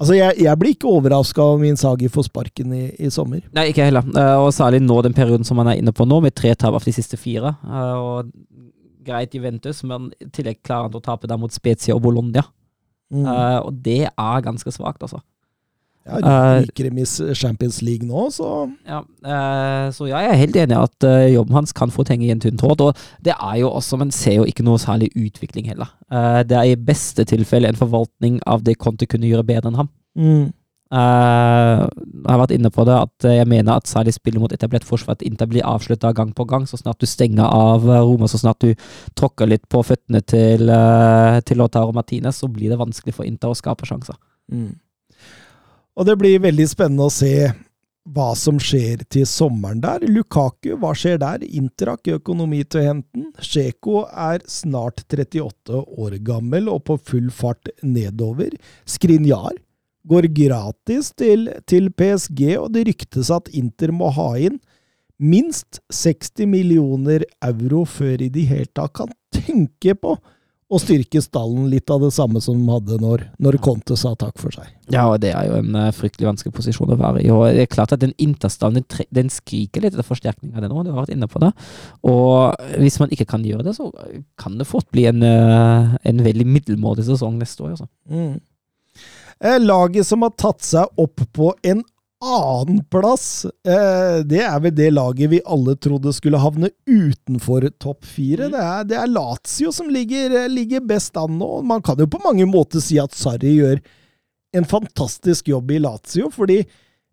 Altså, jeg, jeg blir ikke overraska om Insagi får sparken i, i sommer. Nei, ikke heller. Uh, og særlig nå den perioden som han er inne på nå, med tre tap av de siste fire. Uh, og greit Juventus, men i tillegg klarer han å tape der mot Spezia og Bologna. Mm. Uh, og det er ganske svakt, altså. Ja, du Ryker i Champions League nå, så Ja, eh, så jeg er helt enig i at eh, jobben hans kan få henge i en tynn tråd. Og det er jo også, man ser jo ikke noe særlig utvikling heller. Eh, det er i beste tilfelle en forvaltning av det Conte kunne gjøre bedre enn ham. mm. Uh, jeg har vært inne på det at jeg mener at særlig spillet mot etablert forsvar at Inter blir avslutta gang på gang. Så snart du stenger av Roma, så snart du tråkker litt på føttene til, uh, til Lautaro Martinez, så blir det vanskelig for Inter å skape sjanser. Mm. Og det blir veldig spennende å se hva som skjer til sommeren der. Lukaku, hva skjer der? Interak økonomi til henten. Sjeko er snart 38 år gammel og på full fart nedover. Skrinjar går gratis til, til PSG, og det ryktes at Inter må ha inn minst 60 millioner euro før i det hele tatt kan tenke på å styrke stallen litt av det samme som de hadde når, når Conte sa takk for seg. Ja, og det er jo en uh, fryktelig vanskelig posisjon å være i. Og det er klart at den interstallen den, den skriker litt etter forsterkning av det nå, du har vært inne på det. Og hvis man ikke kan gjøre det, så kan det fort bli en, uh, en veldig middelmådig sesong neste år. Altså. Mm. Eh, Laget som har tatt seg opp på en annenplass, eh, det er vel det laget vi alle trodde skulle havne utenfor topp fire. Det er, det er Lazio som ligger, eh, ligger best an nå. Man kan jo på mange måter si at Sarri gjør en fantastisk jobb i Lazio, fordi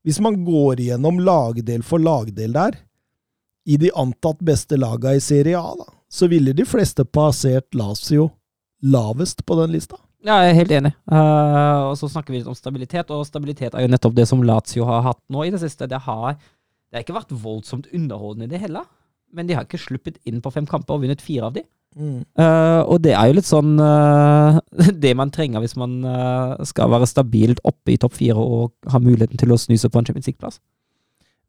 hvis man går igjennom lagdel for lagdel der, i de antatt beste laga i Serie A, da, så ville de fleste passert Lazio lavest på den lista. Ja, jeg er helt enig. Uh, og så snakker vi litt om stabilitet, og stabilitet er jo nettopp det som Lazio har hatt nå i det siste. Det har, det har ikke vært voldsomt underholdende i det hele, men de har ikke sluppet inn på fem kamper og vunnet fire av de. Eh, og det er jo litt sånn uh, det man trenger hvis man skal være stabilt oppe i topp fire og ha muligheten til å snuse på en Champions League-plass.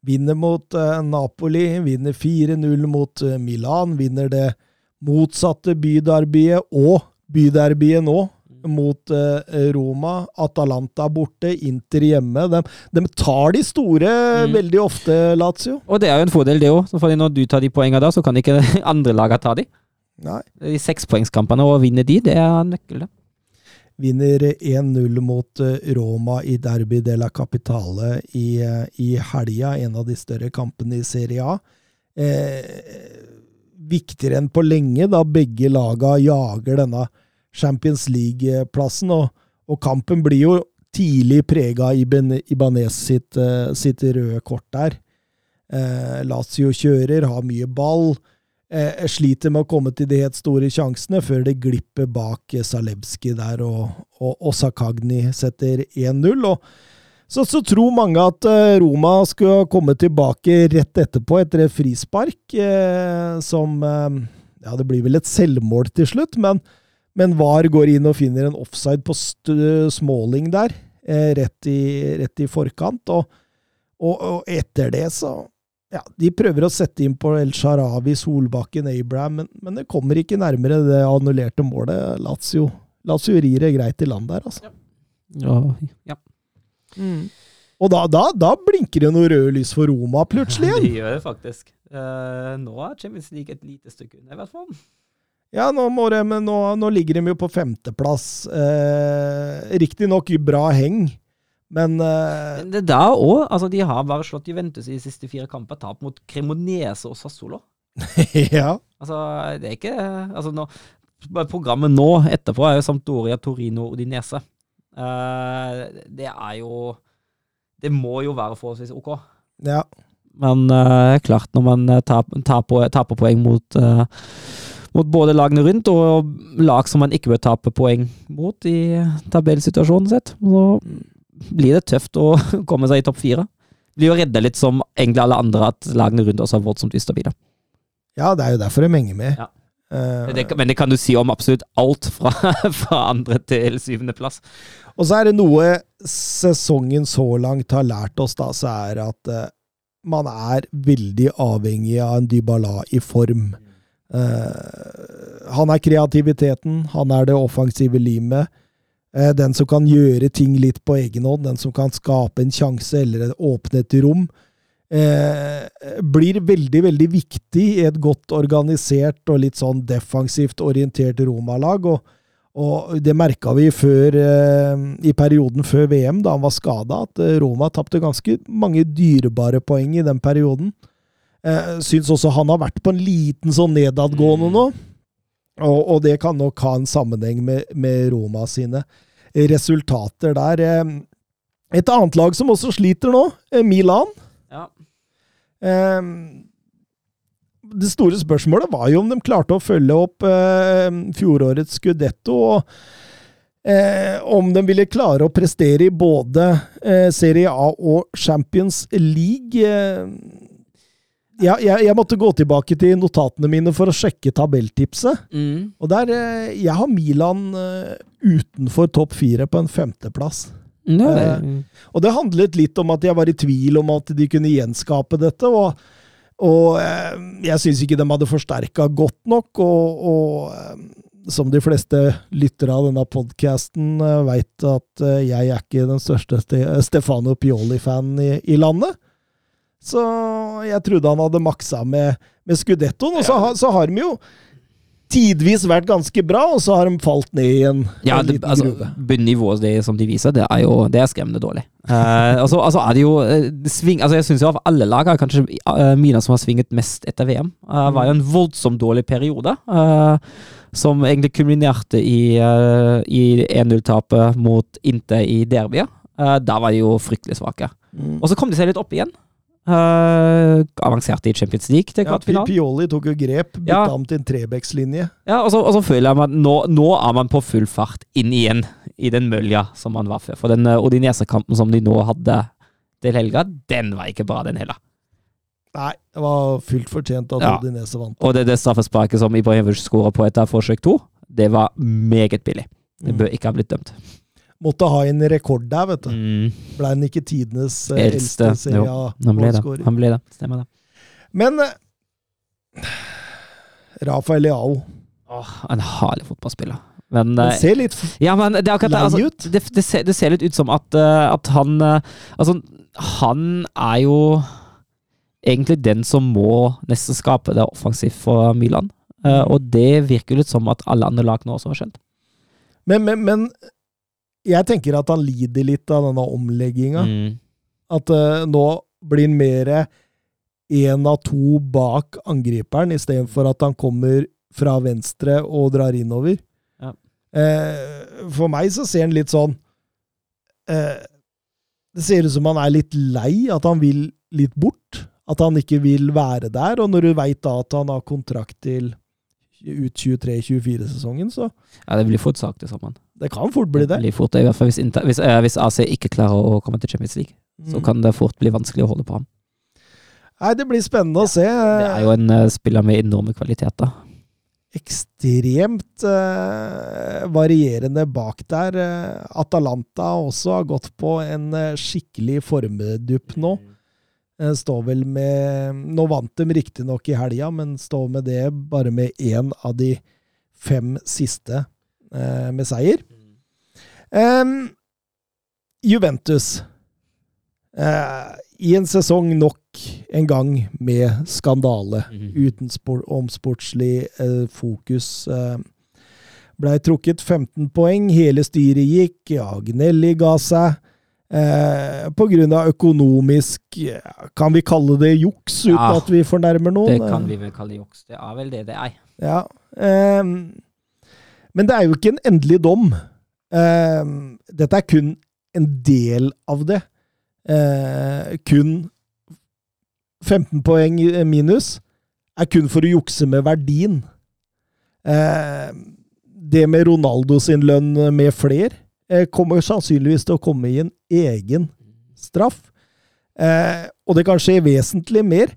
Vinner mot Napoli, vinner 4-0 mot Milan, vinner det motsatte byderbyet og byderbyet nå mot eh, Roma. Atalanta borte, Inter hjemme. De, de tar de store Mm. veldig ofte, Lazio. Og det er jo en fordel, det òg. Når du tar de poengene da, så kan ikke andre lagene ta de. Nei. De sekspoengskampene, og vinne de, det er nøkkelen. Vinner 1-0 mot eh, Roma i Derby della Capitale i, eh, i helga, en av de større kampene i Serie A. Eh, viktigere enn på lenge, da begge laga jager denne Champions League-plassen. Og, og kampen blir jo tidlig prega av Ibanez sitt, eh, sitt røde kort der. Eh, Lazio kjører, har mye ball. Eh, sliter med å komme til de helt store sjansene før det glipper bak eh, Zalewski der, og, og, og Sakagni setter 1-0. og så, så tror mange at eh, Roma skal komme tilbake rett etterpå, etter et frispark, eh, som eh, Ja, det blir vel et selvmål til slutt, men, men VAR går inn og finner en offside på Småling der, eh, rett, i, rett i forkant. Og, og, og etter det, så ja, De prøver å sette inn på El Sharawi, Solbakken, Abraham, men, men det kommer ikke nærmere det annullerte målet. Lazio, Lazio rir det greit i land der, altså. Ja. ja. Og da, da, da blinker det noe røde lys for Roma plutselig igjen. Det gjør det faktisk. Uh, nå er Champions League et lite stykke unna, i hvert fall. Ja, nå, må de, nå, nå ligger de jo på femteplass. Eh, Riktignok bra heng, men eh, det der òg. Altså, de har bare slått Juventus i de siste fire kamper. Tap mot Cremonese og Sassolo. Ja. Altså, det er ikke altså, nå, Programmet nå etterpå er jo Sampdoria, Torino og Dinese Eh, det er jo Det må jo være forholdsvis ok. ja. Men eh, klart, når man taper, tap- taper, taper poeng mot eh, mot både lagene rundt og lag som man ikke bør tape poeng mot i tabellsituasjonen sitt, så blir det tøft å komme seg i topp fire. Blir jo redda litt som egentlig alle andre at lagene rundt oss er voldsomt ustabile. ja, det er jo derfor de henger med. Ja. Eh, Det, men det kan du si om absolutt alt fra, fra andre til syvendeplass. Og så er det noe sesongen så langt har lært oss, da, så er at eh, man er veldig avhengig av en Dybala i form. Eh, han er kreativiteten, han er det offensive limet. Eh, den som kan gjøre ting litt på egen hånd, den som kan skape en sjanse eller åpne et rom. Eh, blir veldig, veldig viktig i et godt organisert og litt sånn defensivt orientert Roma-lag. og og det merka vi før, i perioden før VM, da han var skada, at Roma tapte ganske mange dyrebare poeng i den perioden. Eh, syns også han har vært på en liten sånn nedadgående nå. Og, og det kan nok ha en sammenheng med, med Roma sine resultater der. Eh, Et annet lag som også sliter nå, eh, Milan. Ja. Eh, det store spørsmålet var jo om de klarte å følge opp eh, fjorårets Scudetto. og eh, om de ville klare å prestere i både Serie A og Champions League. Ja, jeg, jeg måtte gå tilbake til notatene mine for å sjekke tabelltipset. Mm. Og der, eh, Jeg har Milan eh, utenfor topp fire på en femteplass. Ja, Eh, Og det handlet litt om at jeg var i tvil om at de kunne gjenskape dette. Og, og eh, jeg syns ikke de hadde forsterka godt nok. Og, og eh, som de fleste lyttere av denne podkasten veit, at jeg er ikke den største Stefano Pioli-fan i, i landet. Så jeg trodde han hadde maksa med, med Scudettoen, og så, så har de jo tidvis vært ganske bra, og så har de falt ned i en, Ja, en det, liten altså, gruve. Bunnivået det som de viser, det er jo det er skremmende dårlig. Uh, altså, altså er det jo eh, det sving, altså Jeg syns av alle lag er kanskje uh, Mina som har svinget mest etter VM. Uh, var jo en voldsomt dårlig periode, Uh, som egentlig kulminerte i, uh, i 1-0-tapet mot Inter i derbyet. Uh, da var de jo fryktelig svake. Mm. Og så kom de seg litt opp igjen. Uh, avanserte i Champions League til Ja, Pioli tok jo grep, bytta Ja. om til en trebekslinje. Ja, og så, og så føler jeg at nå, nå er man på full fart inn igjen i den mølja som man var før. For den uh, Odinese-kampen som de nå hadde til helga, den var ikke bra, den heller. Nei, det var fullt fortjent at Ja. Odinese vant. Og det, det straffesparket som Ibrahimovic skåra på etter forsøk to, det var meget billig. Det bør ikke ha blitt dømt. Måtte ha en rekord der, vet du. Mm. Ble han ikke tidenes eh, Eldste, eldste serie Han ble det. målskårer? Han ble det. Stemmer det. Men eh, Rafael Leao Åh, en herlig fotballspiller. Men, Han eh, ser litt Ja, men det akkurat Altså, ut. det, det, ser, det ser litt ut som at, uh, at han uh, Altså, han er jo egentlig den som må nesten skape det offensivt for Milan. Uh, og det virker litt som at alle andre lag nå også har skjønt. men, men, men jeg tenker at han lider litt av denne omlegginga. Mm. At uh, nå blir han mer én av to bak angriperen, istedenfor at han kommer fra venstre og drar innover. Ja. Uh, for meg så ser han litt sånn uh, Det ser ut som han er litt lei, at han vil litt bort. At han ikke vil være der. Og når du veit da at han har kontrakt til ut 23-24-sesongen, så Ja, det blir fort sagt, det sammen. det kan fort bli det. det blir fort, I hvert fall hvis, Inter, hvis, eh, hvis AC ikke klarer å komme til Champions League, så Mm. kan det fort bli vanskelig å holde på ham. Nei, det blir spennende å se. Det er jo en uh, spiller med enorme kvaliteter. ekstremt uh, varierende bak der. Atalanta også har gått på en uh, skikkelig formdupp nå. Eh, står vel med Nå vant de riktignok i helga, men står med det bare med én av de fem siste eh, med seier. Um, Juventus. Eh, I en sesong nok en gang med skandale uten spor omsportslig eh, fokus. Eh, Blei trukket 15 poeng, hele styret gikk, Agnelli ga seg. Eh, på grunn av økonomisk Kan vi kalle det juks, uten Ja, at vi fornærmer noen? Det kan vi vel kalle juks. Det er vel det det er. Ja. Eh, men det er jo ikke en endelig dom. Eh, dette er kun en del av det. Eh, kun 15 poeng minus er kun for å jukse med verdien. Eh, det med Ronaldo sin lønn med fler eh, kommer sannsynligvis til å komme i en egen straff. Eh, og det kan skje vesentlig mer.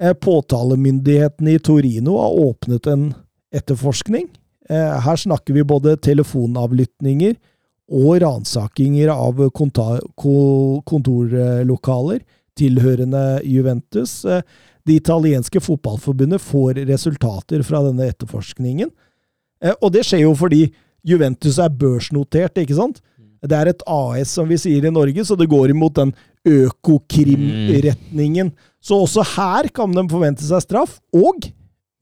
Eh, Påtalemyndighetene i Torino har åpnet en etterforskning. Eh, Her snakker vi både telefonavlyttinger og ransakinger av kontorlokaler tilhørende Juventus. Eh, Det italienske fotballforbundet får resultater fra denne etterforskningen. Eh, Og det skjer jo fordi Juventus er børsnotert, ikke sant? Det er et AS, som vi sier i Norge, så det går imot den økokrimretningen. Så også her kan de forvente seg straff. Og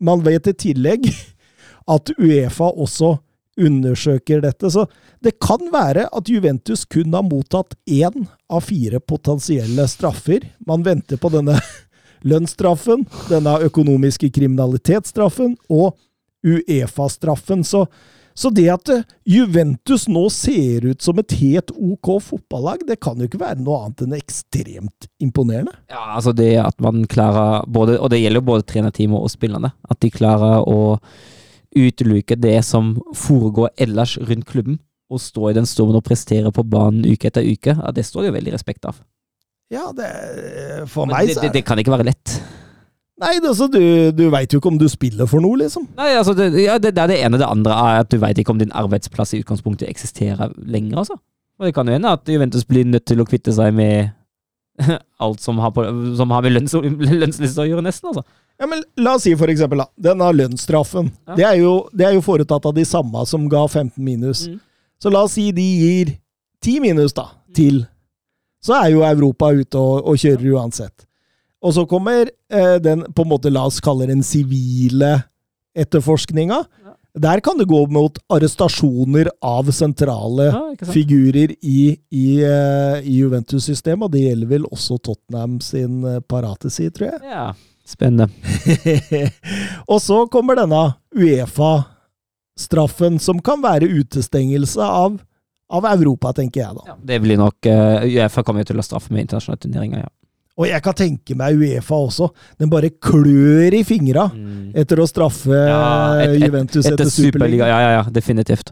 man vet i tillegg at Uefa også undersøker dette. Så det kan være at Juventus kun har mottatt én av fire potensielle straffer. Man venter på denne lønnsstraffen, denne økonomiske kriminalitetsstraffen og Uefa-straffen. Så, så det at eh, Juventus nå ser ut som et helt ok fotballag, det kan jo ikke være noe annet enn ekstremt imponerende. Ja, altså det at man klarer både, Og det gjelder jo både trenerteamet og spillerne. At de klarer å uteluke det som foregår ellers rundt klubben, å stå i den stormen og prestere på banen uke etter uke, ja, det står det jo veldig respekt av. Ja, det For Men meg det, så det, er det kan ikke være lett. Nei, altså, du, du veit jo ikke om du spiller for noe, liksom. Nei, altså, det, ja, det, det er det ene. Det andre er at du veit ikke om din arbeidsplass i utgangspunktet eksisterer lenger, altså. Og det kan jo hende at Juventus blir nødt til å kvitte seg med alt som har, på, som har med lønns, lønnslista å gjøre, nesten, altså. Ja, men La oss si for eksempel da, denne lønnsstraffen. Ja. Det, er jo, det er jo foretatt av de samme som ga 15 minus. Mm. Så la oss si de gir 10 minus da, til. Så er jo Europa ute og, og kjører uansett. Og så kommer eh, den, på en måte, la oss kalle den sivile etterforskninga. Ja. Der kan det gå mot arrestasjoner av sentrale Ja, figurer i, i, eh, i Juventus-systemet, og det gjelder vel også Tottenham sin eh, paratesi, tror jeg. Ja, spennende. og så kommer denne Uefa-straffen, som kan være utestengelse av, av Europa, tenker jeg da. Ja, det blir nok uh, Uefa kommer jo til å straffe med internasjonale turneringer, ja. Og jeg kan tenke meg Uefa også. Den bare klør i fingra Mm. etter å straffe Ja, et- et- Juventus Etter etter Superliga, Superliga. ja, ja, ja, definitivt.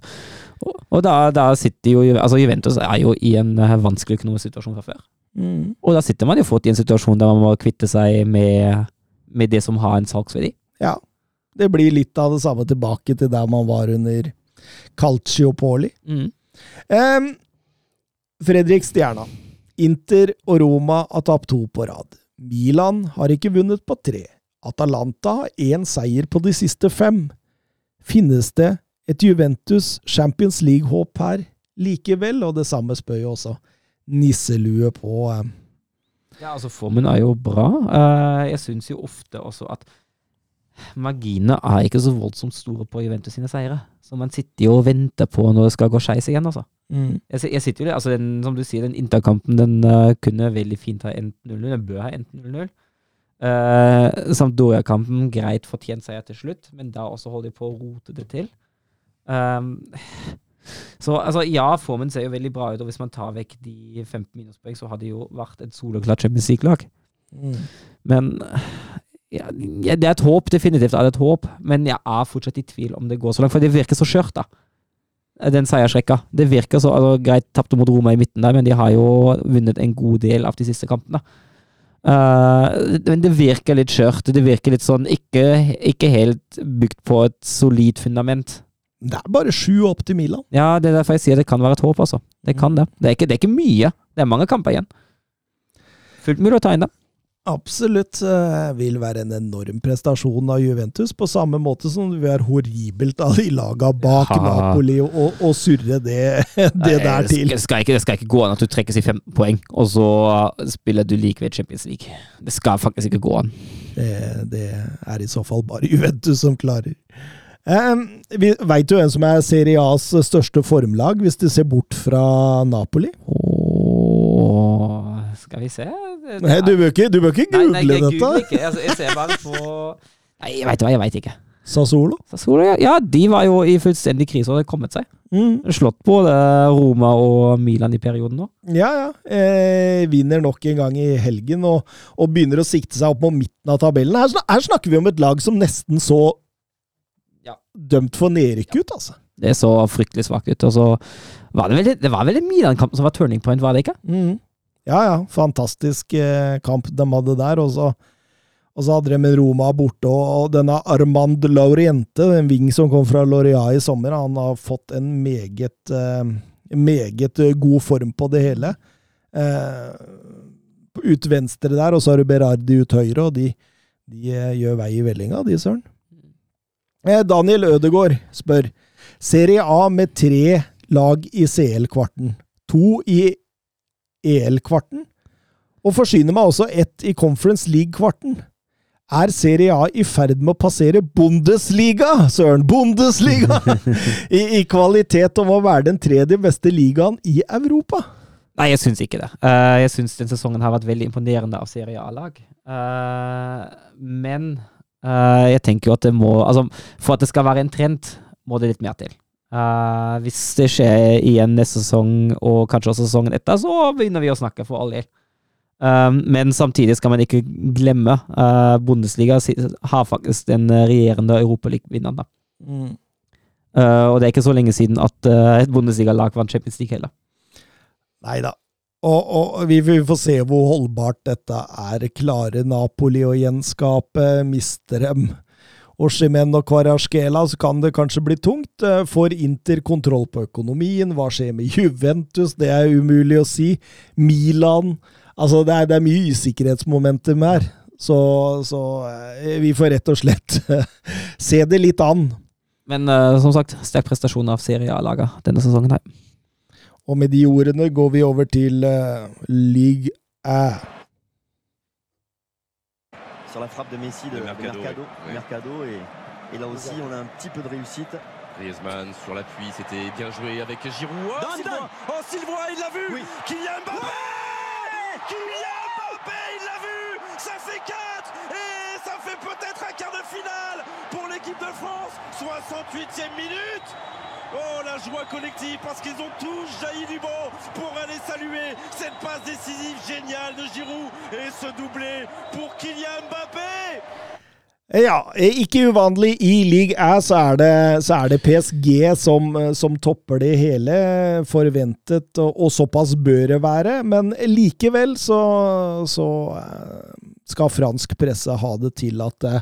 Og, og da, da sitter jo Altså, Juventus er jo i en eh, vanskelig økonomisk situasjon fra før. Mm. Og da sitter man jo fort i en situasjon der man må kvitte seg med, med det som har en salgsverdi. Ja. Det blir litt av det samme tilbake til der man var under Calciopoli. Mm. Um, Fredrik Stjerna. Inter og Roma har tapt to på rad. Milan har ikke vunnet på tre. Atalanta har én seier på de siste fem. Finnes det et Juventus Champions League-håp her likevel? Og det samme spør jo også nisselue på um, Ja, altså Formen er jo bra. Eh, jeg syns jo ofte også at marginene er ikke så voldsomt store på Juventus sine seire. Så man sitter jo og venter på når det skal gå skeis igjen, altså. Jeg, jeg sitter jo altså den, Som du sier, den Interkampen den uh, kunne veldig fint ha endt 0-0. Den bør ha endt 0-0. Uh, Sampdoria-kampen, greit fortjent seier til slutt, men da også holder de på å rote det til. Um, så altså, ja, formen ser jo veldig bra ut, og hvis man tar vekk de 15 minuspoeng, så hadde det jo vært et soleklart Champions League-lag. Mm. Men ja, det er et håp, definitivt er det et håp, men jeg er fortsatt i tvil om det går så langt, for det virker så skjørt, da. Den seiersrekka. Det virker så altså, Greit, tapte mot Roma i midten der, men de har jo vunnet en god del av de siste kampene. Uh, men det virker litt skjørt. Det virker litt sånn ikke, ikke helt bygd på et solid fundament. Det er bare sju opp til Milan. Ja, det er derfor jeg sier det kan være et håp, altså. Det kan det. Det er ikke, det er ikke mye. Det er mange kamper igjen. Fullt mulig å ta inn det. Absolutt. eh, vil være en enorm prestasjon av Juventus, på samme måte som det vil være horribelt av de laga bak Ja. Napoli å surre det, det Nei, der til. Det skal, ikke, det skal ikke gå an at du trekkes i 15 poeng, og så spiller du likevel Champions League. Det skal faktisk ikke gå an. Det, det er i så fall bare Juventus som klarer. Um, vi veit jo hvem som er Serie A's største formlag, hvis du ser bort fra Napoli? Åh, skal vi se Nei, du bør ikke, du bør ikke Nei, google nei, jeg dette! googler ikke. Altså, jeg ser bare på Nei, jeg veit hva, jeg veit ikke. Sassolo? Sassolo ja. ja, de var jo i fullstendig krise og hadde kommet seg. Mm. Slått både Roma og Milan i perioden nå. Ja, ja. Eh, vinner nok en gang i helgen og, og begynner å sikte seg opp mot midten av tabellen. Her, her snakker vi om et lag som nesten så Ja. dømt for nedrykk ut, altså. Det så fryktelig svakt ut. Og så var det vel det var vel en Milan-kamp som var turning point, var det ikke? Mm. Ja, ja. Fantastisk eh, kamp de hadde der. Og så, og så hadde de med Roma borte, og, denne Armand Lauriente, en ving som kom fra Loria i sommer, han har fått en meget, eh, meget god form på det hele. Eh, ut venstre der, og så har du Berardi ut høyre, og de, de gjør vei i vellinga, de søren. Eh, Daniel Ødegaard spør Serie A med tre lag i CL-kvarten. To i EL-kvarten. Og forsyner meg også ett i Conference League-kvarten. Er Serie A i ferd med å passere Bundesliga, søren! Bundesliga! I, I kvalitet om å være den tredje beste ligaen i Europa. Nei, jeg syns ikke det. Eh, jeg syns den sesongen har vært veldig imponerende av Serie A-lag. Eh, men eh, jeg tenker jo at det må Altså, for at det skal være en trend, må det litt mer til. Eh, hvis det skjer igjen neste sesong, og kanskje også sesongen etter, så begynner vi å snakke, for all del. Um, men samtidig skal man ikke glemme uh, Bundesliga har faktisk den regjerende Europaliga-vinneren. da. Eh, og det er ikke så lenge siden at et Bundesliga-lag vant Champions League heller. Nei da. Og, og vi, vi får se hvor holdbart dette er. Klare Napoli å gjenskape? Mister dem Oshimen og Kvarasjkela, så kan det kanskje bli tungt. Eh, Får Inter kontroll på økonomien? Hva skjer med Juventus? Det er umulig å si. Milan Altså, det er, det er mye usikkerhetsmomentum her. Så, så eh, vi får rett og slett se det litt an. Men uh, som sagt, sterk prestasjon av Serie A-laga denne sesongen. her. Og med de ordene går vi over til uh, Ligue A. sur la frappe de Messi de, De de Mercado, Mercado, et, et là aussi on a un petit peu de réussite. Griezmann sur l'appui, c'était bien joué avec Giroud. Oh, Sylvain Oh, Sylvain, il l'a vu Oui. Kylian Mbappé Kylian Mbappé, il l'a vu Ça fait 4 Et ça fait peut-être un quart de finale pour l'équipe de France. 68e minute Oh, la joie collective parce qu'ils ont tous jailli du banc pour aller saluer cette passe décisive géniale de Giroud et ce doublé pour Kylian Mbappé Ja, eh, ikke uvanlig. I league A så er det, så er det PSG som, eh, som topper det hele. Forventet, og, og såpass bør det være. Men likevel så, så eh, skal fransk presse ha det til at eh,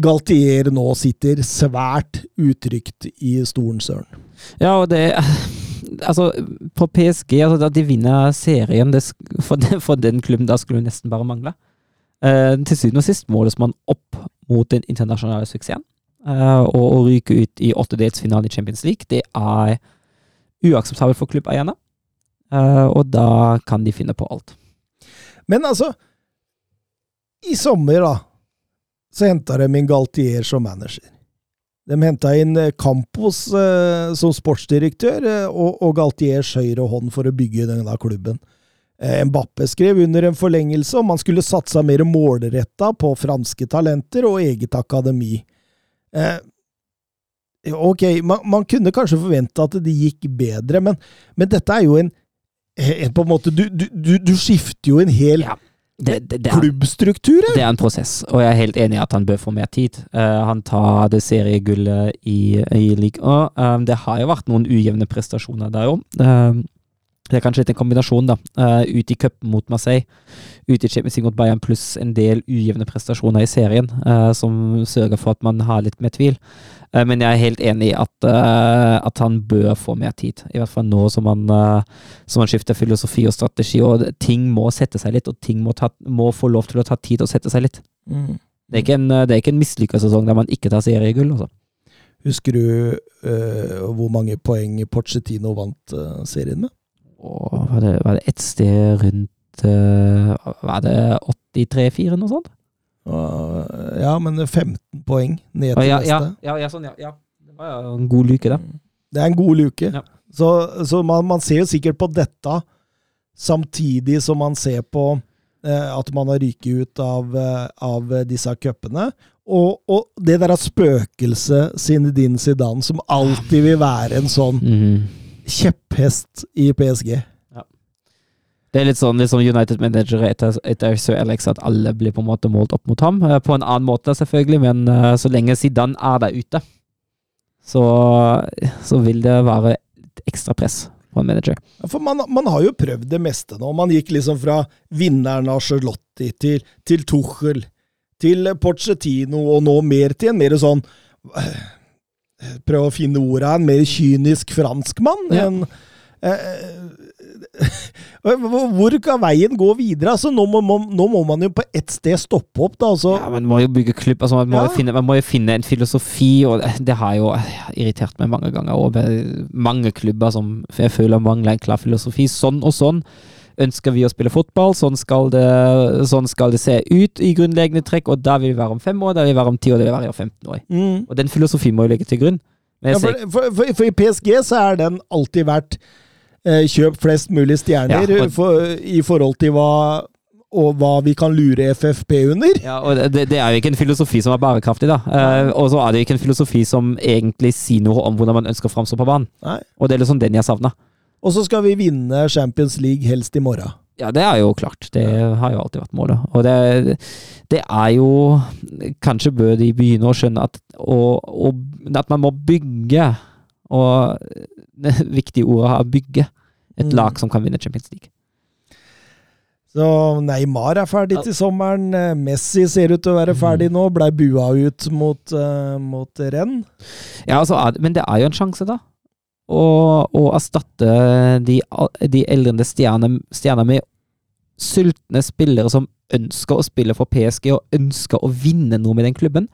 Galtier nå sitter svært utrygt i stolen, søren. Ja, og det Altså, på PSG, altså, at de vinner serien det, for, den, for den klubben, da skulle det nesten bare mangle. Eh, til syvende og sist måles man opp mot den internasjonale suksessen. Eh, og å ryke ut i åttedelsfinalen i Champions League, det er uakseptabelt for klubbeierne. Eh, og da kan de finne på alt. Men altså I sommer, da, så henta de inn Galtier som manager. De henta inn eh, Campos eh, som sportsdirektør, eh, og, og Galtiers høyre hånd for å bygge denne klubben. Eh, Mbappe skrev under en forlengelse om han skulle satsa mer målretta på franske talenter og eget akademi. Eh, ok, man, man kunne kanskje forvente at det gikk bedre, men, men dette er jo en, en på en måte, du, du, du, du skifter jo en hel Ja, Det, det, det, er, klubbstruktur det er en prosess, og jeg er helt enig i at han bør få mer tid. Uh, han tar det seriegullet i, i. Og um, det har jo vært noen ujevne prestasjoner der òg. det er kanskje litt en kombinasjon, da. Uh, ut i cupen mot Marseille, ut i Champions League mot Bayern, pluss en del ujevne prestasjoner i serien, uh, som sørger for at man har litt mer tvil. Eh, men jeg er helt enig i at, eh, at han bør få mer tid. I hvert fall nå som han, eh, som han skifter filosofi og strategi, og ting må sette seg litt, og ting må, ta, må få lov til å ta tid og sette seg litt. Mm. Det er ikke en, det er ikke en mislykka sesong der man ikke tar seriegull, altså. Husker du uh, hvor mange poeng Porcetino vant uh, serien med? Åh, var det, var det ett sted rundt uh, Var det 83-4, noe sånt? Ja, men 15 poeng ned til ja, ja, neste. ja, ja, sånn, ja, ja. Det var jo en god luke, det. Det er en god luke. Ja. Så, så man, man ser jo sikkert på dette samtidig som man ser på eh, at man har ryket ut av, eh, av disse cupene. Og, og det der spøkelset Zinedine Zidane, som alltid vil være en sånn mm. kjepphest i PSG. Det er litt sånn, litt sånn United-manager etter, etter Sir Alex, at alle blir på en måte målt opp mot ham. Eh, På en annen måte, selvfølgelig, men eh, så lenge Zidane er der ute, så, så vil det være et ekstra press på en manager. Ja, For man, man har jo prøvd det meste nå. Man gikk liksom fra vinneren av Charlotti til, til Tuchel, til Pochettino, og nå mer til en mer sånn eh, Prøv å finne ordet en mer kynisk franskmann. Ja. En, eh, hvor kan veien gå videre? Altså, nå, må, man- nå må man jo på ett sted stoppe opp. Da, altså. Ja, Man må jo bygge klubb, altså man, må Ja. finne, man må jo finne en filosofi, og det- har jo irritert meg mange ganger. Og mange klubber som jeg føler mangler en klar filosofi. Sånn og sånn ønsker vi å spille fotball, sånn skal det, sånn skal det se ut i grunnleggende trekk, og da vil vi være om fem år, da vil vi være om ti år, da vil vi være om 15 år. Mm. Og den filosofien må jo ligge til grunn. Ja, for, for, for, for i PSG så er den alltid vært kjøp flest mulig stjerner Ja, for, i forhold til hva, og hva vi kan lure FFP under. ja, og det, det er jo ikke en filosofi som er bærekraftig, da. Eh, og så er det jo ikke en filosofi som egentlig sier noe om hvordan man ønsker å framstå på banen. Nei. Og det er liksom den jeg savner. Og så skal vi vinne Champions League helst i morgen. Ja, det er jo klart. Det har jo alltid vært målet. Og det, det er jo Kanskje bør de begynne å skjønne at, og, og, at man må bygge Og viktige ordet ha, bygge et Mm. lag som kan vinne Champions League. Så Neymar er ferdig til sommeren. Eh, Messi ser ut til å være ferdig nå. Blei bua ut mot, uh, mot renn. Ja, altså, men det er jo en sjanse, da. Å, å erstatte de, de eldrende stjernene stjerne med sultne spillere som ønsker å spille for PSG og ønsker å vinne noe med den klubben.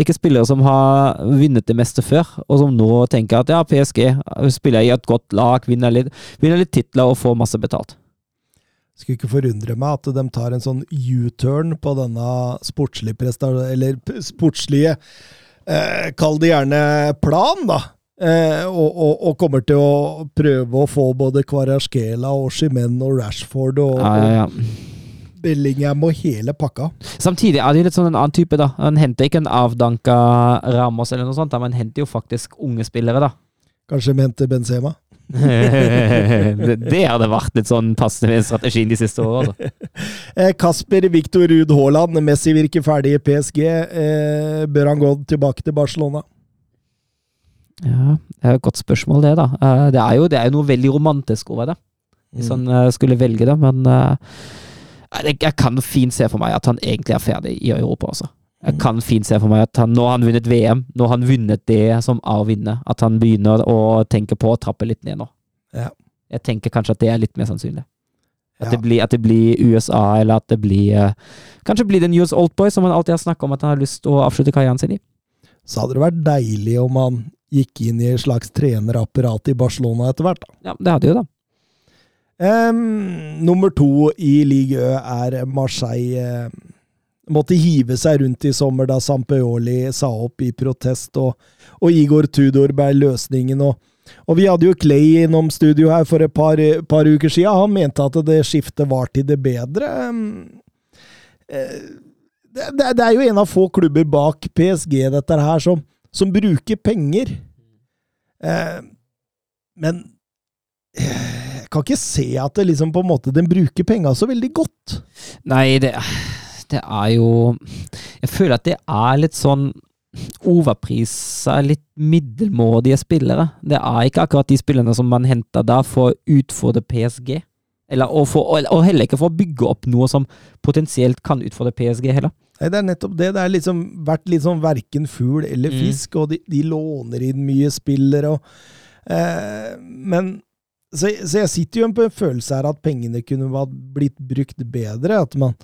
Ikke spillere som har vunnet det meste før, og som nå tenker at ja, PSG spiller i et godt lag, vinner litt, vinner litt titler og får masse betalt. Skulle ikke forundre meg at de tar en sånn U-turn på denne sportslige presta- eller sportslige eh, Kall det gjerne plan, da. Eh, og, og, og kommer til å prøve å få både Kvarasjkela og Shimen og Rashford og, Ja, ja, ja. Bellingham og hele pakka. Samtidig er det litt sånn en annen type, da. Han henter ikke en avdanka Ramos eller noe sånt, da, men han henter jo faktisk unge spillere, da. Kanskje de henter Benzema. det, det hadde vært litt sånn passende med strategien de siste åra. Altså. Eh, Kasper Viktor Ruud Haaland, Messi virker ferdig i PSG. Eh, bør han gå tilbake til Barcelona? Ja, det er et godt spørsmål, det, da. Eh, Det er jo, det er jo noe veldig romantisk over det, hvis han eh, skulle velge det, men jeg jeg kan fint se for meg at han egentlig er ferdig i Europa, altså. Jeg kan fint se for meg at han, nå har han vunnet VM, nå har han vunnet det som er å vinne, at han begynner å tenke på å trappe litt ned nå. Ja. Jeg tenker kanskje at det er litt mer sannsynlig. At, Ja. det, blir, at det blir USA, eller at det blir eh, Kanskje blir det en US Oldboy, som han alltid har snakka om at han har lyst til å avslutte karrieren sin i. Så hadde det vært deilig om han gikk inn i et slags trenerapparat i Barcelona etter hvert. da. Ja, det hadde jo det. Em, nummer to i Ligue Ø er Marseille. eh, måtte hive seg rundt i sommer da Sampeoli sa opp i protest, og, og Igor Tudor ble løsningen. Og, og vi hadde jo Clay innom studio her for et par, par uker siden. Han mente at det skiftet var til det bedre. Eh, det, det, det er jo en av få klubber bak PSG, dette her, som, som bruker penger. Men jeg kan ikke se at det liksom på en måte den bruker penga så veldig godt. Nei, det, det er jo Jeg føler at det er litt sånn overprisa, litt middelmådige spillere. Det er ikke akkurat de spillerne som man henter da for å utfordre PSG. Eller, og, for, og, heller ikke for å bygge opp noe som potensielt kan utfordre PSG heller. Nei, Det er nettopp det. Det har liksom vært litt sånn verken fugl eller Mm. fisk, og de, de låner inn mye spillere og eh, Men så, så jeg sitter jo på en følelse her at pengene kunne blitt brukt bedre. At man,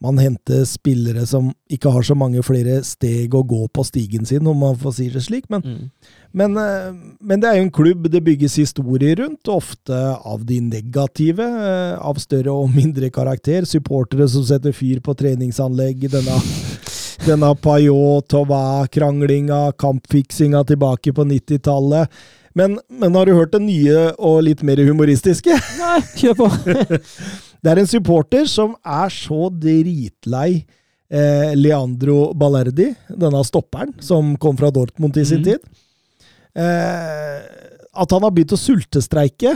man henter spillere som ikke har så mange flere steg å gå på stigen sin, om man får si det slik. Men, men, eh, men det er jo en klubb det bygges historier rundt, ofte av de negative, eh, av større og mindre karakter. Supportere som setter fyr på treningsanlegg. Denne, denne Payot-Tova-kranglinga, kampfiksinga tilbake på 90-tallet. Men, men har du hørt det nye og litt mer humoristiske? Nei, kjør på! Det er en supporter som er så dritlei eh, Leandro Ballerdi, denne stopperen som kom fra Dortmund i sin mm. tid, eh, at han har begynt å sultestreike.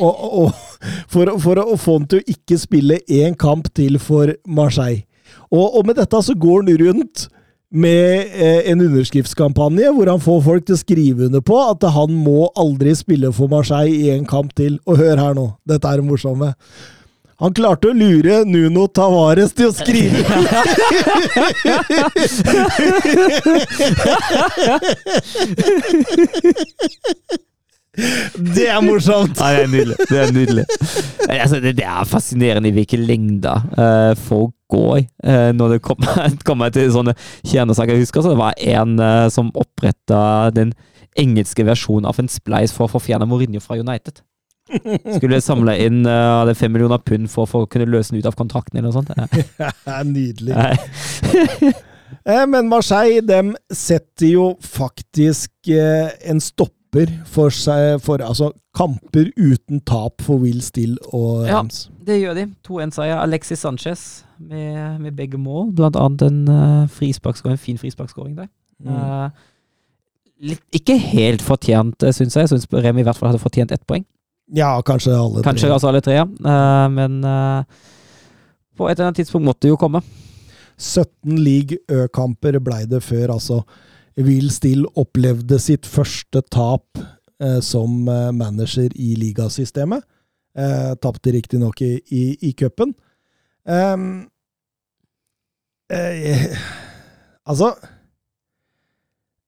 Og, og, for, for å få han til å ikke spille én kamp til for Marseille. Og, og med dette så går han rundt med eh, en underskriftskampanje hvor han får folk til å skrive under på at han må aldri spille for Marseille i en kamp til. Og hør her nå, dette er det morsomme. Han klarte å lure Nuno Tavares til å skrive Det er morsomt! Ja, det er nydelig. Det er nydelig. Altså, det, det er fascinerende i hvilke lengder uh, folk går eh, når det kommer, kommer til sånne kjernesaker. Jeg husker så det var en uh, som oppretta den engelske versjonen av en spleis for å få fjernet Mourinho fra United. Skulle samle inn uh, fem millioner pund for, for å kunne løse den ut av kontrakten eller noe sånt. Ja. Det er nydelig. Men Marseille dem setter jo faktisk en en stopper for, seg, for altså, kamper uten tap for Will Still og Ja. Rams. Det gjør de. 2-1-seier. Alexis Sanchez med, med begge mål. Blant annet en uh, frisparkskåring, en fin frisparkskåring der. Mm. Uh, litt, ikke helt fortjent, syns jeg. Jeg syns Remi i hvert fall hadde fortjent ett poeng. Ja, kanskje alle tre. Kanskje altså alle tre, ja. Uh, men eh, på et eller annet tidspunkt måtte det jo komme. 17 league Ø-kamper blei det før, altså. Will Still opplevde sitt første tap eh, som eh, manager i ligasystemet. Eh, Tapte riktignok i, i, i cupen. Um, eh, altså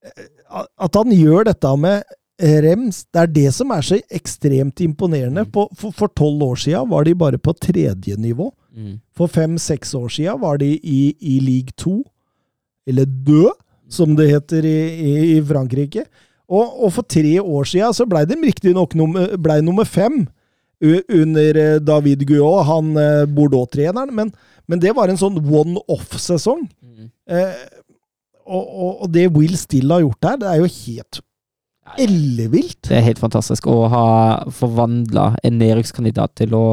eh, At han gjør dette med rems, det er det som er så ekstremt imponerende. På, for, tolv år siden var de bare på tredje nivå. Mm. For fem-seks år siden var de i, i league 2, eller død, som det heter i, i, i Frankrike. Og, og for tre år siden så blei de riktignok nummer, ble nummer fem under eh, David Guillot, han eh, Bordeaux-treneren, men, men det var en sånn one-off-sesong. Mm. Eh, og, og, og det Will Still har gjort her, det er jo helt ellevilt. Det er helt fantastisk å ha forvandla en nedrykkskandidat til å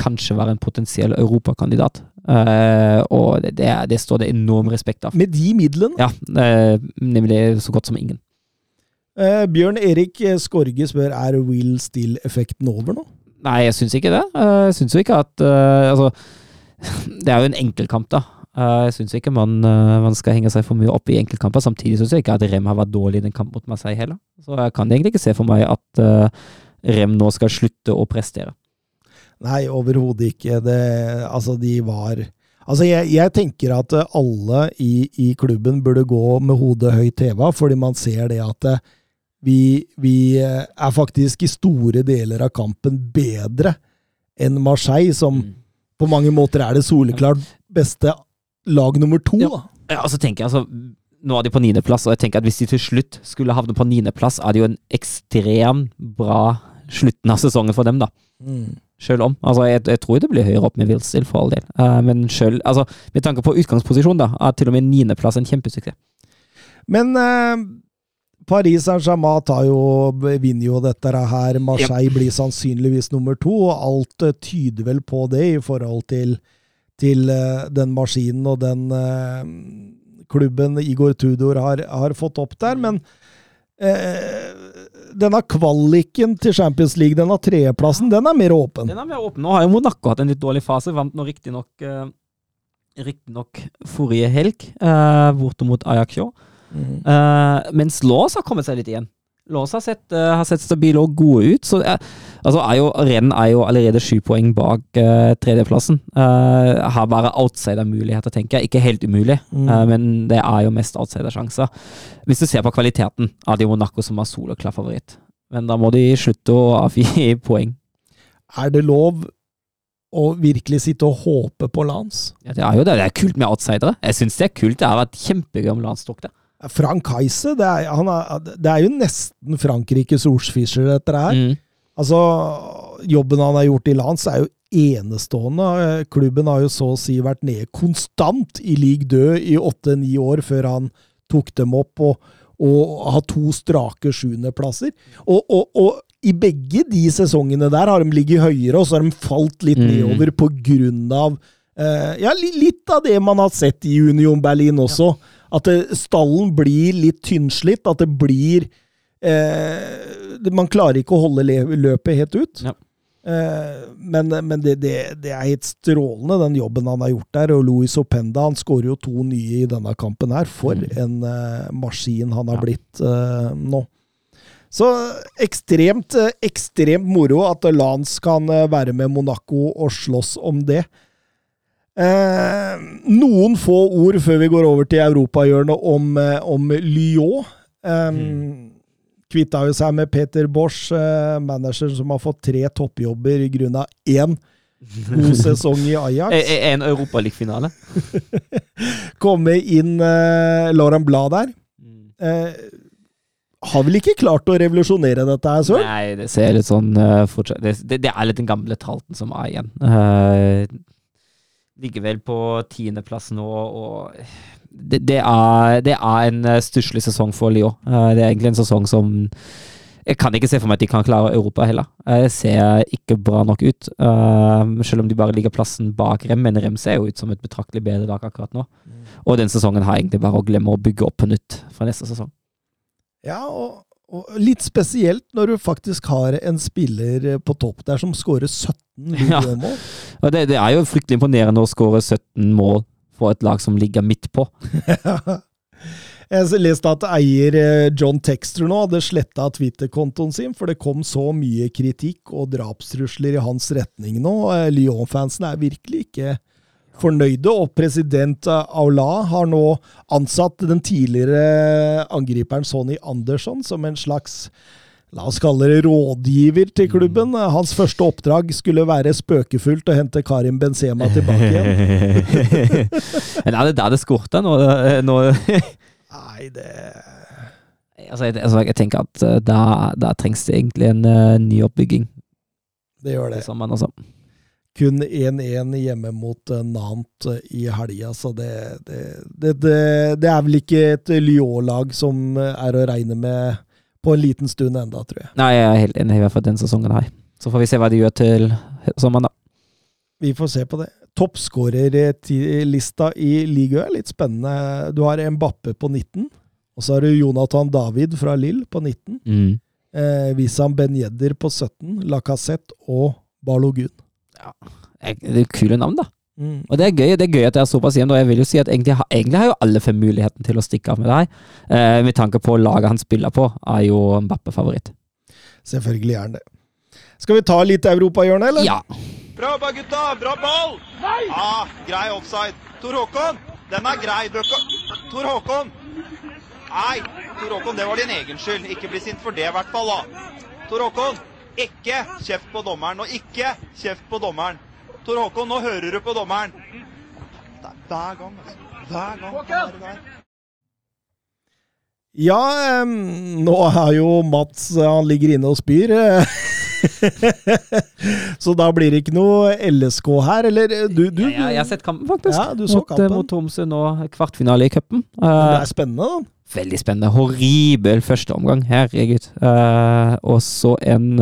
kanskje være en potensiell europakandidat. Uh, og det, det, det står det enorm respekt av. Med de midlene. Ja, uh, nemlig så godt som ingen. Uh, Bjørn Erik Skorge spør er Will Still-effekten over nå. Nei, jeg syns ikke det. Jeg syns jo ikke at Altså, det er jo en enkeltkamp, da. Eh, Jeg syns ikke man, eh, man skal henge seg for mye opp i enkeltkamper. Samtidig syns jeg ikke at Rem har vært dårlig i den kampen mot Marseille heller. Så jeg kan egentlig ikke se for meg at eh, Rem nå skal slutte å prestere. Nei, overhodet ikke. Det, altså, de var Altså, jeg, jeg tenker at alle i, i klubben burde gå med hodet høyt heva, fordi man ser det at vi, vi er faktisk i store deler av kampen bedre enn Marseille, som Mm. på mange måter er det soleklart beste lag nummer to. Ja. Da. Ja, og så tenker jeg, altså, Nå er de på niendeplass, og jeg tenker at hvis de til slutt skulle havne på niendeplass, er det jo en ekstremt bra slutten av sesongen for dem, da. Mm. Selv om. Altså, jeg, jeg tror det blir høyere opp med Wilsdale, for all del. Uh, men selv, altså, med tanke på utgangsposisjon, da, er til og med niendeplass en kjempesuksess. Men uh, Paris Saint-Germain tar jo, vinner jo dette her. Marseille blir sannsynligvis nummer to, og alt eh, tyder vel på det i forhold til, til eh, den maskinen og den eh, klubben Igor Tudor har, har fått opp der. Men eh, denne kvaliken til Champions League, denne tredjeplassen, den er mer åpen. Den er mer åpen. Nå har jo Monaco hatt en litt dårlig fase. Vant nå riktignok Riktignok forrige helg, borte mot Ajaccio. Mm. Mens Lås har kommet seg litt igjen. Lås har sett, uh, har sett stabile og gode ut. Så uh, altså er jo, Renn er jo allerede sju poeng bak uh, tredjeplassen. Uh, har bare outsider-muligheter, tenker jeg. Ikke helt umulig, Mm. eh, men det er jo mest outsider-sjanser. Hvis du ser på kvaliteten, er det Monaco som er soloklar favoritt. Men da må de slutte å avgi poeng. Er det lov å virkelig sitte og håpe på Lans? Ja, det er jo det. Det er kult med outsidere. Jeg syns det er kult. Det har vært kjempegøy om Lans tok det. Frank Heise, det er, han er, det er jo nesten Frankrikes Orsfischer, dette her. Mm. Altså, jobben han har gjort i lands er jo enestående. Klubben har jo så å si vært nede konstant i league død i åtte-ni år før han tok dem opp, og, og har to strake sjuendeplasser. Og, og, og i begge de sesongene der har de ligget høyere, og så har de falt litt Mm. nedover på grunn av eh, Ja, litt av det man har sett i Union Berlin også. At stallen blir litt tynnslitt. At det blir eh, Man klarer ikke å holde løpet helt ut. Ja. Eh, men men det, det, det er helt strålende, den jobben han har gjort der. Og Louis Openda han skårer jo to nye i denne kampen her. For en eh, maskin han har Ja. blitt eh, nå. Så ekstremt, eh, ekstremt moro at Lance kan eh, være med Monaco og slåss om det. Eh, noen få ord før vi går over til europahjørnet om, eh, om Lyon. Eh, Kvitta jo seg med Peter Bosch, eh, manageren som har fått tre toppjobber i grunn av én god sesong i Ajax. En Europaligafinale. Komme inn eh, Lauren Blad der. Eh, har vel ikke klart å revolusjonere dette her, Søren? Nei, det ser litt sånn uh, fortsatt det, det, det er litt den gamle tralten som er igjen. Ligger vel på tiendeplass nå, og det, det, er, det er en eh, stusslig sesong for Lyon. Eh, det er egentlig en sesong som Jeg kan ikke se for meg at de kan klare Europa heller. Eh, Det ser ikke bra nok ut. Eh, selv om de bare ligger plassen bak Rem, men Rem ser jo ut som et betraktelig bedre lag akkurat nå. Og den sesongen har egentlig bare å glemme å bygge opp på nytt fra neste sesong. Ja, og, og litt spesielt når du faktisk har en spiller på topp der som skårer 17 mål. Ja. det, det er jo fryktelig imponerende å skåre 17 mål for et lag som ligger midt på. Jeg leste at eier eh, John Texter nå hadde sletta Twitter-kontoen sin, for det kom så mye kritikk og drapstrusler i hans retning nå. Eh, Lyon-fansen er virkelig ikke fornøyde, og president eh, Aula har nå ansatt den tidligere angriperen Sonny Andersson som en slags La oss kalle det rådgiver til klubben. Hans første oppdrag skulle være spøkefullt å hente Karim Benzema tilbake igjen. Men er det der det skorter nå? nå Nei, det altså, jeg, altså, jeg tenker at uh, da, da trengs det egentlig en uh, ny oppbygging. Det gjør det. Sammen, altså. Kun 1-1 hjemme mot uh, Nant i helga, så det det, det, det det, er vel ikke et Lyon-lag som er å regne med på en liten stund enda, tror jeg. Nei, jeg er helt enig i hvert fall den sesongen her. Så får vi se hva de gjør til sommeren, da. Vi får se på det. Toppskårerlista i ligaen er litt spennende. Du har Mbappe på 19, og så har du Jonathan David fra Lill på 19. Mm. Eh, Wissam Ben Yedder på 17, Lacassette og Balogun. Ja. Det er kule navn, da. Mm. Og det er gøy det er gøy at det er såpass jevnt, og jeg vil jo si at egentlig, har- egentlig har jo alle fem muligheten til å stikke av med deg. Eh, med tanke på laget han spiller på, er jo Mbappe-favoritt. Selvfølgelig er han det. Skal vi ta litt europahjørne, eller? Ja. Bra jobba, gutta! Bra ball! Nei! Ah, grei offside. Tor Håkon, den er grei. Tor Håkon! Nei, Tor Håkon, det var din egen skyld. Ikke bli sint for det, i hvert fall. da. Tor Håkon, ikke kjeft på dommeren. Og ikke kjeft på dommeren. Tor Håkon, nå hører du på dommeren. Det er hver gang, altså. Hver gang. er der. Ja, um, nå er jo Mats Han ligger inne og spyr. eh. så da blir det ikke noe LSK her, eller Du, du, ja, Jeg, jeg har sett kampen, faktisk. Ja, du så mot, eh, kampen. mot Tromsø nå, kvartfinale i cupen. Uh, Det Eh, er spennende, da. Veldig spennende. Horribel første omgang, herregud. Uh, og så en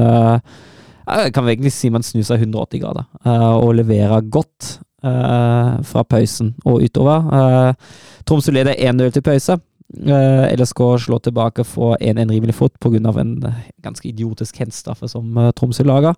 Jeg kan egentlig si man snur seg 180 grader eh, og leverer godt eh, fra pausen og utover. Tromsø leder 1-0 til pause. Uh, LSK slår tilbake for 1-1 rimelig fort pga. en eh, ganske idiotisk henstraffe som uh, Tromsø lager.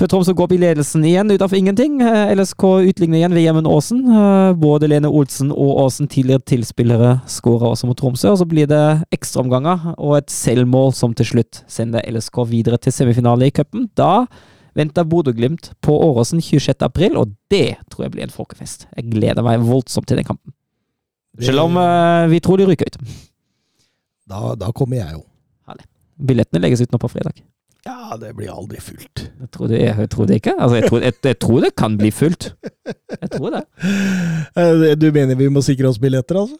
Før Tromsø går opp i ledelsen igjen ut av ingenting. Eh, LSK utligner igjen ved Gjermund Aasen. Eh, Både Lene Olsen og Aasen, tidligere tilspillere, skårer også mot Tromsø. Og så blir det ekstraomganger og et selvmål som til slutt sender LSK videre til semifinale i cupen. Da venter Bodø-Glimt på Åråsen 26. april, og det tror jeg blir en folkefest. Jeg gleder meg voldsomt til den kampen. Selv om eh, vi tror de ryker ut. Da, da kommer jeg jo. Billettene legges ut nå på fredag. Ja, det blir aldri fullt. Jeg tror det, jeg tror det ikke. Altså, jeg, tror, jeg, jeg tror det kan bli fullt. Jeg tror det. Eh, Du mener vi må sikre oss billetter, altså?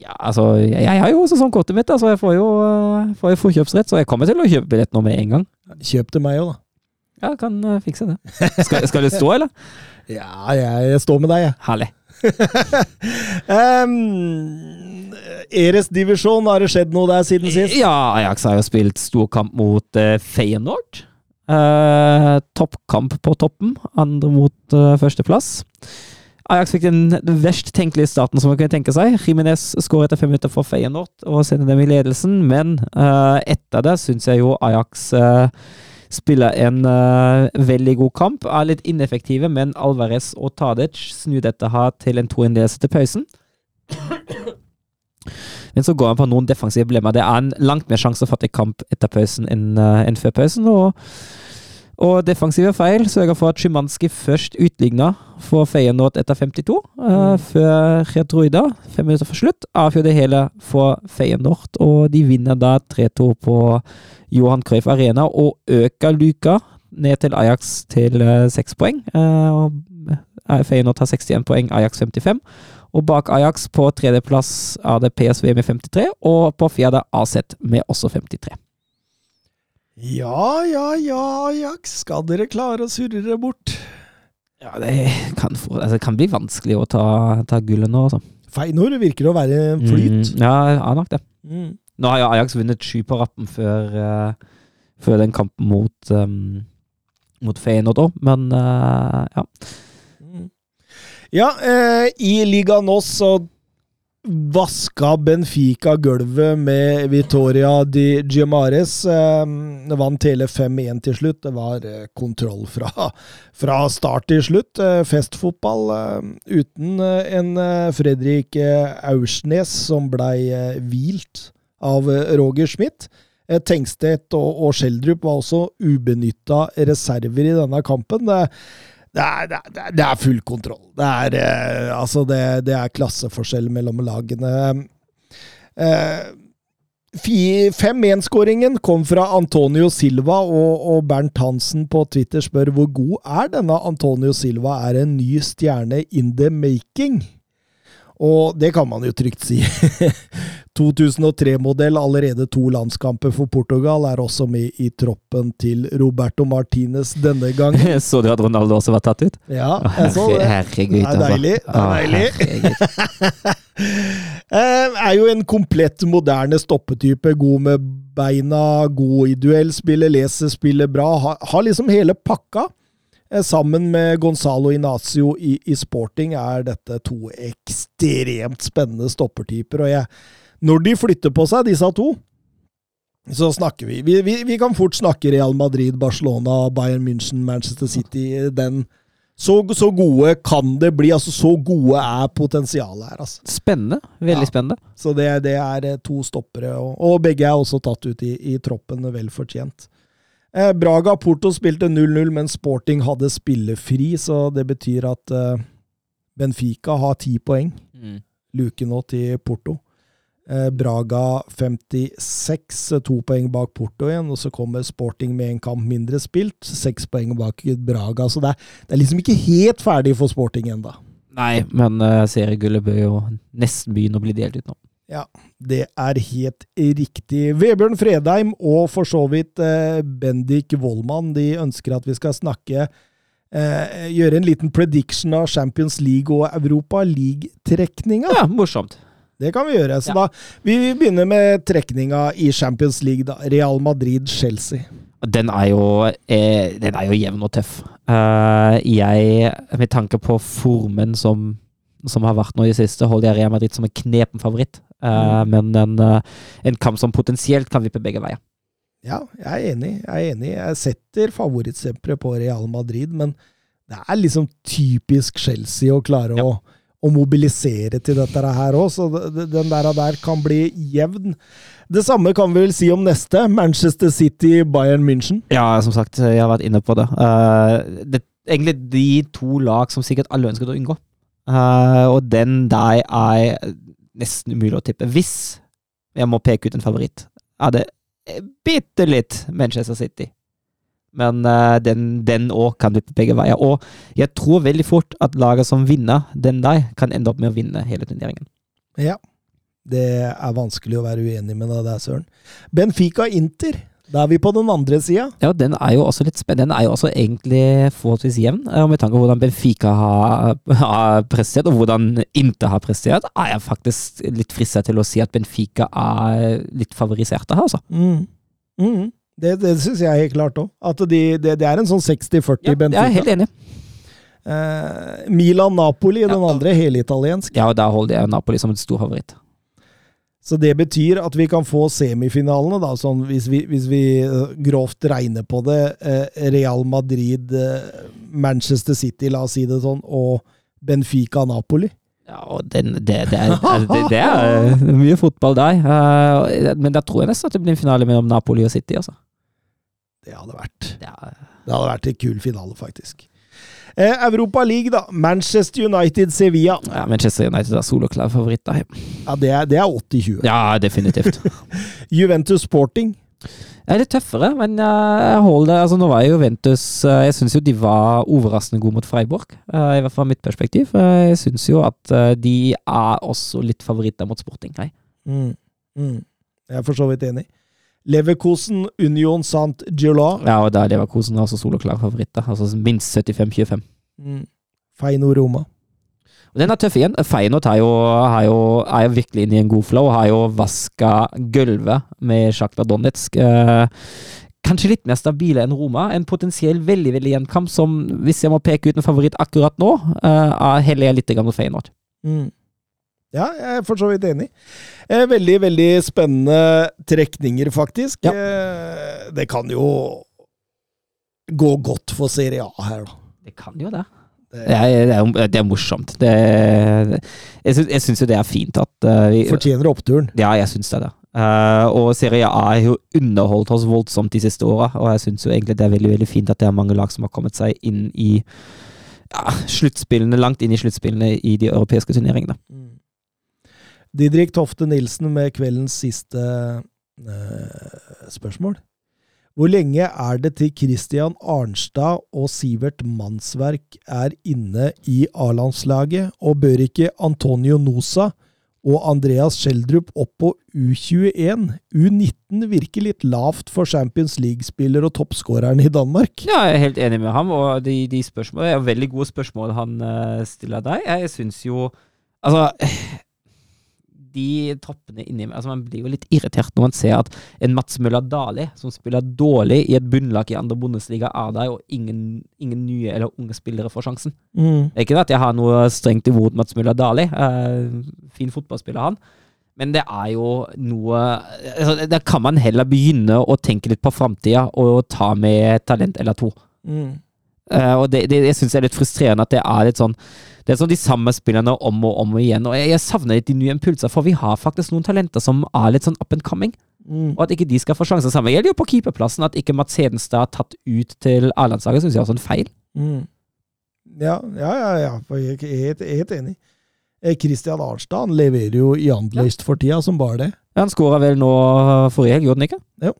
Ja, altså, jeg, jeg har jo sesongkortet mitt, altså jeg får jo, øh, får jo forkjøpsrett, så jeg kommer til å kjøpe billett nå med en gang. Kjøp til meg òg, da. Ja, kan øh, fikse det. Skal, skal det stå, eller? Ja, jeg, jeg står med deg, jeg. Herlig. Um, Eres divisjon, har det skjedd noe der siden sist? Ja, Ajax har jo spilt storkamp mot uh, Feyenoord. Uh, toppkamp på toppen, andre mot uh, førsteplass. Ajax fikk den, verst tenkelige starten som man kunne tenke seg. Jimenez skårer etter fem minutter for Feyenoord og sender dem i ledelsen, men uh, etter det syns jeg jo Ajax uh, spiller en uh, veldig god kamp. Er litt ineffektive, men Alvarez og Tadic snur dette her til en 2-1-ledelse til pausen. Men så går han på noen defensive problemer. Det er en langt mer sjansefattig kamp etter pausen enn uh, enn før pausen. og og defensive feil sørger for at Szymanski først utligna for Feyenoord etter 52, uh, før Retroida, fem minutter for slutt, avgjør det hele for Feyenoord. Og de vinner da 3-2 på Johan Cruyff Arena og øker luka ned til Ajax til uh, poeng. Uh, Feyenoord har 61 poeng, Ajax 55. Og bak Ajax på tredjeplass er det PSV med 53, og på fjerde AZ med også 53. Ja, ja, ja, Ajax. Skal dere klare å surre dere bort? Ja, det kan, få, altså, det kan bli vanskelig å ta, ta gullet nå, altså. Feinor virker å være flyt. Mm, ja, ja, nok det. Mm. Nå har jo Ajax vunnet sju på rappen før, uh, før den kampen mot, um, mot Feyenoord òg, men uh, ja. Mm. Ja, eh, i ligaen nå så vaska Benfica gulvet med Vitoria di Giamares. Eh, vant hele 5-1 til slutt. Det var eh, kontroll fra, fra start til slutt. Eh, festfotball eh, uten eh, en eh, Fredrik Aursnes som blei hvilt av Roger Schmidt. Tengstedt og, og Schjelderup var også ubenytta reserver i denne kampen. Det, det er, det, er, det er full kontroll. Det er, eh, altså det, det er klasseforskjell mellom lagene. Eh, 5-1-skåringen kom fra Antonio Silva, og, og Bernt Hansen på Twitter spør hvor god er denne Antonio Silva? Er en ny stjerne in the making? Og det kan man jo trygt si. 2003-modell, allerede to landskamper for Portugal, er også med i troppen til Roberto Martinez denne gangen. Så du at Ronaldo også var tatt ut? Ja, jeg så det. Herregud, Det er deilig, det er deilig. Eh, er jo en komplett moderne stoppetype. God med beina, god i duellspillet, leser spillet bra. Har, har liksom hele pakka. Eh, sammen med Gonzalo Inacio i, i sporting er dette to ekstremt spennende stoppertyper. Og jeg, når de flytter på seg, disse to, så snakker vi. Vi, vi. vi kan fort snakke Real Madrid, Barcelona, Bayern München, Manchester City. Den, så, så gode kan det bli. altså Så gode er potensialet her. altså. Spennende. Veldig Ja. spennende. Så det, det er eh, to stoppere, og, og begge er også tatt ut i, i troppen, vel fortjent. Eh, Braga Porto spilte 0-0, men Sporting hadde spillefri, så det betyr at eh, Benfica har ti poeng. Luke nå til Porto. Eh, Braga 56, to poeng bak Porto igjen, og så kommer Sporting med en kamp mindre spilt, seks poeng bak Braga. Så det er, det er liksom ikke helt ferdig for Sporting ennå. Nei, men uh, seriegullet bør jo nesten begynne å bli delt ut nå. Ja, det er helt riktig. Vebjørn Fredheim og for så vidt eh, Bendik Wollmann de ønsker at vi skal snakke eh, Gjøre en liten prediction av Champions League og Europa League-trekninga. Ja, morsomt. Det kan vi gjøre. Så Ja. da Vi begynner med trekninga i Champions League. da. Real Madrid-Chelsea. Den eh, den er jo jevn og tøff. Uh, jeg, med tanke på formen som, som har vært nå i det siste, holder jeg Real Madrid som en knepen favoritt. Eh, Men en, eh, en kamp som potensielt kan vippe begge veier. Ja, jeg er enig. Jeg er enig. Jeg setter favorittstempelet på Real Madrid, men det er liksom typisk Chelsea å klare å, å mobilisere til dette her òg, så den der, der kan bli jevn. Det samme kan vi vel si om neste. Manchester City, Bayern München. Ja, som sagt, jeg har vært inne på det. Eh, det egentlig de to lag som sikkert alle ønsket å unngå. Eh, og den der er nesten umulig å tippe. Hvis jeg må peke ut en favoritt, er det bitte litt Manchester City. Men eh, den òg kan vippe begge veier. Og jeg tror veldig fort at laget som vinner den der, kan ende opp med å vinne hele turneringen. Ja. Det er vanskelig å være uenig med deg der, Søren. Benfica-Inter. Da er vi på den andre sida. Ja, den er jo også litt spennende. Den er jo også egentlig forholdsvis jevn. eh, Med tanke på hvordan Benfica har, har prestert, og hvordan Inter har prestert, er jeg faktisk litt frista til å si at Benfica er litt favoriserte her, altså. Mm. Mm. Det, det syns jeg helt klart òg. At de, det, det er en sånn 60-40 Ja, Benfica. jeg er helt enig. Eh, Milan-Napoli, den Ja. andre helitaliensk. Ja, og da holder jeg Napoli som en stor favoritt. Så det betyr at vi kan få semifinalene, da, sånn hvis vi, hvis vi eh, grovt regner på det. eh, Real Madrid, eh, Manchester City, la oss si det sånn, og Benfica-Napoli. Ja, og den, det, det, er, det, det er eh, mye fotball der. eh, Men da tror jeg nesten at det blir en finale mellom Napoli og City, altså. Det hadde vært Det er, Det hadde vært en kul finale, faktisk. Eh, Europa League, da. Manchester United-Sevilla. ja, Manchester United er soloklar favoritt Da. Ja, det er, det er 80-20. Ja, definitivt. Juventus Sporting. Det er litt tøffere, men eh, jeg holder altså Nå var Juventus eh, Jeg syns jo de var overraskende gode mot Freiburg, eh, i hvert fall fra mitt perspektiv. Jeg syns jo at de er også litt favoritter mot Sporting. Nei. Mm. Mm. Jeg er for så vidt enig. Leverkosen, Union Sant Giola. Ja, og da er Leverkosen altså soloklar favoritt Altså minst 75-25. Mm. Feinor Roma. Og Den er tøff igjen. Feyenoord har jo, er jo, er jo virkelig inne i en god flow. Har jo vaska gulvet med Sjakta Donetsk. Eh, kanskje litt mer stabile enn Roma. En potensiell veldig veldig gjenkamp som, hvis jeg må peke ut en favoritt akkurat nå, eh, er heller jeg litt mot Feyenoord. Mm. Ja, jeg er for så vidt enig. Eh, veldig, veldig spennende trekninger, faktisk. Ja. Eh, det kan jo gå godt for Serie A her, da. Det kan jo det. Det er, det er, det er morsomt. Det, jeg syns- jo det er fint at eh, vi fortjener oppturen. Ja, jeg syns det. Eh, og Serie A har jo underholdt oss voldsomt de siste åra, og jeg syns jo egentlig det er veldig veldig fint at det er mange lag som har kommet seg inn i ja, sluttspillene, langt inn i sluttspillene i de europeiske turneringene. Didrik Tofte Nilsen med kveldens siste eh, spørsmål. Hvor lenge er det til Christian Arnstad og Sivert Mannsverk er inne i A-landslaget, og bør ikke Antonio Nosa og Andreas Schjelderup opp på U21? U19 virker litt lavt for Champions League-spiller og toppskåreren i Danmark. Ja, jeg er helt enig med ham, og de, de spørsmålene er veldig gode spørsmål han eh, stiller deg. Jeg syns jo Altså de troppene inni altså Man blir jo litt irritert når man ser at en Mats Møller Dali, som spiller dårlig i et bunnlag i andre Bundesliga, er der, og ingen, ingen nye eller unge spillere får sjansen. Mm. Det er ikke det at jeg har noe strengt imot Mats Møller Dali. Eh, fin fotballspiller, han. Men det er jo noe altså, Der kan man heller begynne å tenke litt på framtida og ta med talent eller to. Mm. Eh, og det, det, jeg syns er litt frustrerende at det er litt sånn Det er sånn de samme spillerne om og om igjen. Og jeg, jeg savner litt de nye impulser, for vi har faktisk noen talenter som er litt sånn up and coming. Mm. Og at ikke de skal få sjansen sammen. Det gjelder jo på keeperplassen. At ikke Mats Hedenstad er tatt ut til A-landslaget, syns jeg er også en feil. Mm. Ja, ja, ja, ja. Jeg er helt, helt enig. Kristian Christian Arnstad han leverer jo i Anderlecht for tida, som bare det. Ja, Han skåra vel nå forrige helg, gjorde han ikke? Jo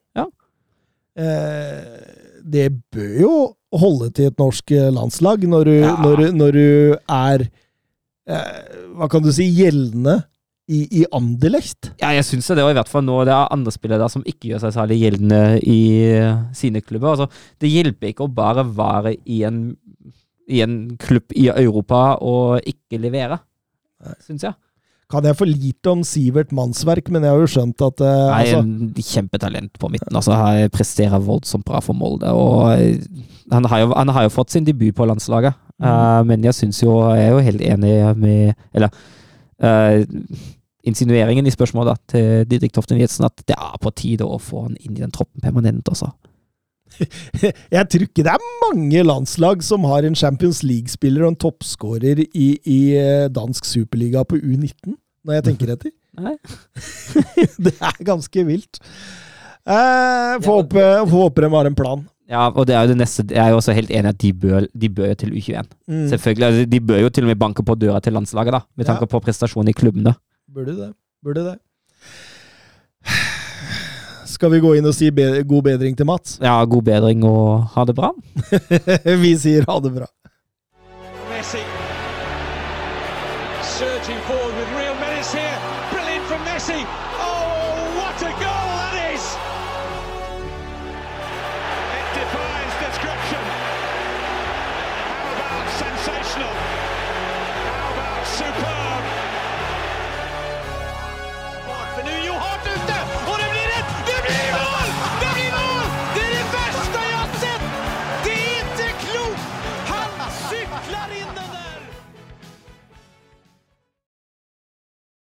Eh, det bør jo holde til et norsk eh, landslag når du, Ja. når, du- når du er eh, Hva kan du si gjeldende i, i Anderlecht. Ja, jeg syns det. Og i hvert fall nå det er andre spillere der som ikke gjør seg særlig gjeldende i sine klubber. Altså, det hjelper ikke å bare være i en, i en klubb i Europa og ikke levere, syns jeg. Kan jeg for lite om Sivert Mannsverk, men jeg har jo skjønt at uh, Nei, altså, en kjempetalent på midten. Altså, han presterer voldsomt bra for Molde. Og eh, han har jo, han har jo fått sin debut på landslaget. uh, men jeg syns jo Jeg er jo helt enig med Eller uh, insinueringen i spørsmålet til Didrik Toften Jetsen at det er på tide å få han inn i den troppen permanent også. Jeg tror ikke det er mange landslag som har en Champions League-spiller og en toppskårer i, i eh, dansk superliga på U19, når jeg tenker etter. Det er ganske vilt. Eh, Får håpe, håpe de har en plan. Ja, og det er jo det neste Jeg er jo også helt enig at de bør, de bør til U21. Mm. Selvfølgelig, altså, De bør jo til og med banke på døra til landslaget, da, med tanke Ja. på prestasjon i klubbene. Burde det. Burde det. Skal vi gå inn og si be god bedring til Mats? Ja, god bedring og ha det bra. vi sier ha det bra.